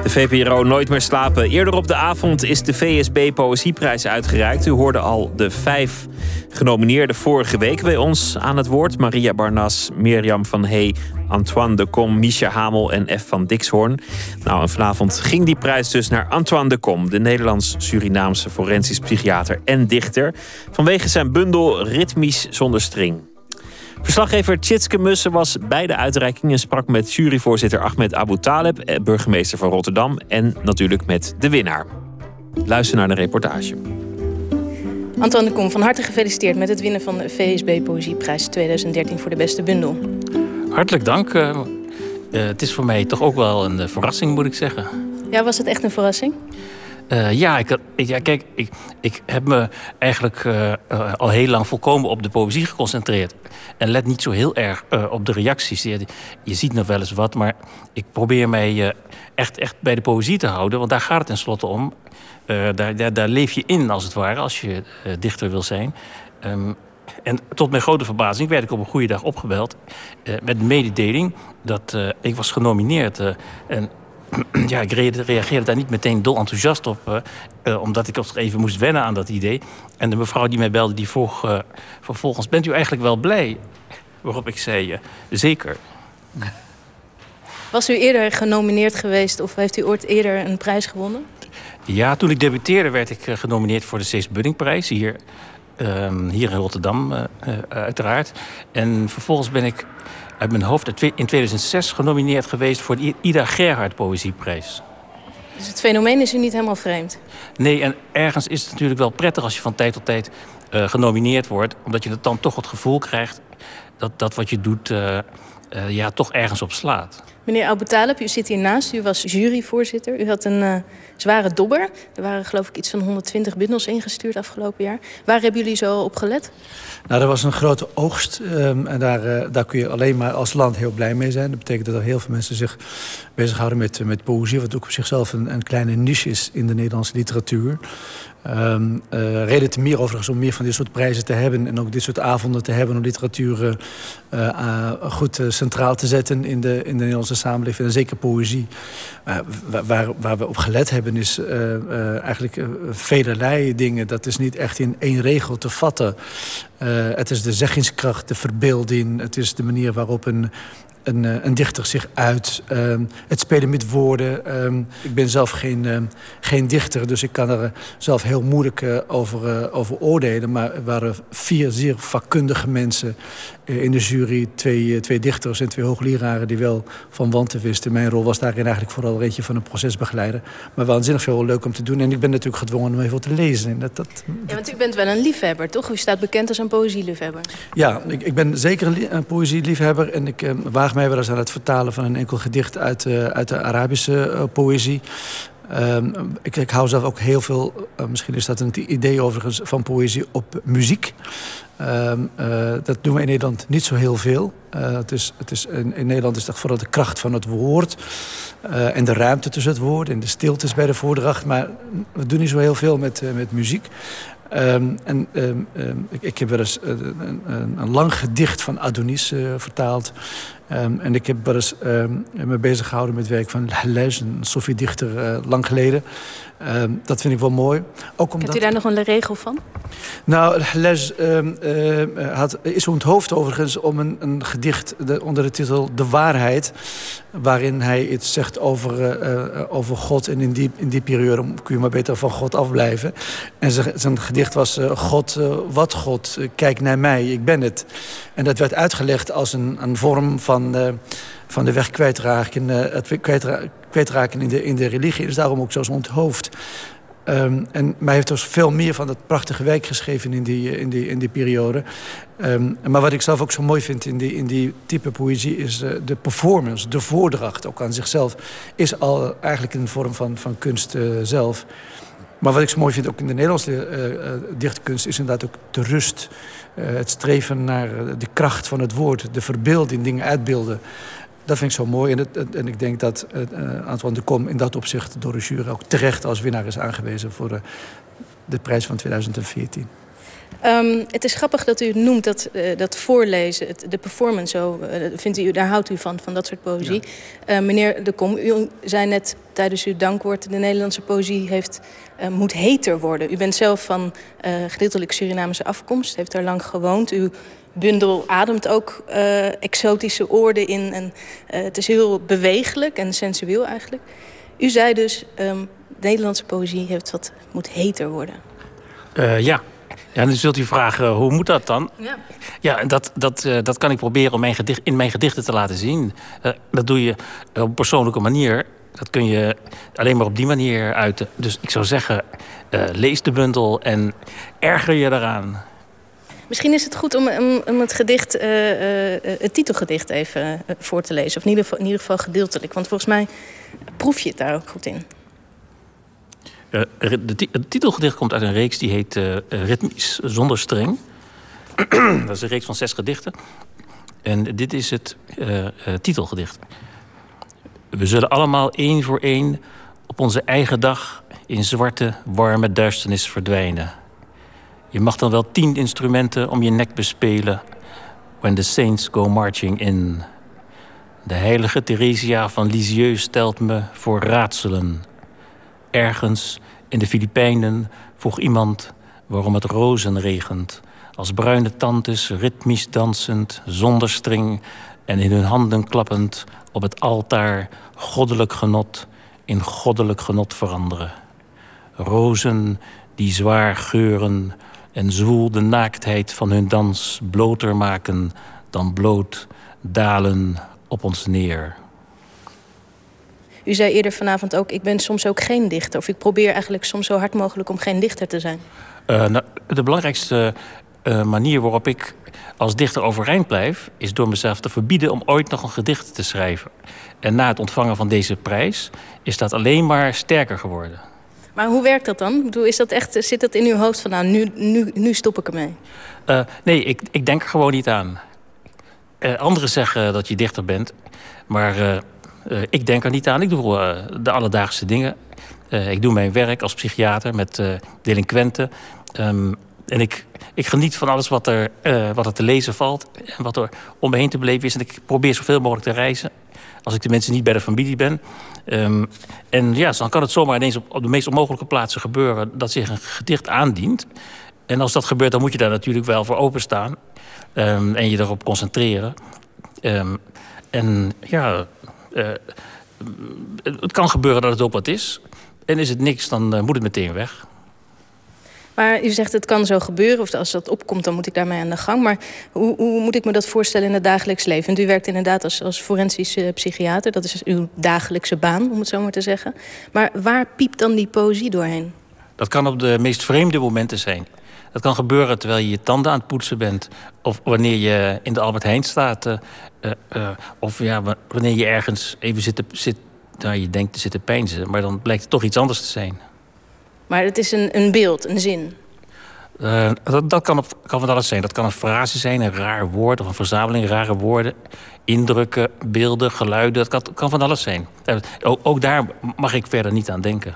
De VPRO Nooit meer slapen. Eerder op de avond is de VSB Poëzieprijs uitgereikt. U hoorde al de vijf genomineerden vorige week bij ons aan het woord. Maria Barnas, Mirjam van Hey, Antoine de Kom, Misha Hamel en F. van Dixhoorn. Nou, en vanavond ging die prijs dus naar Antoine de Kom... de Nederlands-Surinaamse forensisch psychiater en dichter... vanwege zijn bundel Ritmisch zonder string. Verslaggever Tjitske Mussen was bij de uitreiking en sprak met juryvoorzitter Ahmed Abu Taleb, eh, burgemeester van Rotterdam en natuurlijk met de winnaar. Luister naar de reportage. Antoine de Kom, van harte gefeliciteerd met het winnen van de VSB Poëzieprijs 2013 voor de beste bundel. Hartelijk dank. Uh, uh, het is voor mij toch ook wel een verrassing, moet ik zeggen. Ja, was het echt een verrassing? Uh, ja, ik, kijk, ik, ik heb me eigenlijk uh, uh, al heel lang volkomen op de poëzie geconcentreerd. En let niet zo heel erg op de reacties. Je, ziet nog wel eens wat, maar ik probeer mij echt, echt bij de poëzie te houden. Want daar gaat het tenslotte om. Daar, daar, daar, leef je in, als het ware, als je dichter wil zijn. Um, en tot mijn grote verbazing werd ik op een goede dag opgebeld... met de mededeling dat ik was genomineerd. en ja, ik reageerde daar niet meteen dol enthousiast op. Uh, omdat ik toch even moest wennen aan dat idee. En de mevrouw die mij belde, die vroeg uh, vervolgens... bent u eigenlijk wel blij? Waarop ik zei, zeker. Was u eerder genomineerd geweest... of heeft u ooit eerder een prijs gewonnen? Ja, toen ik debuteerde werd ik genomineerd voor de Cees Buddingprijs... hier, ehm, hier in Rotterdam uiteraard. En vervolgens ben ik uit mijn hoofd in 2006 genomineerd geweest voor de Ida Gerhard Poëzieprijs. Dus het fenomeen is u niet helemaal vreemd? Nee, en ergens is het natuurlijk wel prettig als je van tijd tot tijd uh, genomineerd wordt. Omdat je dan toch het gevoel krijgt dat dat wat je doet uh, uh, ja, toch ergens op slaat. Meneer Abu u zit hiernaast. U was juryvoorzitter. U had een uh, zware dobber. Er waren geloof ik iets van 120 bundels ingestuurd afgelopen jaar. Waar hebben jullie zo op gelet? Nou, er was een grote oogst. Um, en daar, uh, daar kun je alleen maar als land heel blij mee zijn. Dat betekent dat er heel veel mensen zich bezighouden met, met poëzie. Wat ook op zichzelf een, een kleine niche is in de Nederlandse literatuur. Um, uh, reden te meer overigens om meer van dit soort prijzen te hebben... en ook dit soort avonden te hebben om literatuur uh, uh, goed centraal te zetten in de, in de Nederlandse samenleving. En zeker poëzie. waar, waar we op gelet hebben is eigenlijk velerlei dingen. Dat is niet echt in één regel te vatten. het is de zeggingskracht, de verbeelding. Het is de manier waarop een een, eh, een dichter zich uit. Ehm, het spelen met woorden. Ehm, ik ben zelf geen, ehm, geen dichter, dus ik kan er zelf heel moeilijk uh, over, over oordelen. Maar er waren vier zeer vakkundige mensen in de jury. Twee, twee dichters en twee hoogleraren die wel van wanten wisten. Mijn rol was daarin eigenlijk vooral eentje van een procesbegeleider. Maar waanzinnig veel leuk om te doen. En ik ben natuurlijk gedwongen om even te lezen. En dat, dat... Ja, want u bent wel een liefhebber, toch? U staat bekend als een poëzieliefhebber. Ja, ik, ik ben zeker een, een poëzieliefhebber. En ik waag mij wel eens aan het vertalen van een enkel gedicht uit, uh, uit de Arabische uh, poëzie. Um, ik, ik, hou zelf ook heel veel, uh, misschien is dat een idee overigens, van poëzie op muziek. Um, dat doen we in Nederland niet zo heel veel. het is, het is, in, Nederland is dat vooral de kracht van het woord. en de ruimte tussen het woord en de stiltes bij de voordracht. Maar we doen niet zo heel veel met, met muziek. Um, en ik, ik, heb wel eens een, een, lang gedicht van Adonis uh, vertaald. en ik heb wel eens me bezig gehouden met werk van Les, een Sofie-dichter, uh, lang geleden. Dat vind ik wel mooi. Ook omdat... Hebt u daar nog een regel van? Nou, Les uh, had, is onthoofd overigens om een, een gedicht de, onder de titel De Waarheid... waarin hij iets zegt over, over God. En in die, in die periode kun je maar beter van God afblijven. En zijn gedicht was uh, God, wat God, kijk naar mij, ik ben het. En dat werd uitgelegd als een, een vorm van, van de weg kwijtraken, het kwijtra kwijtraken in de, in de religie. is daarom ook zo onthoofd. Um, en, hij heeft dus veel meer van dat prachtige werk geschreven in die, in die, in die periode. Um, maar wat ik zelf ook zo mooi vind in die, in die type poëzie... is uh, de performance, de voordracht ook aan zichzelf... is al eigenlijk een vorm van, van kunst zelf. Maar wat ik zo mooi vind ook in de Nederlandse uh, dichtkunst... is inderdaad ook de rust. Het streven naar de kracht van het woord. De verbeelding, dingen uitbeelden. Dat vind ik zo mooi. En, het, en ik denk dat uh, Antoine de Kom in dat opzicht door de jury ook terecht als winnaar is aangewezen voor de, de prijs van 2014. Um, het is grappig dat u noemt dat, uh, dat voorlezen, het, de performance, zo, uh, vindt u, daar houdt u van, van dat soort poëzie. Ja. Uh, meneer De Kom, u zei net tijdens uw dankwoord... de Nederlandse poëzie heeft, moet heter worden. U bent zelf van gedeeltelijk Surinamese afkomst, heeft daar lang gewoond. Uw bundel ademt ook exotische oorden in. En, het is heel bewegelijk en sensueel eigenlijk. U zei dus, um, Nederlandse poëzie heeft wat, moet heter worden. ja, ja, dan zult u vragen, hoe moet dat dan? Ja, ja dat, dat, uh, dat kan ik proberen om mijn gedicht, in mijn gedichten te laten zien. Uh, dat doe je op een persoonlijke manier. Dat kun je alleen maar op die manier uiten. Dus ik zou zeggen, uh, lees de bundel en erger je eraan. Misschien is het goed om, om, het gedicht, het titelgedicht even voor te lezen. Of in ieder, geval, gedeeltelijk. Want volgens mij proef je het daar ook goed in. De het titelgedicht komt uit een reeks die heet Ritmisch zonder streng. dat is een reeks van zes gedichten. En dit is het titelgedicht. We zullen allemaal één voor één op onze eigen dag in zwarte, warme duisternis verdwijnen. Je mag dan wel tien instrumenten om je nek bespelen. When the saints go marching in. De heilige Theresia van Lisieux stelt me voor raadselen Ergens in de Filipijnen vroeg iemand waarom het rozen regent. Als bruine tantes ritmisch dansend, zonder string en in hun handen klappend op het altaar goddelijk genot in goddelijk genot veranderen. Rozen die zwaar geuren en zwoel de naaktheid van hun dans bloter maken dan bloot dalen op ons neer. U zei eerder vanavond ook, ik ben soms ook geen dichter. Of ik probeer eigenlijk soms zo hard mogelijk om geen dichter te zijn. Uh, nou, de belangrijkste uh, manier waarop ik als dichter overeind blijf... is door mezelf te verbieden om ooit nog een gedicht te schrijven. En na het ontvangen van deze prijs is dat alleen maar sterker geworden. Maar hoe werkt dat dan? Ik bedoel, is dat echt, zit dat in uw hoofd van, nou, nu, nu, nu stop ik ermee? Uh, nee, ik, ik denk er gewoon niet aan. anderen zeggen dat je dichter bent, maar uh, ik denk er niet aan. Ik doe uh, de alledaagse dingen. Uh, ik doe mijn werk als psychiater met delinquenten. Um, en ik, ik geniet van alles wat er, wat er te lezen valt. En wat er om me heen te beleven is. En ik probeer zoveel mogelijk te reizen. Als ik de mensen niet bij de familie ben. Um, en ja, dan kan het zomaar ineens op, op de meest onmogelijke plaatsen gebeuren... dat zich een gedicht aandient. En als dat gebeurt, dan moet je daar natuurlijk wel voor openstaan. Um, en je erop concentreren. en ja, uh, het kan gebeuren dat het ook wat is. En is het niks, dan uh, moet het meteen weg. Maar u zegt het kan zo gebeuren, of als dat opkomt, dan moet ik daarmee aan de gang. Maar hoe, hoe moet ik me dat voorstellen in het dagelijks leven? U werkt inderdaad als, als forensische psychiater. Dat is uw dagelijkse baan, om het zo maar te zeggen. Maar waar piept dan die poëzie doorheen? Dat kan op de meest vreemde momenten zijn. Dat kan gebeuren terwijl je je tanden aan het poetsen bent. Of wanneer je in de Albert Heijn staat. Uh, uh, of ja, wanneer je ergens even zit, te, zit nou, je denkt te zitten pijnzen. Maar dan blijkt het toch iets anders te zijn. Maar het is een, een beeld, een zin. Uh, dat, dat kan, op, kan van alles zijn. Dat kan een frase zijn, een raar woord of een verzameling rare woorden. Indrukken, beelden, geluiden. Dat kan, kan van alles zijn. Ook, ook daar mag ik verder niet aan denken.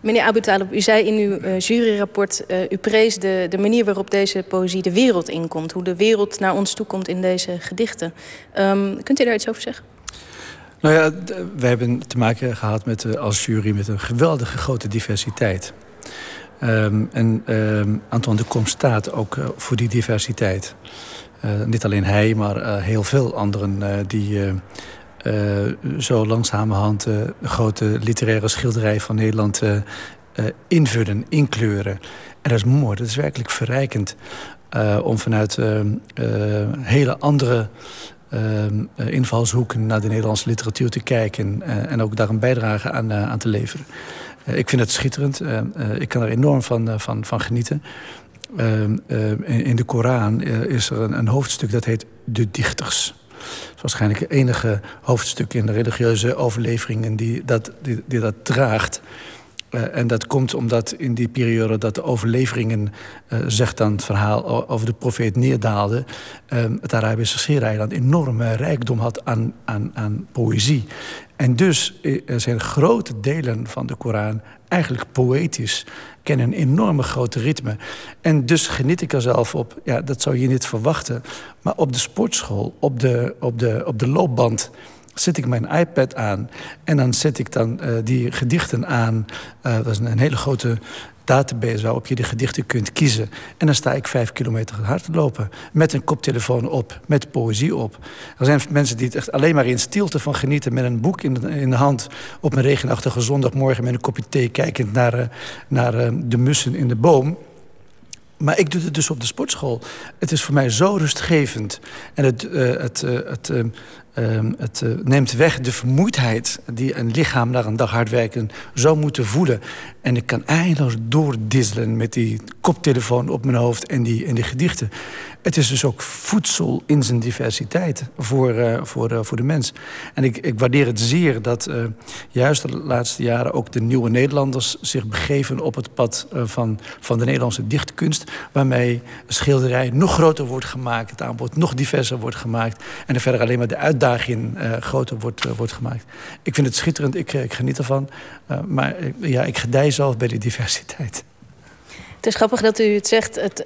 Meneer Abu Talib, u zei in uw uh, juryrapport... U prees de, de manier waarop deze poëzie de wereld inkomt. Hoe de wereld naar ons toe komt in deze gedichten. Um, kunt u daar iets over zeggen? Nou ja, wij hebben te maken gehad met, uh, als jury met een geweldige grote diversiteit. Um, en um, Antoine de Kom staat ook voor die diversiteit. niet alleen hij, maar heel veel anderen die zo langzamerhand een grote literaire schilderij van Nederland invullen, inkleuren. En dat is mooi, dat is werkelijk verrijkend. om vanuit hele andere invalshoeken naar de Nederlandse literatuur te kijken. en ook daar een bijdrage aan, aan te leveren. ik vind het schitterend. ik kan er enorm van, van, van genieten. in de Koran is er een, hoofdstuk dat heet De Dichters is waarschijnlijk het enige hoofdstuk in de religieuze overleveringen die dat, die dat draagt. Uh, en dat komt omdat in die periode dat de overleveringen, uh, zegt dan het verhaal over de profeet neerdaalde, uh, het Arabische Schiereiland enorme rijkdom had aan, aan, aan poëzie. En dus zijn grote delen van de Koran eigenlijk poëtisch, kennen een enorme grote ritme. En dus geniet ik er zelf op. Ja, dat zou je niet verwachten. Maar op de sportschool, op de, op de, op de loopband zet ik mijn iPad aan en dan zet ik dan uh, die gedichten aan. Uh, dat is een, hele grote database waarop je de gedichten kunt kiezen. En dan sta ik vijf kilometer hard lopen. Met een koptelefoon op, met poëzie op. Er zijn mensen die het echt alleen maar in stilte van genieten... met een boek in de, in de hand op een regenachtige zondagmorgen... met een kopje thee kijkend naar, uh, naar de mussen in de boom... Maar ik doe het dus op de sportschool. Het is voor mij zo rustgevend. En het, het, het, het neemt weg de vermoeidheid die een lichaam na een dag hard werken zou moeten voelen. En ik kan eindeloos doordisselen met die koptelefoon op mijn hoofd en die, en die gedichten. Het is dus ook voedsel in zijn diversiteit voor, uh, voor, uh, voor de mens. En ik, ik waardeer het zeer dat juist de laatste jaren ook de nieuwe Nederlanders zich begeven op het pad van, van de Nederlandse dichtkunst. Waarmee schilderij nog groter wordt gemaakt, het aanbod nog diverser wordt gemaakt. En er verder alleen maar de uitdaging groter wordt, wordt gemaakt. Ik vind het schitterend, ik, ik geniet ervan. maar ja, ik gedij zelf bij die diversiteit. Het is grappig dat u het zegt, het,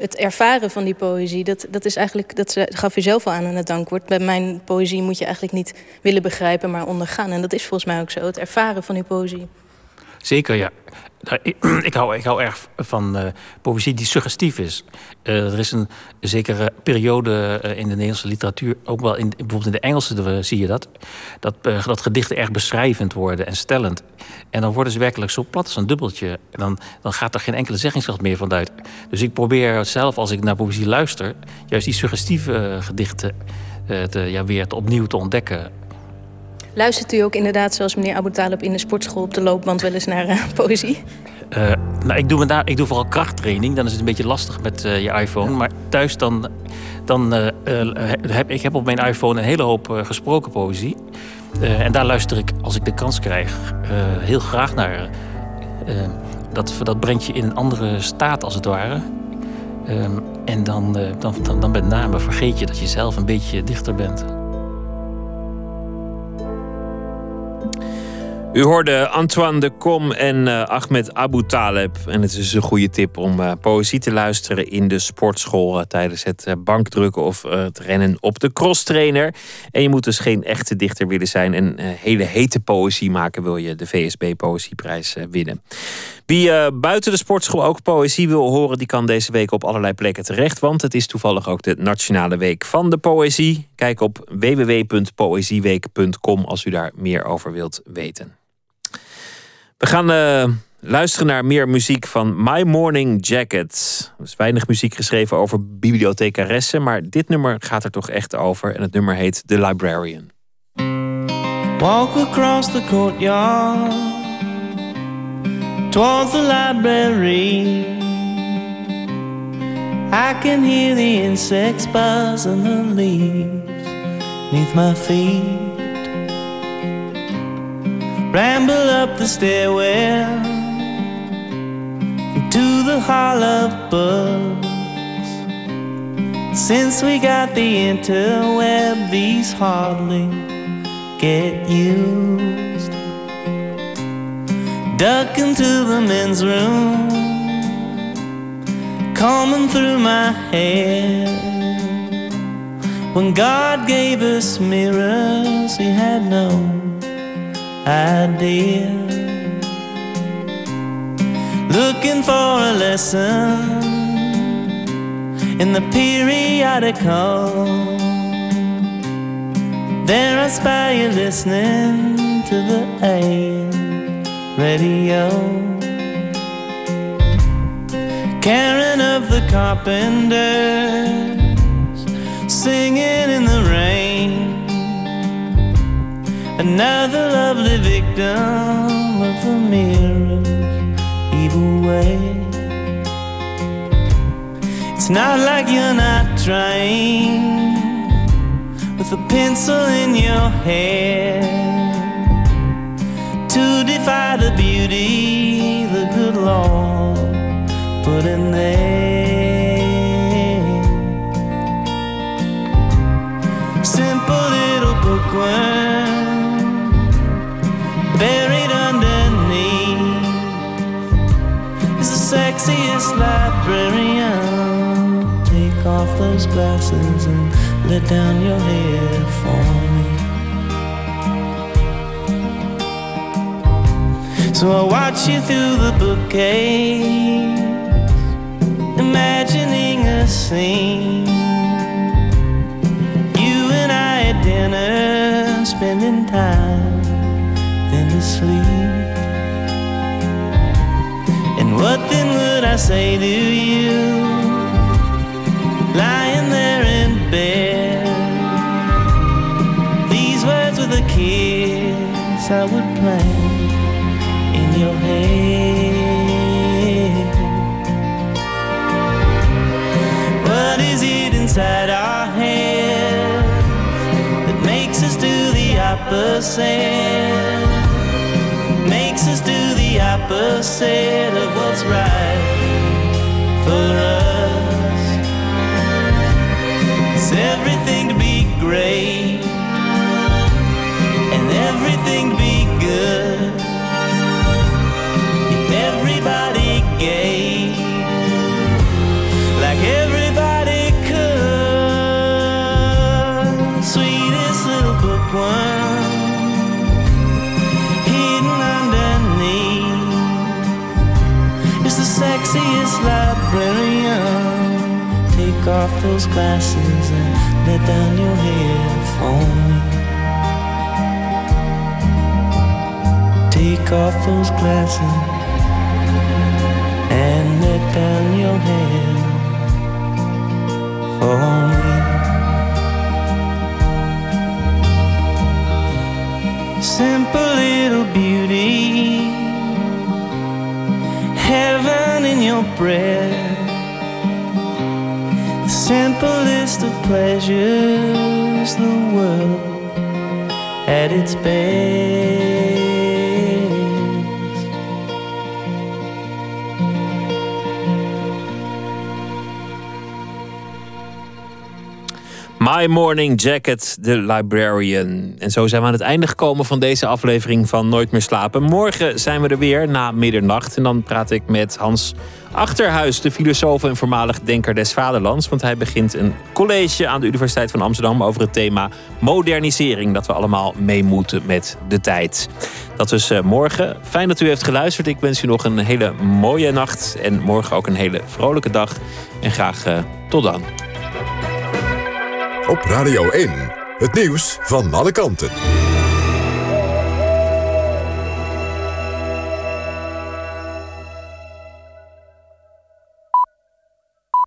het ervaren van die poëzie. Dat, dat is eigenlijk, dat gaf u zelf al aan in het dankwoord. Bij mijn poëzie moet je eigenlijk niet willen begrijpen, maar ondergaan. En dat is volgens mij ook zo, het ervaren van die poëzie. Zeker, ja. Nou, ik, hou, ik hou erg van uh, poëzie die suggestief is. Uh, er is een zekere periode uh, in de Nederlandse literatuur, ook wel in, bijvoorbeeld in de Engelse zie je dat, dat, dat gedichten erg beschrijvend worden en stellend. En dan worden ze werkelijk zo plat als een dubbeltje. En dan, dan gaat er geen enkele zeggingskracht meer van uit. Dus ik probeer zelf, als ik naar poëzie luister, juist die suggestieve gedichten te, ja, weer opnieuw te ontdekken. Luistert u ook inderdaad, zoals meneer Abu Talib in de sportschool op de loopband, wel eens naar uh, poëzie? Uh, nou, ik doe, me daar, ik doe vooral krachttraining. Dan is het een beetje lastig met uh, je iPhone. Maar thuis dan, dan heb ik heb op mijn iPhone een hele hoop gesproken poëzie. en daar luister ik, als ik de kans krijg, heel graag naar. dat, dat brengt je in een andere staat, als het ware. en dan, dan, dan, dan met name vergeet je dat je zelf een beetje dichter bent. U hoorde Antoine de Kom en uh, Ahmed Abu Taleb. En het is een goede tip om uh, poëzie te luisteren in de sportschool uh, tijdens het bankdrukken of het rennen op de crosstrainer. En je moet dus geen echte dichter willen zijn en hele hete poëzie maken, wil je de VSB Poëzieprijs winnen. Wie buiten de sportschool ook poëzie wil horen, die kan deze week op allerlei plekken terecht. Want het is toevallig ook de Nationale Week van de Poëzie. Kijk op www.poëzieweek.com als u daar meer over wilt weten. We gaan uh, luisteren naar meer muziek van My Morning Jacket. Er is weinig muziek geschreven over bibliothecaressen, maar dit nummer gaat er toch echt over. En het nummer heet The Librarian. Walk across the courtyard Towards the library I can hear the insects buzz and the leaves Neath my feet Ramble up the stairwell to the hall of books. Since we got the interweb, these hardly get used. Duck into the men's room, combing through my hair. When God gave us mirrors, He had no idea. Looking for a lesson in the periodical. There I spy you listening to the AM radio. Karen of the Carpenters singing in the rain. Another lovely victim of the mirror's evil way. It's not like you're not trying with a pencil in your hair to defy the beauty the good Lord put in there. Simple little bookworm librarian. Take off those glasses and let down your hair for me. So I watch you through the bookcase, imagining a scene. You and I at dinner, spending time, then to sleep. What then would I say to you, lying there in bed? These words with a kiss I would plant in your head. What is it inside our head that makes us do the opposite? Opposite of what's right for us. It's everything to be great off those glasses and let down your hair for me. Take off those glasses and let down your hair for me. Simple little beauty, heaven in your breath. Pleasures, the at its best. My Morning Jacket, The Librarian. En zo zijn we aan het einde gekomen van deze aflevering van Nooit meer slapen. Morgen zijn we er weer na middernacht. En dan praat ik met Hans Achterhuis, de filosoof en voormalig denker des vaderlands. Want hij begint een college aan de Universiteit van Amsterdam over het thema modernisering. Dat we allemaal mee moeten met de tijd. Dat dus eh, morgen. Fijn dat u heeft geluisterd. Ik wens u nog een hele mooie nacht. En morgen ook een hele vrolijke dag. En graag eh, tot dan. Op Radio 1, het nieuws van alle kanten.